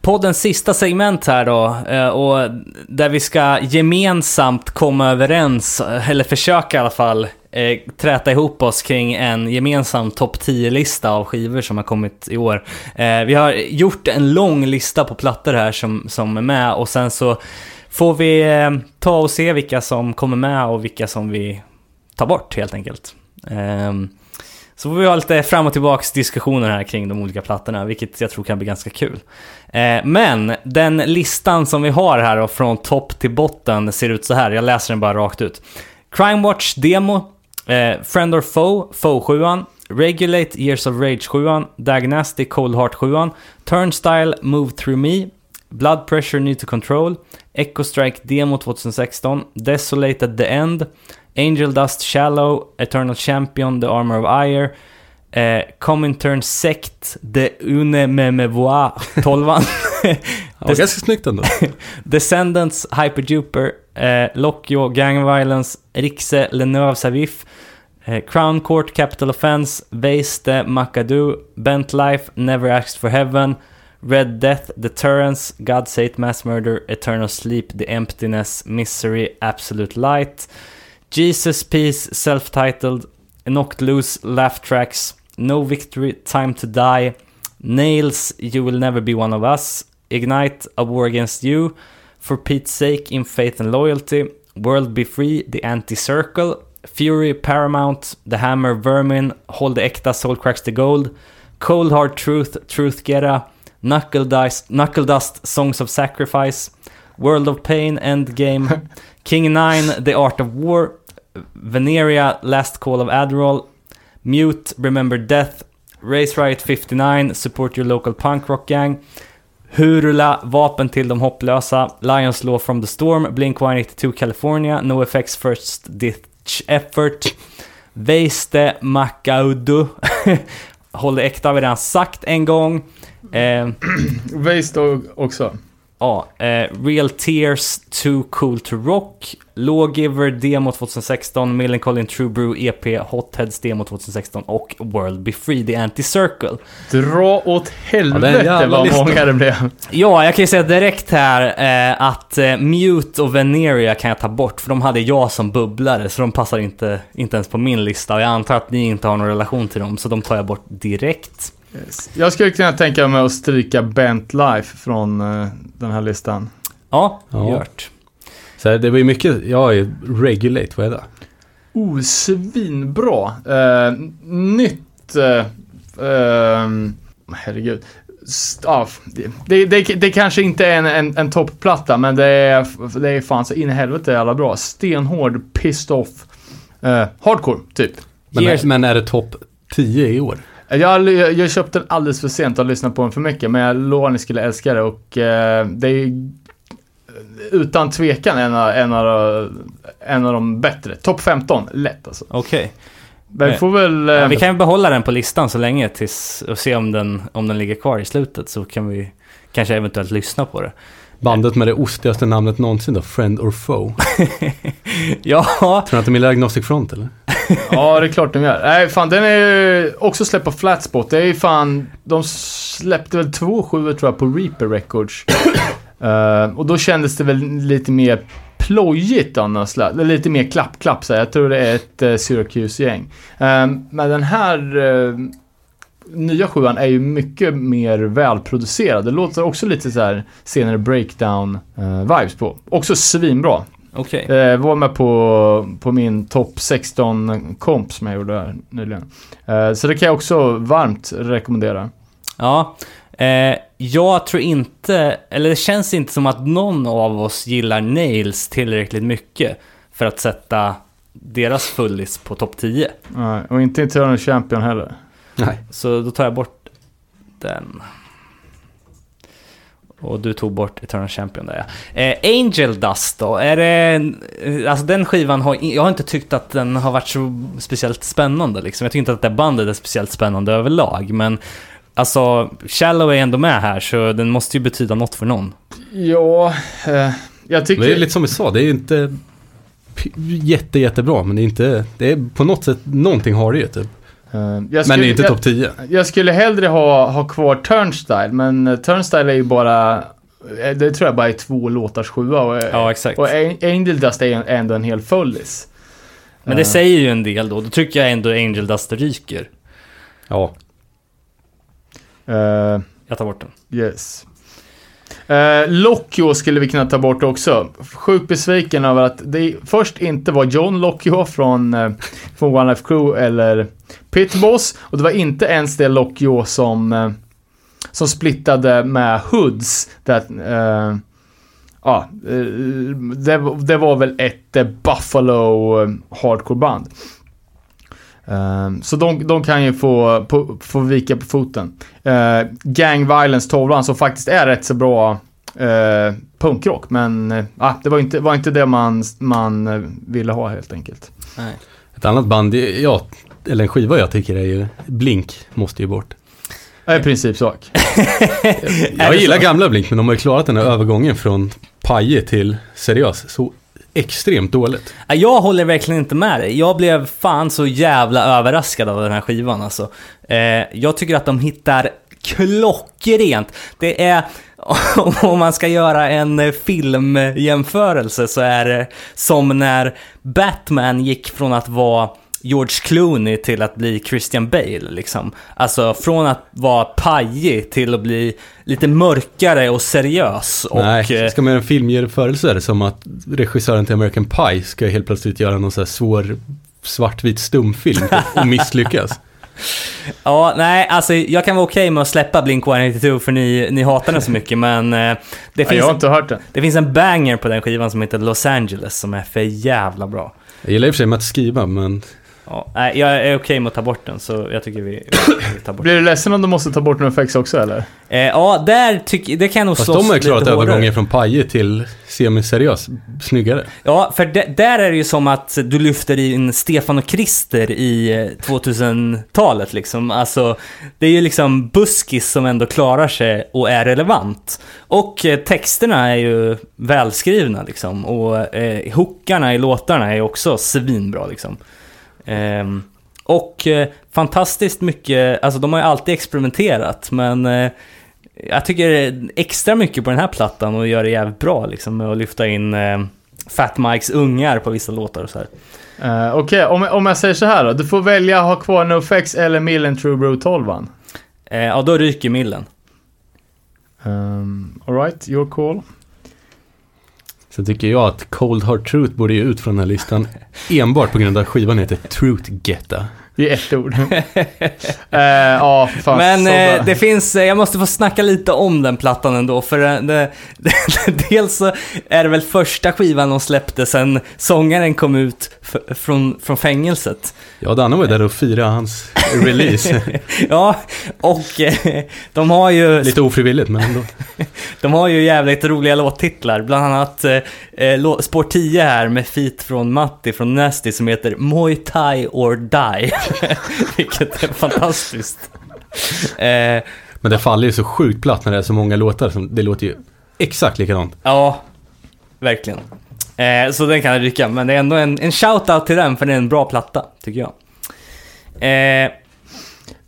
S2: poddens sista segment här då. Eh, och där vi ska gemensamt komma överens, eller försöka i alla fall, eh, träta ihop oss kring en gemensam topp 10-lista av skivor som har kommit i år. Vi har gjort en lång lista på plattor här som, som är med och sen så får vi eh, ta och se vilka som kommer med och vilka som vi tar bort helt enkelt. Ehm, så får vi ha lite fram och tillbaks diskussioner här kring de olika plattorna, vilket jag tror kan bli ganska kul. Eh, men den listan som vi har här då, från topp till botten ser ut så här. Jag läser den bara rakt ut. Crime Watch Demo, eh, Friend or Foe, Foe 7 Regulate Years of Rage 7 Diagnostic Cold Heart 7 Turnstyle Move Through Me, Blood Pressure Need to Control, Echo Strike Demo 2016, Desolate at the End, Angel Dust Shallow, Eternal Champion, The Armor of Ire, eh, Comintern Sect, The Une Memevois [LAUGHS] 12
S3: Ja, ganska snyggt ändå. [LAUGHS]
S2: Descendants, Hyperduper, eh, Lockjaw, Gang Violence, Rixe, Lenöv Savif, eh, Crown Court, Capital Offense, Veiste, Macadoo, Bent Life, Never Asked for Heaven, Red Death, Deterrence, God Sate, Mass Murder, Eternal Sleep, The Emptiness, Misery, Absolute Light, Jesus Peace, Self-Titled, Knocked Loose, Laugh Tracks, No Victory, Time to Die, Nails, You Will Never Be One of Us, Ignite, A War Against You, For Pete's Sake, In Faith and Loyalty, World Be Free, The Anti-Circle, Fury, Paramount, The Hammer, Vermin, Hold the Äkta, Soul Cracks the Gold, Cold Hard Truth, Truth Gera, Knuckle, Dice, Knuckle Dust, Songs of Sacrifice, World of Pain, Endgame, [LAUGHS] King 9, The Art of War, Veneria, Last Call of Adderall, Mute, Remember Death, Race Riot 59, Support Your Local Punk Rock Gang, Hurula, Vapen till de hopplösa, Lions Law from the Storm, Blink-182 California, NoFX First Ditch Effort, Veiste, Macaudu, [LAUGHS] Håll det äkta har vi redan sagt en gång. Eh, [CLEARS THROAT]
S4: Waste också.
S2: Ja, eh, Real Tears, Too Cool To Rock, Lawgiver Demo 2016, Millencolin True Brew EP, Hotheads Demo 2016 och World Be Free, The Anti-Circle.
S4: Dra åt
S3: Ja,
S4: helvete
S3: jävla
S4: vad många det blev.
S2: Ja, jag kan ju säga direkt här eh, att eh, Mute och Veneria kan jag ta bort, för de hade jag som bubblare, så de passar inte, inte ens på min lista. Och jag antar att ni inte har någon relation till dem, så de tar jag bort direkt.
S4: Jag skulle kunna tänka mig att stryka Bent Life från eh, den här listan.
S2: Ja,
S3: Ja.
S2: gjort.
S3: Så det var ju mycket, ja, regulate, vad är det?
S4: Oh, svinbra. Eh, nytt... Eh, ehm, herregud. Ja, det, det, det, det kanske inte är en, en, en toppplatta, men det är, det är fan så in i helvete jävla bra. Stenhård, pissed off. Eh, hardcore, typ.
S3: Men, men är det topp 10 i år?
S4: Jag, jag, jag köpte den alldeles för sent och har lyssnat på den för mycket, men jag lovar ni skulle älska det och eh, det är utan tvekan en av, en av, en av de bättre. Topp 15, lätt alltså.
S2: Okej.
S4: Men vi får väl... eh,
S2: Ja, vi kan ju behålla den på listan så länge tills, och se om den, om den ligger kvar i slutet, så kan vi kanske eventuellt lyssna på det.
S3: Bandet med det ostigaste namnet någonsin då, Friend or Foe. [LAUGHS]
S2: ja,
S3: Tror du att de gillar Agnostic Front eller?
S4: Ja, det är klart de gör. Nej, fan den är ju också släppt på Flatspot. Det är ju fan... De släppte väl två sjuor tror jag på Reaper Records. [COUGHS] Eh, och då kändes det väl lite mer plojigt annars. Lite mer klapp-klapp så här. Jag tror det är ett uh, Syracuse-gäng. Eh, men den här... Uh, nya sjuan är ju mycket mer välproducerad. Det låter också lite så här senare breakdown-vibes på. Också svinbra.
S2: Okej.
S4: Eh, var med på, på min topp 16 komp som jag gjorde här nyligen. Eh, så det kan jag också varmt rekommendera.
S2: Ja. Eh, jag tror inte, eller det känns inte som att någon av oss gillar Nails tillräckligt mycket för att sätta deras fullis på topp 10.
S4: Nej, och inte Eternal Champion heller.
S3: Nej.
S2: Så då tar jag bort den. Och du tog bort Eternal Champion där ja. Eh, Angel Dust då, är det... eh, Alltså den skivan har... Jag har inte tyckt att den har varit så speciellt spännande liksom. Jag tycker inte att det bandet är speciellt spännande överlag, men... Alltså, Shallow är ändå med här, så den måste ju betyda något för någon.
S4: Ja, eh, jag tycker...
S3: Det är lite som vi sa, det är inte p- jätte, jättebra, men det är inte, det är på något sätt, någonting har det ju typ.
S4: Eh, jag
S3: Men
S4: skulle-
S3: är inte
S4: jag-
S3: topp 10.
S4: Jag skulle hellre ha, ha kvar Turnstyle, men eh, Turnstyle är ju bara... eh, Det tror jag bara är två låtars sjua. Och,
S2: Ja, exakt.
S4: och An- Angel Dust är ändå en hel fullis.
S2: Men det säger ju en del då. Då tycker jag ändå Angel Dust ryker.
S3: Ja.
S4: eh,
S2: Jag tar bort den.
S4: Yes. Eh, Lokio skulle vi kunna ta bort också. Sjukt besviken över att det först inte var John Lokio från, eh, från One Life Crew eller Pitboss. Och det var inte ens det Lokio som, eh, som splittade med Hoods. That, eh, ja, eh, det, det var väl ett eh, Buffalo eh, hardcore-band. Ehm, så de, de kan ju få, på, få vika på foten. Uh, Gang Violence tavlan som faktiskt är rätt så bra uh, punkrock. Men uh, ah, det var inte, var inte det man, man eh, ville ha helt enkelt.
S2: Nej.
S3: Ett annat band, ja, eller en skiva jag tycker är ju Blink, måste ju bort.
S4: Det är i princip sak. [LAUGHS]
S3: Jag gillar gamla Blink, men de har ju klarat den här övergången från pajig till seriös så extremt dåligt.
S2: Jag håller verkligen inte med dig. Jag blev fan så jävla överraskad av den här skivan alltså. Eh, jag tycker att de hittar klockrent. Det är, [LAUGHS] om man ska göra en filmjämförelse så är det som när Batman gick från att vara George Clooney till att bli Christian Bale liksom. Alltså från att vara pajig till att bli lite mörkare och seriös. Och,
S3: Nej,
S2: eh,
S3: ska man göra en filmjämförelse är det som att regissören till American Pie ska helt plötsligt göra någon så här svår svartvit stumfilm och misslyckas. [LAUGHS] [LAUGHS]
S2: Ja, nej, alltså jag kan vara okej med att släppa Blink-182 för ni, ni hatar den så mycket, men eh, det,
S4: Ja,
S2: finns
S4: jag har
S2: en,
S4: inte hört den.
S2: det finns en banger på den skivan som heter Los Angeles som är för jävla bra.
S3: Jag gillar i och för sig med att skriva, men
S2: Ja, nej, jag är okej med att ta bort den, så jag tycker vi, vi tar bort.
S4: Blir du ledsen om du måste ta bort NoFX också eller?
S2: Eh, ja, där tycker det kan jag nog
S3: fast
S2: slåss
S3: de har ju klarat övergången från pajig till semiseriös snyggare.
S2: Ja, för de, där är det ju som att du lyfter in Stefan och Krister i eh, 2000-talet liksom. Alltså, det är ju liksom buskis som ändå klarar sig och är relevant. Och eh, texterna är ju välskrivna liksom. Och eh, hookarna i låtarna är ju också svinbra liksom. Ehm, och eh, fantastiskt mycket, alltså de har ju alltid experimenterat, men eh, jag tycker extra mycket på den här plattan och gör det jävligt bra liksom med att lyfta in eh, Fat Mikes ungar på vissa låtar och så här.
S4: Uh, Okej, om, om jag säger så här då. Du får välja ha kvar NoFX eller Millen True Brew 12
S2: Eh, ja, då ryker millen.
S4: um, Alright, your call.
S3: Så tycker jag att Cold Hard Truth borde ju ut från den här listan [LAUGHS] enbart på grund av att skivan heter Truth Getta.
S4: Det är ett ord. [LAUGHS] Eh, Ja, fan.
S2: Men eh, det finns, eh, jag måste få snacka lite om den plattan ändå, för eh, det, det, [LAUGHS] dels så är det väl första skivan de släppte sen sångaren kom ut från, från fängelset.
S3: Ja, Danne var ju där och firade hans release. [LAUGHS]
S2: ja, och eh, de har ju...
S3: Lite ofrivilligt, men ändå.
S2: De har ju jävligt roliga låttitlar, bland annat eh, spår 10 här med feat från Matti från Nasty som heter Muay Thai or Die. [LAUGHS] Vilket är fantastiskt. Eh,
S3: Men det faller ju så sjukt platt när det är så många låtar. Som, det låter ju exakt likadant.
S2: ja, verkligen. Eh, så den kan rycka, men det är ändå en, en shout-out till den för det är en bra platta, tycker jag. Eh,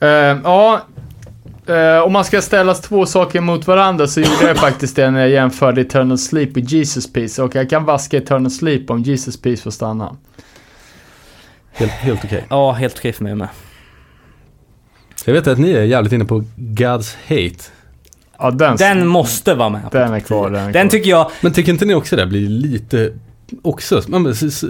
S4: Eh, ja, om man ska ställa två saker mot varandra så gjorde jag faktiskt det när jag jämförde Eternal Sleep och Jesus Peace. Och jag kan vaska Eternal Sleep om Jesus Peace får stanna.
S3: Helt, helt okej.
S2: ja, helt okej för mig med.
S3: Jag vet att ni är jävligt inne på God's Hate.
S4: Ja, den,
S2: Den måste vara med.
S4: den är kvar.
S2: 10.
S4: Den, är
S2: Den
S4: kvar.
S2: tycker jag,
S3: Men tycker inte ni också det blir lite också,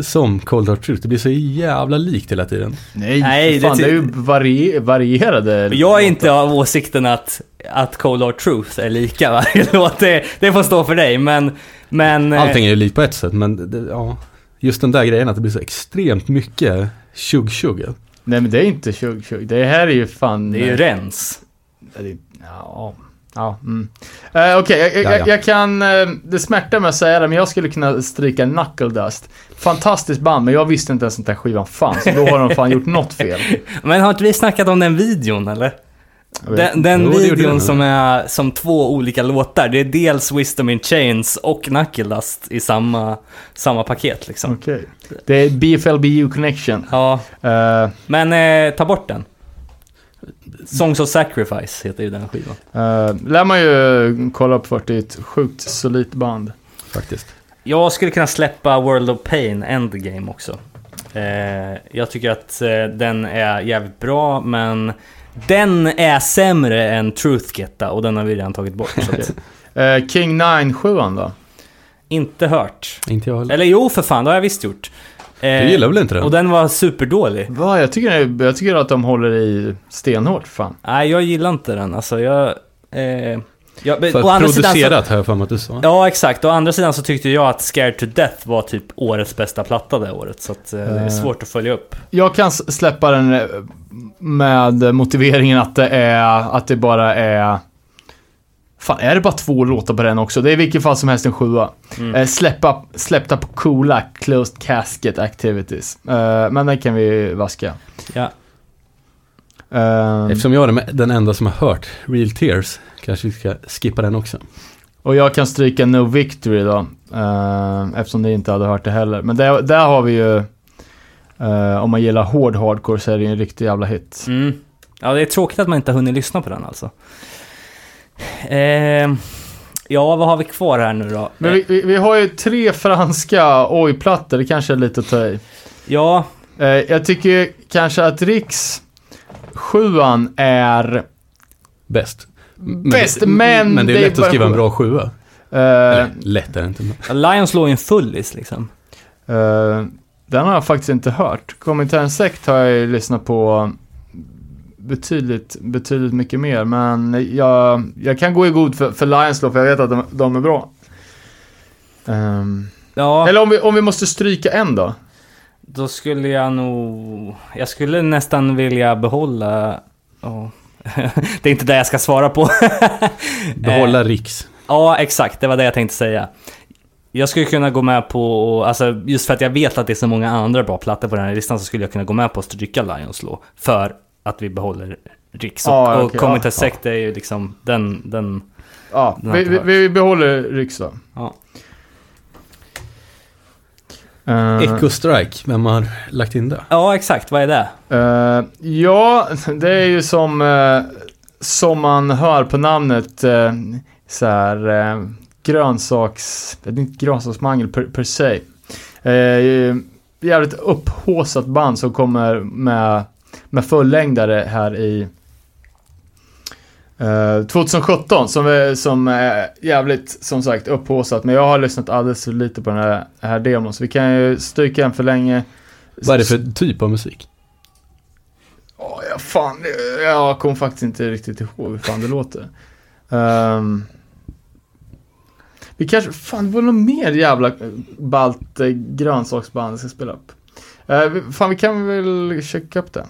S3: som Cold Hard Truth, det blir så jävla likt hela tiden.
S4: Nej,
S2: Nej,
S4: fan,
S2: det
S4: det, är ju vari varierade.
S2: jag är inte av åsikten att, att Cold Hard Truth är lika varje låt. [LAUGHS] Det, det får stå för dig, men... men eh,
S3: Allting är ju likt på ett sätt, men det, ja, just den där grejen att det blir så extremt mycket tjugg-tjugg.
S4: Nej men det är inte 2020. Det här är ju fan...
S2: Det är ju rens.
S4: Ja, det- Ja, ja mm. Eh, Okej, jag, jag,
S3: Ja, ja.
S4: jag kan... eh, det smärtar mig att säga det, men jag skulle kunna stryka Knuckle Dust. Fantastiskt band, men jag visste inte ens att den här skivan fanns. Då har de fan gjort något fel. [LAUGHS]
S2: Men har inte vi snackat om den videon eller? Den, den
S3: Jo,
S2: videon
S3: vi.
S2: som är som två olika låtar. Det är dels Wisdom in Chains och Knuckle Dust i samma, samma paket liksom.
S4: Okej. Det är BFLBU Connection.
S2: Ja,
S4: Eh,
S2: men eh, ta bort den. Songs of Sacrifice heter ju den skivan.
S4: uh, lär man ju kolla upp för det är ett sjukt solitt band.
S3: Faktiskt.
S2: Jag skulle kunna släppa World of Pain Endgame också. Eh, jag tycker att eh, den är jävligt bra, men den är sämre än Truth Getta och den har vi redan tagit bort. Så att, [LAUGHS]
S4: Eh, King 9 7 då?
S2: inte hört.
S3: Inte jag heller.
S2: Eller jo, för fan, det har jag visst gjort. Eh,
S3: Du gillar väl inte den?
S2: Och den var superdålig.
S4: Va, jag tycker, jag tycker att de håller i stenhårt, fan.
S2: Nej, jag gillar inte den. Alltså, jag... Eh, jag men
S3: För
S2: å
S3: att
S2: andra sidan
S3: producerat
S2: så,
S3: har jag för mig att du sa.
S2: Ja, exakt. Å andra sidan så tyckte jag att Scared to Death var typ årets bästa platta det året. Så att, eh, det är
S4: Eh.
S2: svårt att följa upp.
S4: Jag kan släppa den eh, med motiveringen att det är, att det bara är... Fan, är det bara två låtar på den också? Det är i vilket fall som helst en sjua.
S2: Mm.
S4: Eh, släppa, släppta på coola Closed Casket Activities. Eh, men den kan vi vaska.
S2: Ja.
S4: Eh,
S3: Eftersom jag är den- den enda som har hört Real Tears, kanske vi ska skippa den också.
S4: och jag kan stryka No Victory då. Eh, eftersom ni inte hade hört det heller. Men där, där har vi ju... eh, om man gillar hård hardcore så är det ju en riktig jävla hit.
S2: Mm. Ja, det är tråkigt att man inte har hunnit lyssna på den alltså. Eh, ja, vad har vi kvar här nu då?
S4: Men vi, vi, vi har ju tre franska oj-plattor, det kanske är lite att ta i.
S2: Ja,
S4: Eh, jag tycker kanske att Riks sjuan är
S3: Bäst. Men,
S4: bäst, men...
S3: Men det är lätt att skriva en bra sjua.
S4: Eh,
S3: Eller lätt är det inte. men-
S2: Lions låg ju en fullis liksom.
S4: eh, den har jag faktiskt inte hört. Komintern Sekt har jag ju lyssnat på betydligt, betydligt mycket mer. Men jag, jag kan gå i god för, för Lions Law, för jag vet att de, de är bra. Ehm,
S2: Ja,
S4: Eller om vi, om vi måste stryka en då?
S2: Då skulle jag nog... Jag skulle nästan vilja behålla... ja. [LAUGHS] det är inte det jag ska svara på. [LAUGHS]
S3: Behålla
S2: Eh,
S3: Riks.
S2: Ja, exakt. Det var det jag tänkte säga. Jag skulle kunna gå med på, alltså just för att jag vet att det är så många andra bra plattor på den här listan så skulle jag kunna gå med på att stryka Lions Law. För att vi behåller Riks. Och,
S4: Ja,
S2: och
S4: okej,
S2: Commentary
S4: ja,
S2: Sect är ju liksom den, den...
S4: Ja,
S2: Den
S4: vi, vi, vi behåller Riks då.
S2: Ja.
S4: Eh,
S3: Echo Strike, vem har lagt in det?
S2: Ja, exakt. Vad är det?
S4: eh, ja, [LAUGHS] det är ju som, eh, som man hör på namnet uh, så här eh, grönsaks... Det är inte grönsaksmangel per, per se. Uh, jävligt upphåsat band som kommer med, med fullängdare här i eh, 2017 som är, som är jävligt som sagt upphåsat men jag har lyssnat alldeles för lite på den här, här demon så vi kan ju stryka en för länge.
S3: Vad är det för typ av musik?
S4: Åh, ja, fan, jag kommer faktiskt inte riktigt ihåg hur fan det låter. Ehm, vi kanske, fan det var något mer jävla eh, ballt eh, grönsaksband jag ska spela upp. Uh, fan vi kan väl checka upp det.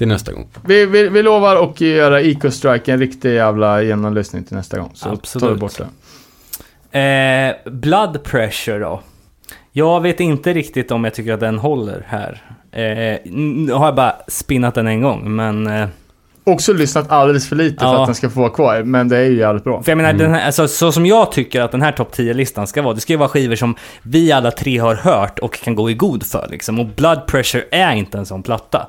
S3: Till nästa gång.
S4: Vi, vi, vi lovar att göra Eco Strike en riktig jävla genomlyssning till nästa gång. Så
S2: Absolut.
S4: tar vi bort det.
S2: Eh, blood pressure då? Jag vet inte riktigt om jag tycker att den håller här. Eh, nu har jag bara spinnat den en gång, men... Eh,
S4: Också lyssnat alldeles för lite för
S2: Ja.
S4: att den ska få vara kvar, men det är ju jävligt bra.
S2: För jag menar, den här, alltså, så som jag tycker att den här topp 10-listan ska vara, det ska ju vara skivor som vi alla tre har hört och kan gå i god för liksom. Och Blood Pressure är inte en sån platta.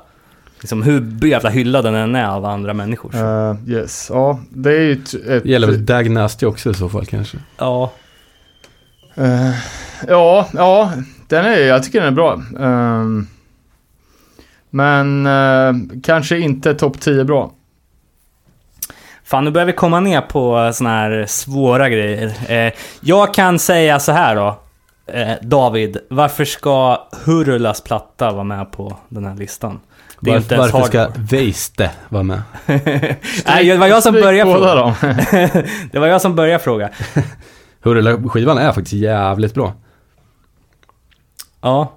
S2: Liksom hur jävla hyllad den än är av andra människor.
S4: Eh, yes, ja, det är ju ett... ett
S3: Det gäller väl Dag Nasty också i så fall kanske.
S2: Ja,
S4: Eh, ja, ja, den är, jag tycker den är bra. Ehm, Men eh, kanske inte topp 10 bra.
S2: Fan, nu börjar vi komma ner på såna här svåra grejer. Eh, jag kan säga så här då. Eh, David, varför ska Hurulas platta vara med på den här listan? Det är inte ens
S3: varför ska. Weiste vara med? [LAUGHS]
S2: Nej, [LAUGHS] det var jag som började fråga. [LAUGHS]
S4: dem.
S2: det var jag som började fråga.
S3: Hurula-skivan är faktiskt jävligt bra.
S2: Ja.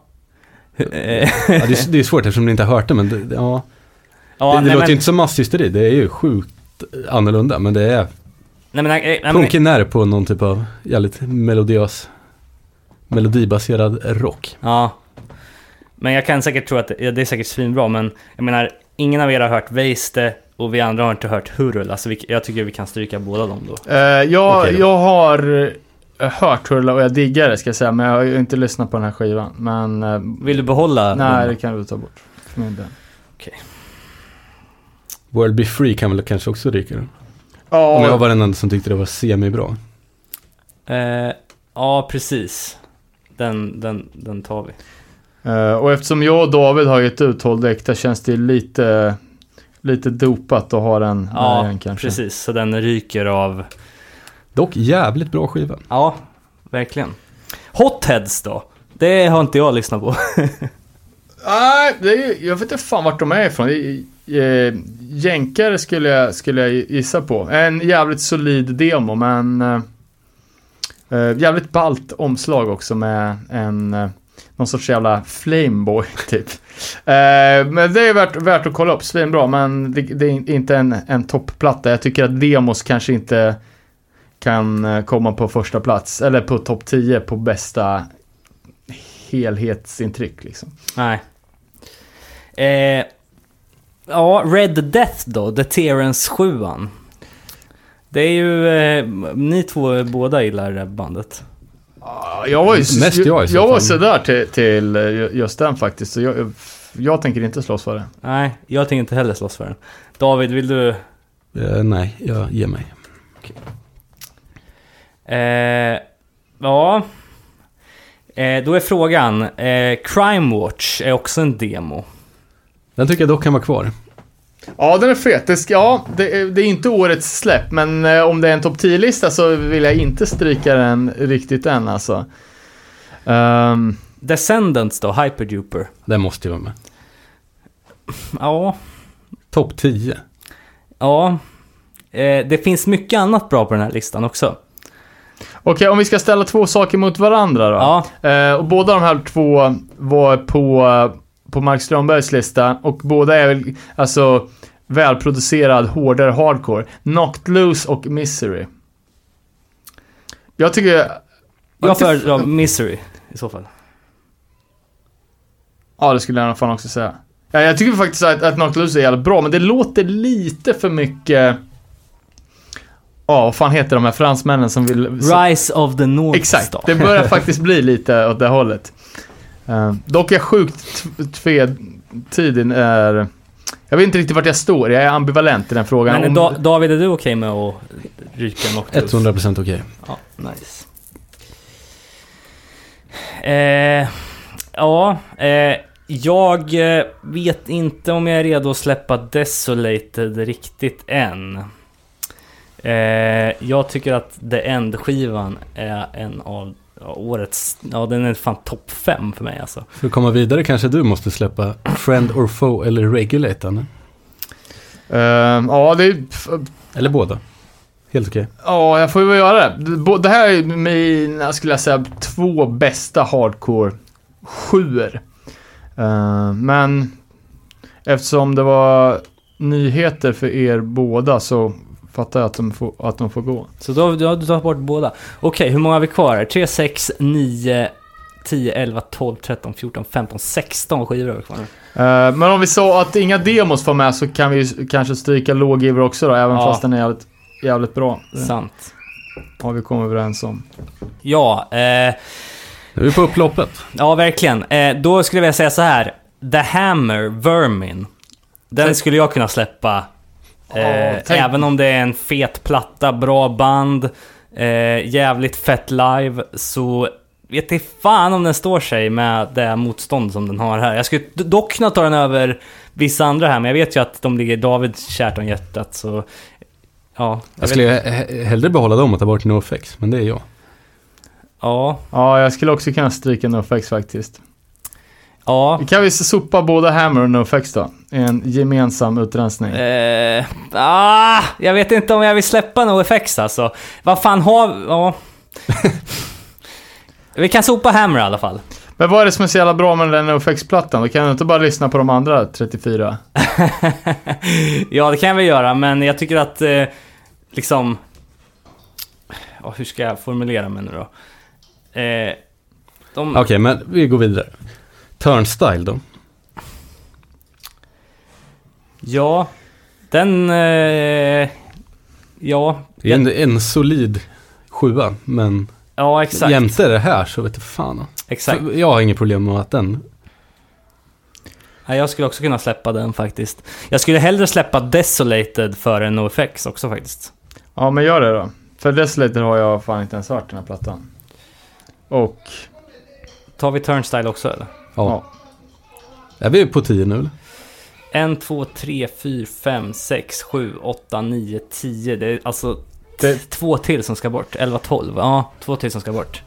S3: Ja, det, är, det är svårt eftersom ni inte har hört det, men det, ja.
S2: ja,
S3: det, det
S2: nej,
S3: låter
S2: men-
S3: ju inte som masshysteri, det är ju sjukt annorlunda, men det är
S2: Nej, men, nej, men,
S3: på någon typ av jävligt melodiös, melodibaserad rock.
S2: Ja. Men jag kan säkert tro att det, ja, det är säkert svinbra, men jag menar, ingen av er har hört Weiste och vi andra har inte hört Hurula, så vi, jag tycker vi kan stryka båda dem då.
S4: Eh, jag,
S3: Okej då.
S4: jag har eh, hört Hurla och jag diggar det ska jag säga, men jag har ju inte lyssnat på den här skivan. Men eh,
S2: Vill du behålla
S4: nej,
S2: dem?
S4: det kan du ta bort. För min del.
S3: World Be Free kan väl kanske också ryka då?
S4: Ja,
S3: Om jag var den enda som tyckte det var semi-bra.
S2: Eh, ja, precis. Den, den, den tar vi.
S4: Eh, och eftersom jag och David har gett ut Håll det äkta känns det lite, lite dopat att ha den
S2: Ja,
S4: med igen kanske.
S2: precis. Så den ryker av...
S3: Dock jävligt bra skiva.
S2: Ja, verkligen. Hotheads då? Det har inte jag lyssnat på. [LAUGHS]
S4: Nej, det är, jag vet inte fan vart de är ifrån. Eh, Jänkare skulle jag, skulle jag gissa på. En jävligt solid demo, men eh, jävligt ballt omslag också med en eh, någon sorts jävla flameboy [LAUGHS] typ. Eh, men det är värt, värt att kolla upp, svinbra, men det, det är inte en, en toppplatta. Jag tycker att demos kanske inte kan eh, komma på första plats, eller på topp 10 på bästa helhetsintryck liksom.
S2: Nej. Eh, ja, Red Death då, The Terrence 7 Det är ju, eh, ni två båda gillar det bandet.
S4: Ja, Jag var ju
S3: Mest jag i så
S4: jag var sådär till, till eh, just den faktiskt. Så jag, jag tänker inte slåss för det.
S2: Nej, jag tänker inte heller slåss för den. David, vill du?
S3: Eh, nej, jag ger mig.
S2: Eh, ja. Eh, då är frågan, eh, Crime Watch är också en demo.
S3: Den tycker jag dock kan vara kvar.
S4: Ja, den är fet. Det, ska, ja, det, är- det är inte årets släpp, men eh, om det är en topp 10-lista så vill jag inte stryka den riktigt än alltså. Ehm,
S2: Descendants då, Hyperduper.
S3: Den måste ju vara med.
S2: Ja,
S3: Topp 10.
S2: ja. Eh, det finns mycket annat bra på den här listan också.
S4: Okej, om vi ska ställa två saker mot varandra då.
S2: Ja,
S4: Eh, och båda de här två var på, på Mark Strömbergs lista och båda är väl alltså välproducerad, hårdare hardcore. Knocked Loose och Misery. Jag tycker...
S2: jag föredrar Misery i så fall.
S4: Ja, det skulle jag fan också säga. Ja, jag tycker faktiskt att, att Knocked Loose är jävligt bra, men det låter lite för mycket... Ja, vad fan heter de här fransmännen som vill...
S2: Rise of the North
S4: Exakt,
S2: Star.
S4: det börjar [LAUGHS] faktiskt bli lite åt det hållet. Uh, dock är jag sjukt tvetydig är... Jag vet inte riktigt vart jag står, jag är ambivalent i den frågan.
S2: Men
S4: Om-
S2: da, David, är du okej med att ryka Noctus?
S3: 100% okej.
S2: Ja, nice. Eh, ja, eh, jag eh, vet inte om jag är redo att släppa Desolated riktigt än. Eh, jag tycker att The End-skivan är en av ja, årets... Ja, den är fan topp 5 för mig alltså.
S3: För att komma vidare kanske du måste släppa Friend or Foe eller Regulator.
S4: Eh, ja, det är...
S3: Eller båda. Helt okej.
S4: Ja, jag får ju väl göra det. Det här är mina, skulle jag säga, två bästa hardcore sjuor. Eh, men eftersom det var nyheter för er båda så fattar jag att de får, att de får gå.
S2: Så då, då har du tagit bort båda. Okej, hur många har vi kvar? här? 3, 6, 9, 10, 11, 12, 13, 14, 15, 16 skivor har vi kvar nu.
S4: Eh, men om vi sa att inga demos var med så kan vi kanske stryka låggiver också då, även
S2: Ja.
S4: fast den är jävligt, jävligt bra.
S2: Sant.
S4: har vi kommit överens om.
S2: Ja, eh,
S3: Nu är vi på upploppet.
S2: ja verkligen. Eh, då skulle jag vilja säga så här. The Hammer, Vermin. Den skulle jag kunna släppa. Eh,
S4: Ja, tänk-
S2: Även om det är en fet platta, bra band, eh, jävligt fett live, så vet inte fan om den står sig med det motstånd som den har här. Jag skulle dock kunna ta den över vissa andra här, men jag vet ju att de ligger David kärt om hjärtat, så... Ja,
S3: Jag
S2: vet-
S3: skulle he- hellre behålla dem och ta bort NoFX, men det är jag.
S2: Ja,
S4: Ja, jag skulle också kunna stryka NoFX faktiskt.
S2: Ja.
S4: Kan vi sopa både Hammer och NoFX då? I en gemensam utrensning.
S2: Eh, ah, jag vet inte om jag vill släppa NoFX alltså. Vad fan har... Ja. [LAUGHS] Vi kan sopa Hammer i alla fall.
S4: Men vad är det som är så jävla bra med den NoFX-plattan? Då kan du inte bara lyssna på de andra 34? [LAUGHS]
S2: ja, det kan väl göra, men jag tycker att eh, liksom... Ja, hur ska jag formulera mig nu då? Eh, de,
S3: Okej, men vi går vidare. Turnstyle då?
S2: Ja, den... Eh, ja,
S3: Det är en, en solid sjua, men
S2: ja, exakt.
S3: jämte det här så vet jag fan.
S2: Exakt.
S3: För Jag har inget problem med att den...
S2: Ja, jag skulle också kunna släppa den faktiskt. Jag skulle hellre släppa Desolated före NoFX också faktiskt.
S4: Ja, men gör det då. För Desolator har jag fan inte ens hört den här plattan. Och...
S2: Tar vi Turnstyle också eller?
S3: Ja. Är vi på 10 nu eller?
S2: 1, 2, 3, 4, 5, 6, 7, 8, 9, 10. Det är alltså
S4: Det-
S2: två till som ska bort. 11, 12. Ja, två till som ska bort.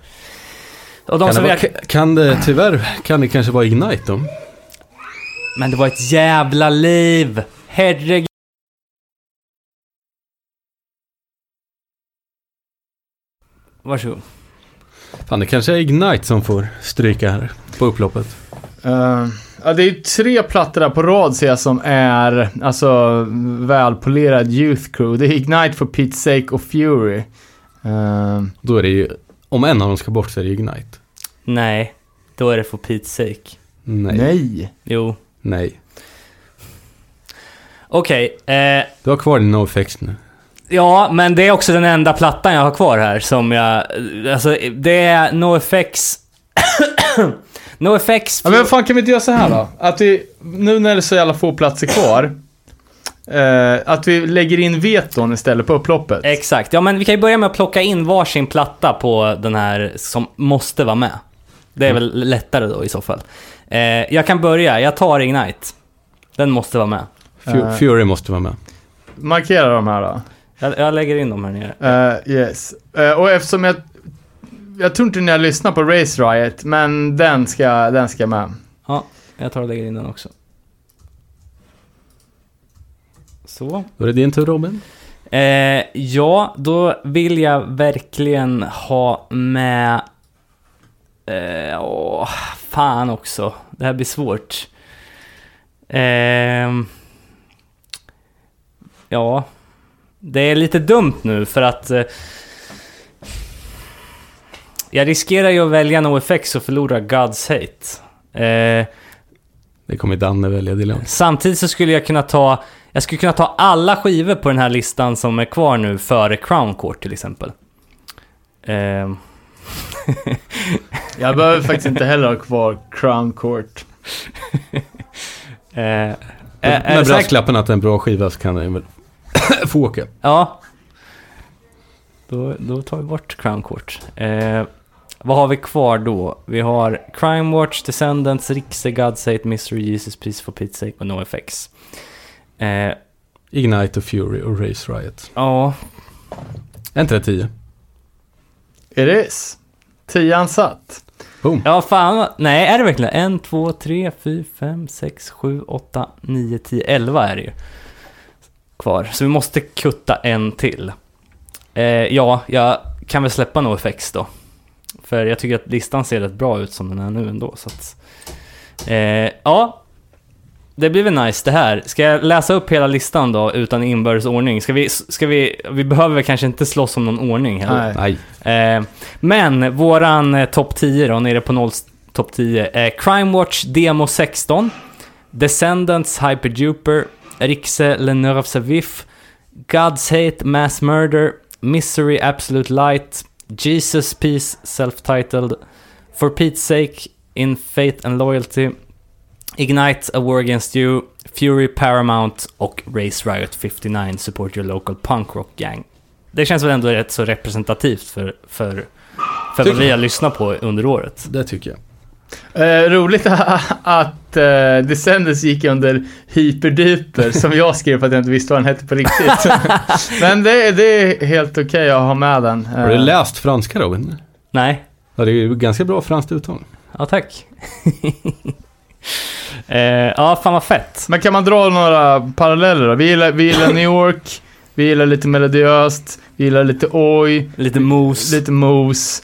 S2: Och de
S3: Kan det, vara,
S2: vi...
S3: ka- kan det tyvärr, kan det kanske vara Ignite då?
S2: Men det var ett jävla liv! Herregud. Varsågod.
S3: Fan, det kanske är Ignite som får stryka här på upploppet.
S4: eh, ja, det är ju tre plattor där på rad ser jag som är alltså välpolerad Youth Crew. Det är Ignite for Pete's Sake och Fury. Eh,
S3: Då är det ju, om en av dem ska bort så är det Ignite.
S2: Nej, då är det for Pete's sake.
S3: Nej.
S4: nej.
S2: Jo.
S3: Nej.
S2: Okej, eh,
S3: Du har kvar din NoFX nu.
S2: ja, men det är också den enda plattan jag har kvar här som jag... Alltså, det är NoFX... NoFX...
S4: Ja, men vad fan kan vi inte göra så här då? Att vi, nu när det är så jävla få platser kvar. Eh, att vi lägger in veton istället på upploppet.
S2: Exakt. Ja, men vi kan ju börja med att plocka in varsin platta på den här som måste vara med. Det är väl lättare då i så fall. Eh, jag kan börja. Jag tar Ignite. Den måste vara med.
S3: Fu-
S4: Eh.
S3: Fury måste vara med.
S4: Markera de här då.
S2: Jag, jag lägger in dem här nere.
S4: Eh, yes. Eh, och eftersom jag... Jag tror inte ni har lyssnat på Race Riot, men den ska, den ska med.
S2: Ja, jag tar och lägger in den också. Så.
S3: Då är det din tur Robin.
S2: Eh, ja, då vill jag verkligen ha med... Eh, åh, fan också. Det här blir svårt. Ehm, ja, det är lite dumt nu för att... Eh, jag riskerar ju att välja NoFX och förlora God's Hate. Eh,
S3: Det kommer Danne välja Dylan.
S2: Samtidigt så skulle jag kunna ta, jag skulle kunna ta alla skivor på den här listan som är kvar nu före Crown Court till exempel. Ehm,
S4: Jag behöver faktiskt inte heller ha kvar Crown Court. [LAUGHS]
S2: eh,
S3: Med
S2: det säkert-
S3: brasklappen att det är en bra skiva så kan den väl [COUGHS] få åka.
S2: Ja. Då, då tar vi bort Crown Court. Eh, vad har vi kvar då? Vi har Crime Watch, Descendants, Rixe, God's Hate, Mystery, Jesus, Peace for Pete's Sake och NoFX. Eh,
S3: Ignite och Fury och Race Riot.
S2: ja,
S3: En 10.
S4: It is. Tian satt.
S3: Boom.
S2: Ja, fan. Nej, är det verkligen? En, två, tre, fyra, fem, sex, sju, åtta, nio, tio, elva är det ju. Kvar. Så vi måste kutta en till. Eh, ja, jag kan väl släppa NoFX då. För jag tycker att listan ser rätt bra ut som den är nu ändå. Så att, eh, ja, det blir väl nice det här. Ska jag läsa upp hela listan då utan inbördes ordning? Ska vi, ska vi, vi behöver väl kanske inte slåss om någon ordning heller?
S4: Nej.
S2: Eh, men våran eh, topp 10 då, nere på noll topp 10. Eh, Crime Watch Demo 16. Descendants Hyperduper. Rixe Le Neurve Savif. God's Hate Mass Murder. Misery Absolute Light. Jesus Peace Self-Titled. For Pete's Sake In Faith and Loyalty. Ignite A War Against You. Fury Paramount och Race Riot 59 Support Your Local Punk Rock Gang. Det känns väl ändå rätt så representativt för, för För vad vi har lyssnat på under året.
S3: Det tycker jag.
S4: Eh, roligt [LAUGHS] att eh, Descendants gick under hyperduper som jag skrev för att jag inte visste vad den hette på riktigt. [LAUGHS] Men det, det är helt okej att ha med den. Eh,
S3: Har du läst franska Robin?
S2: Nej.
S3: Ja, det är ju ganska bra franskt uttal.
S2: Ja, tack. [LAUGHS] eh, ja, fan vad fett.
S4: Men kan man dra några paralleller då? Vi gillar, vi gillar New York, vi gillar lite melodiöst, vi gillar lite oj,
S2: Lite mos.
S4: lite mos,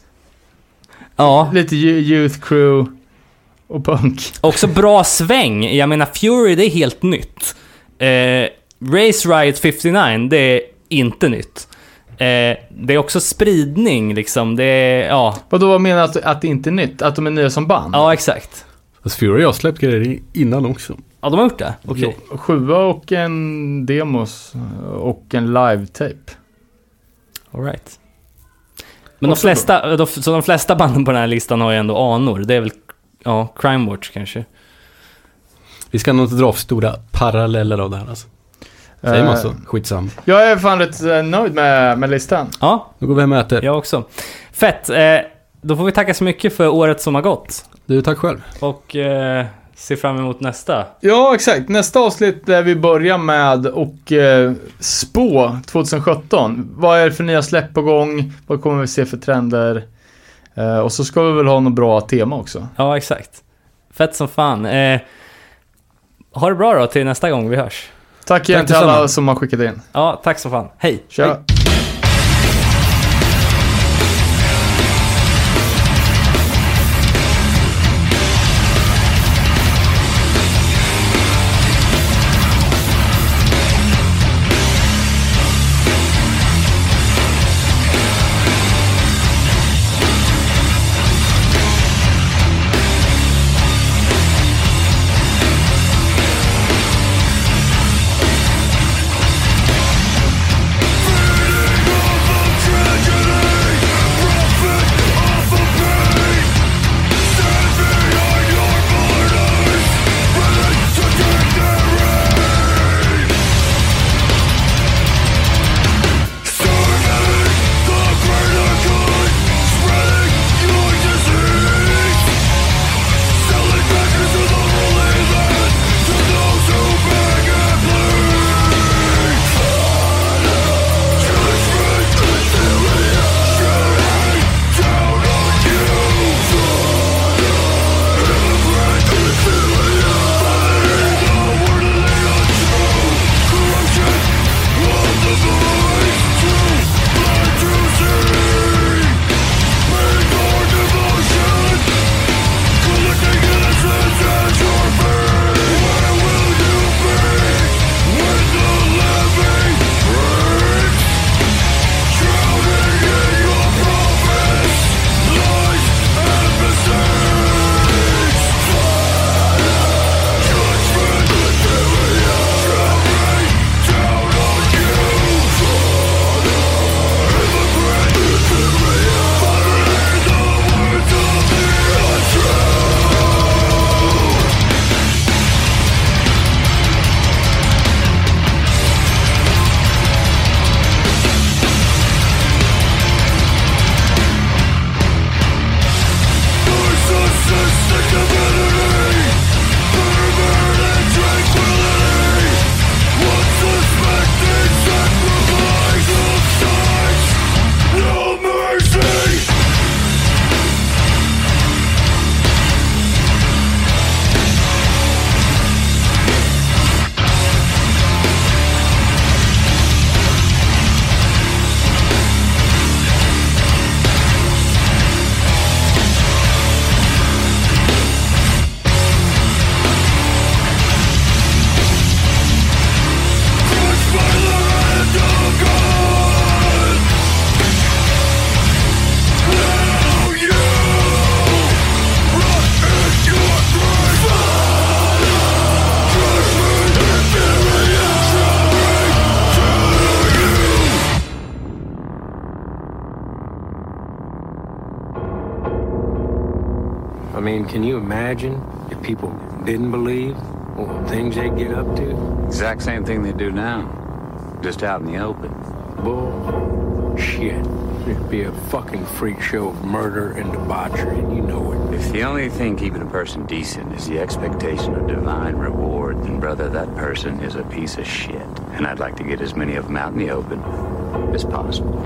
S2: Ja,
S4: lite Yo- Youth Crew och punk.
S2: också bra sväng. Jag menar, Fury, det är helt nytt. Eh, Race Riot 59, det är inte nytt. Eh, det är också spridning liksom. Det är, ja.
S4: Vadå, vad menar du att, att det inte är nytt? Att de är nya som band?
S2: Ja, exakt.
S3: Fast Fury har släppt grejer innan också.
S2: Ja, de har gjort det? Okej.
S4: Jo, Sjua och en demos och en live-tape.
S2: Alright. Men de flesta, de, så de flesta banden på den här listan har ju ändå anor. Det är väl, ja, Crime Watch kanske.
S3: Vi ska nog inte dra för stora paralleller av det här alltså. Säger man
S4: Eh,
S3: så? Skitsam.
S4: Jag är fan rätt eh, nöjd med, med listan.
S2: Ja,
S3: Nu går vi hem och äter.
S2: jag också. Fett. Eh, då får vi tacka så mycket för året som har gått.
S3: Du, tack själv.
S2: Och eh, se fram emot nästa.
S4: Ja, exakt. Nästa avsnitt där vi börjar med och eh, spå 2017. Vad är det för nya släpp på gång? Vad kommer vi se för trender? Eh, och så ska vi väl ha något bra tema också.
S2: Ja, exakt. Fett som fan. Eh, ha det bra då till nästa gång vi hörs.
S4: Tack igen
S3: Tack
S4: till alla som har skickat in.
S2: Ja, tack som fan. Hej!
S4: Tja!
S2: Hej.
S9: Same thing they do now, just out in the open.
S1: Bull Shit. It'd be a fucking freak show of murder and debauchery, and you know it.
S9: If the only thing keeping a person decent is the expectation of divine reward, then, brother, that person is a piece of shit. And I'd like to get as many of them out in the open as possible.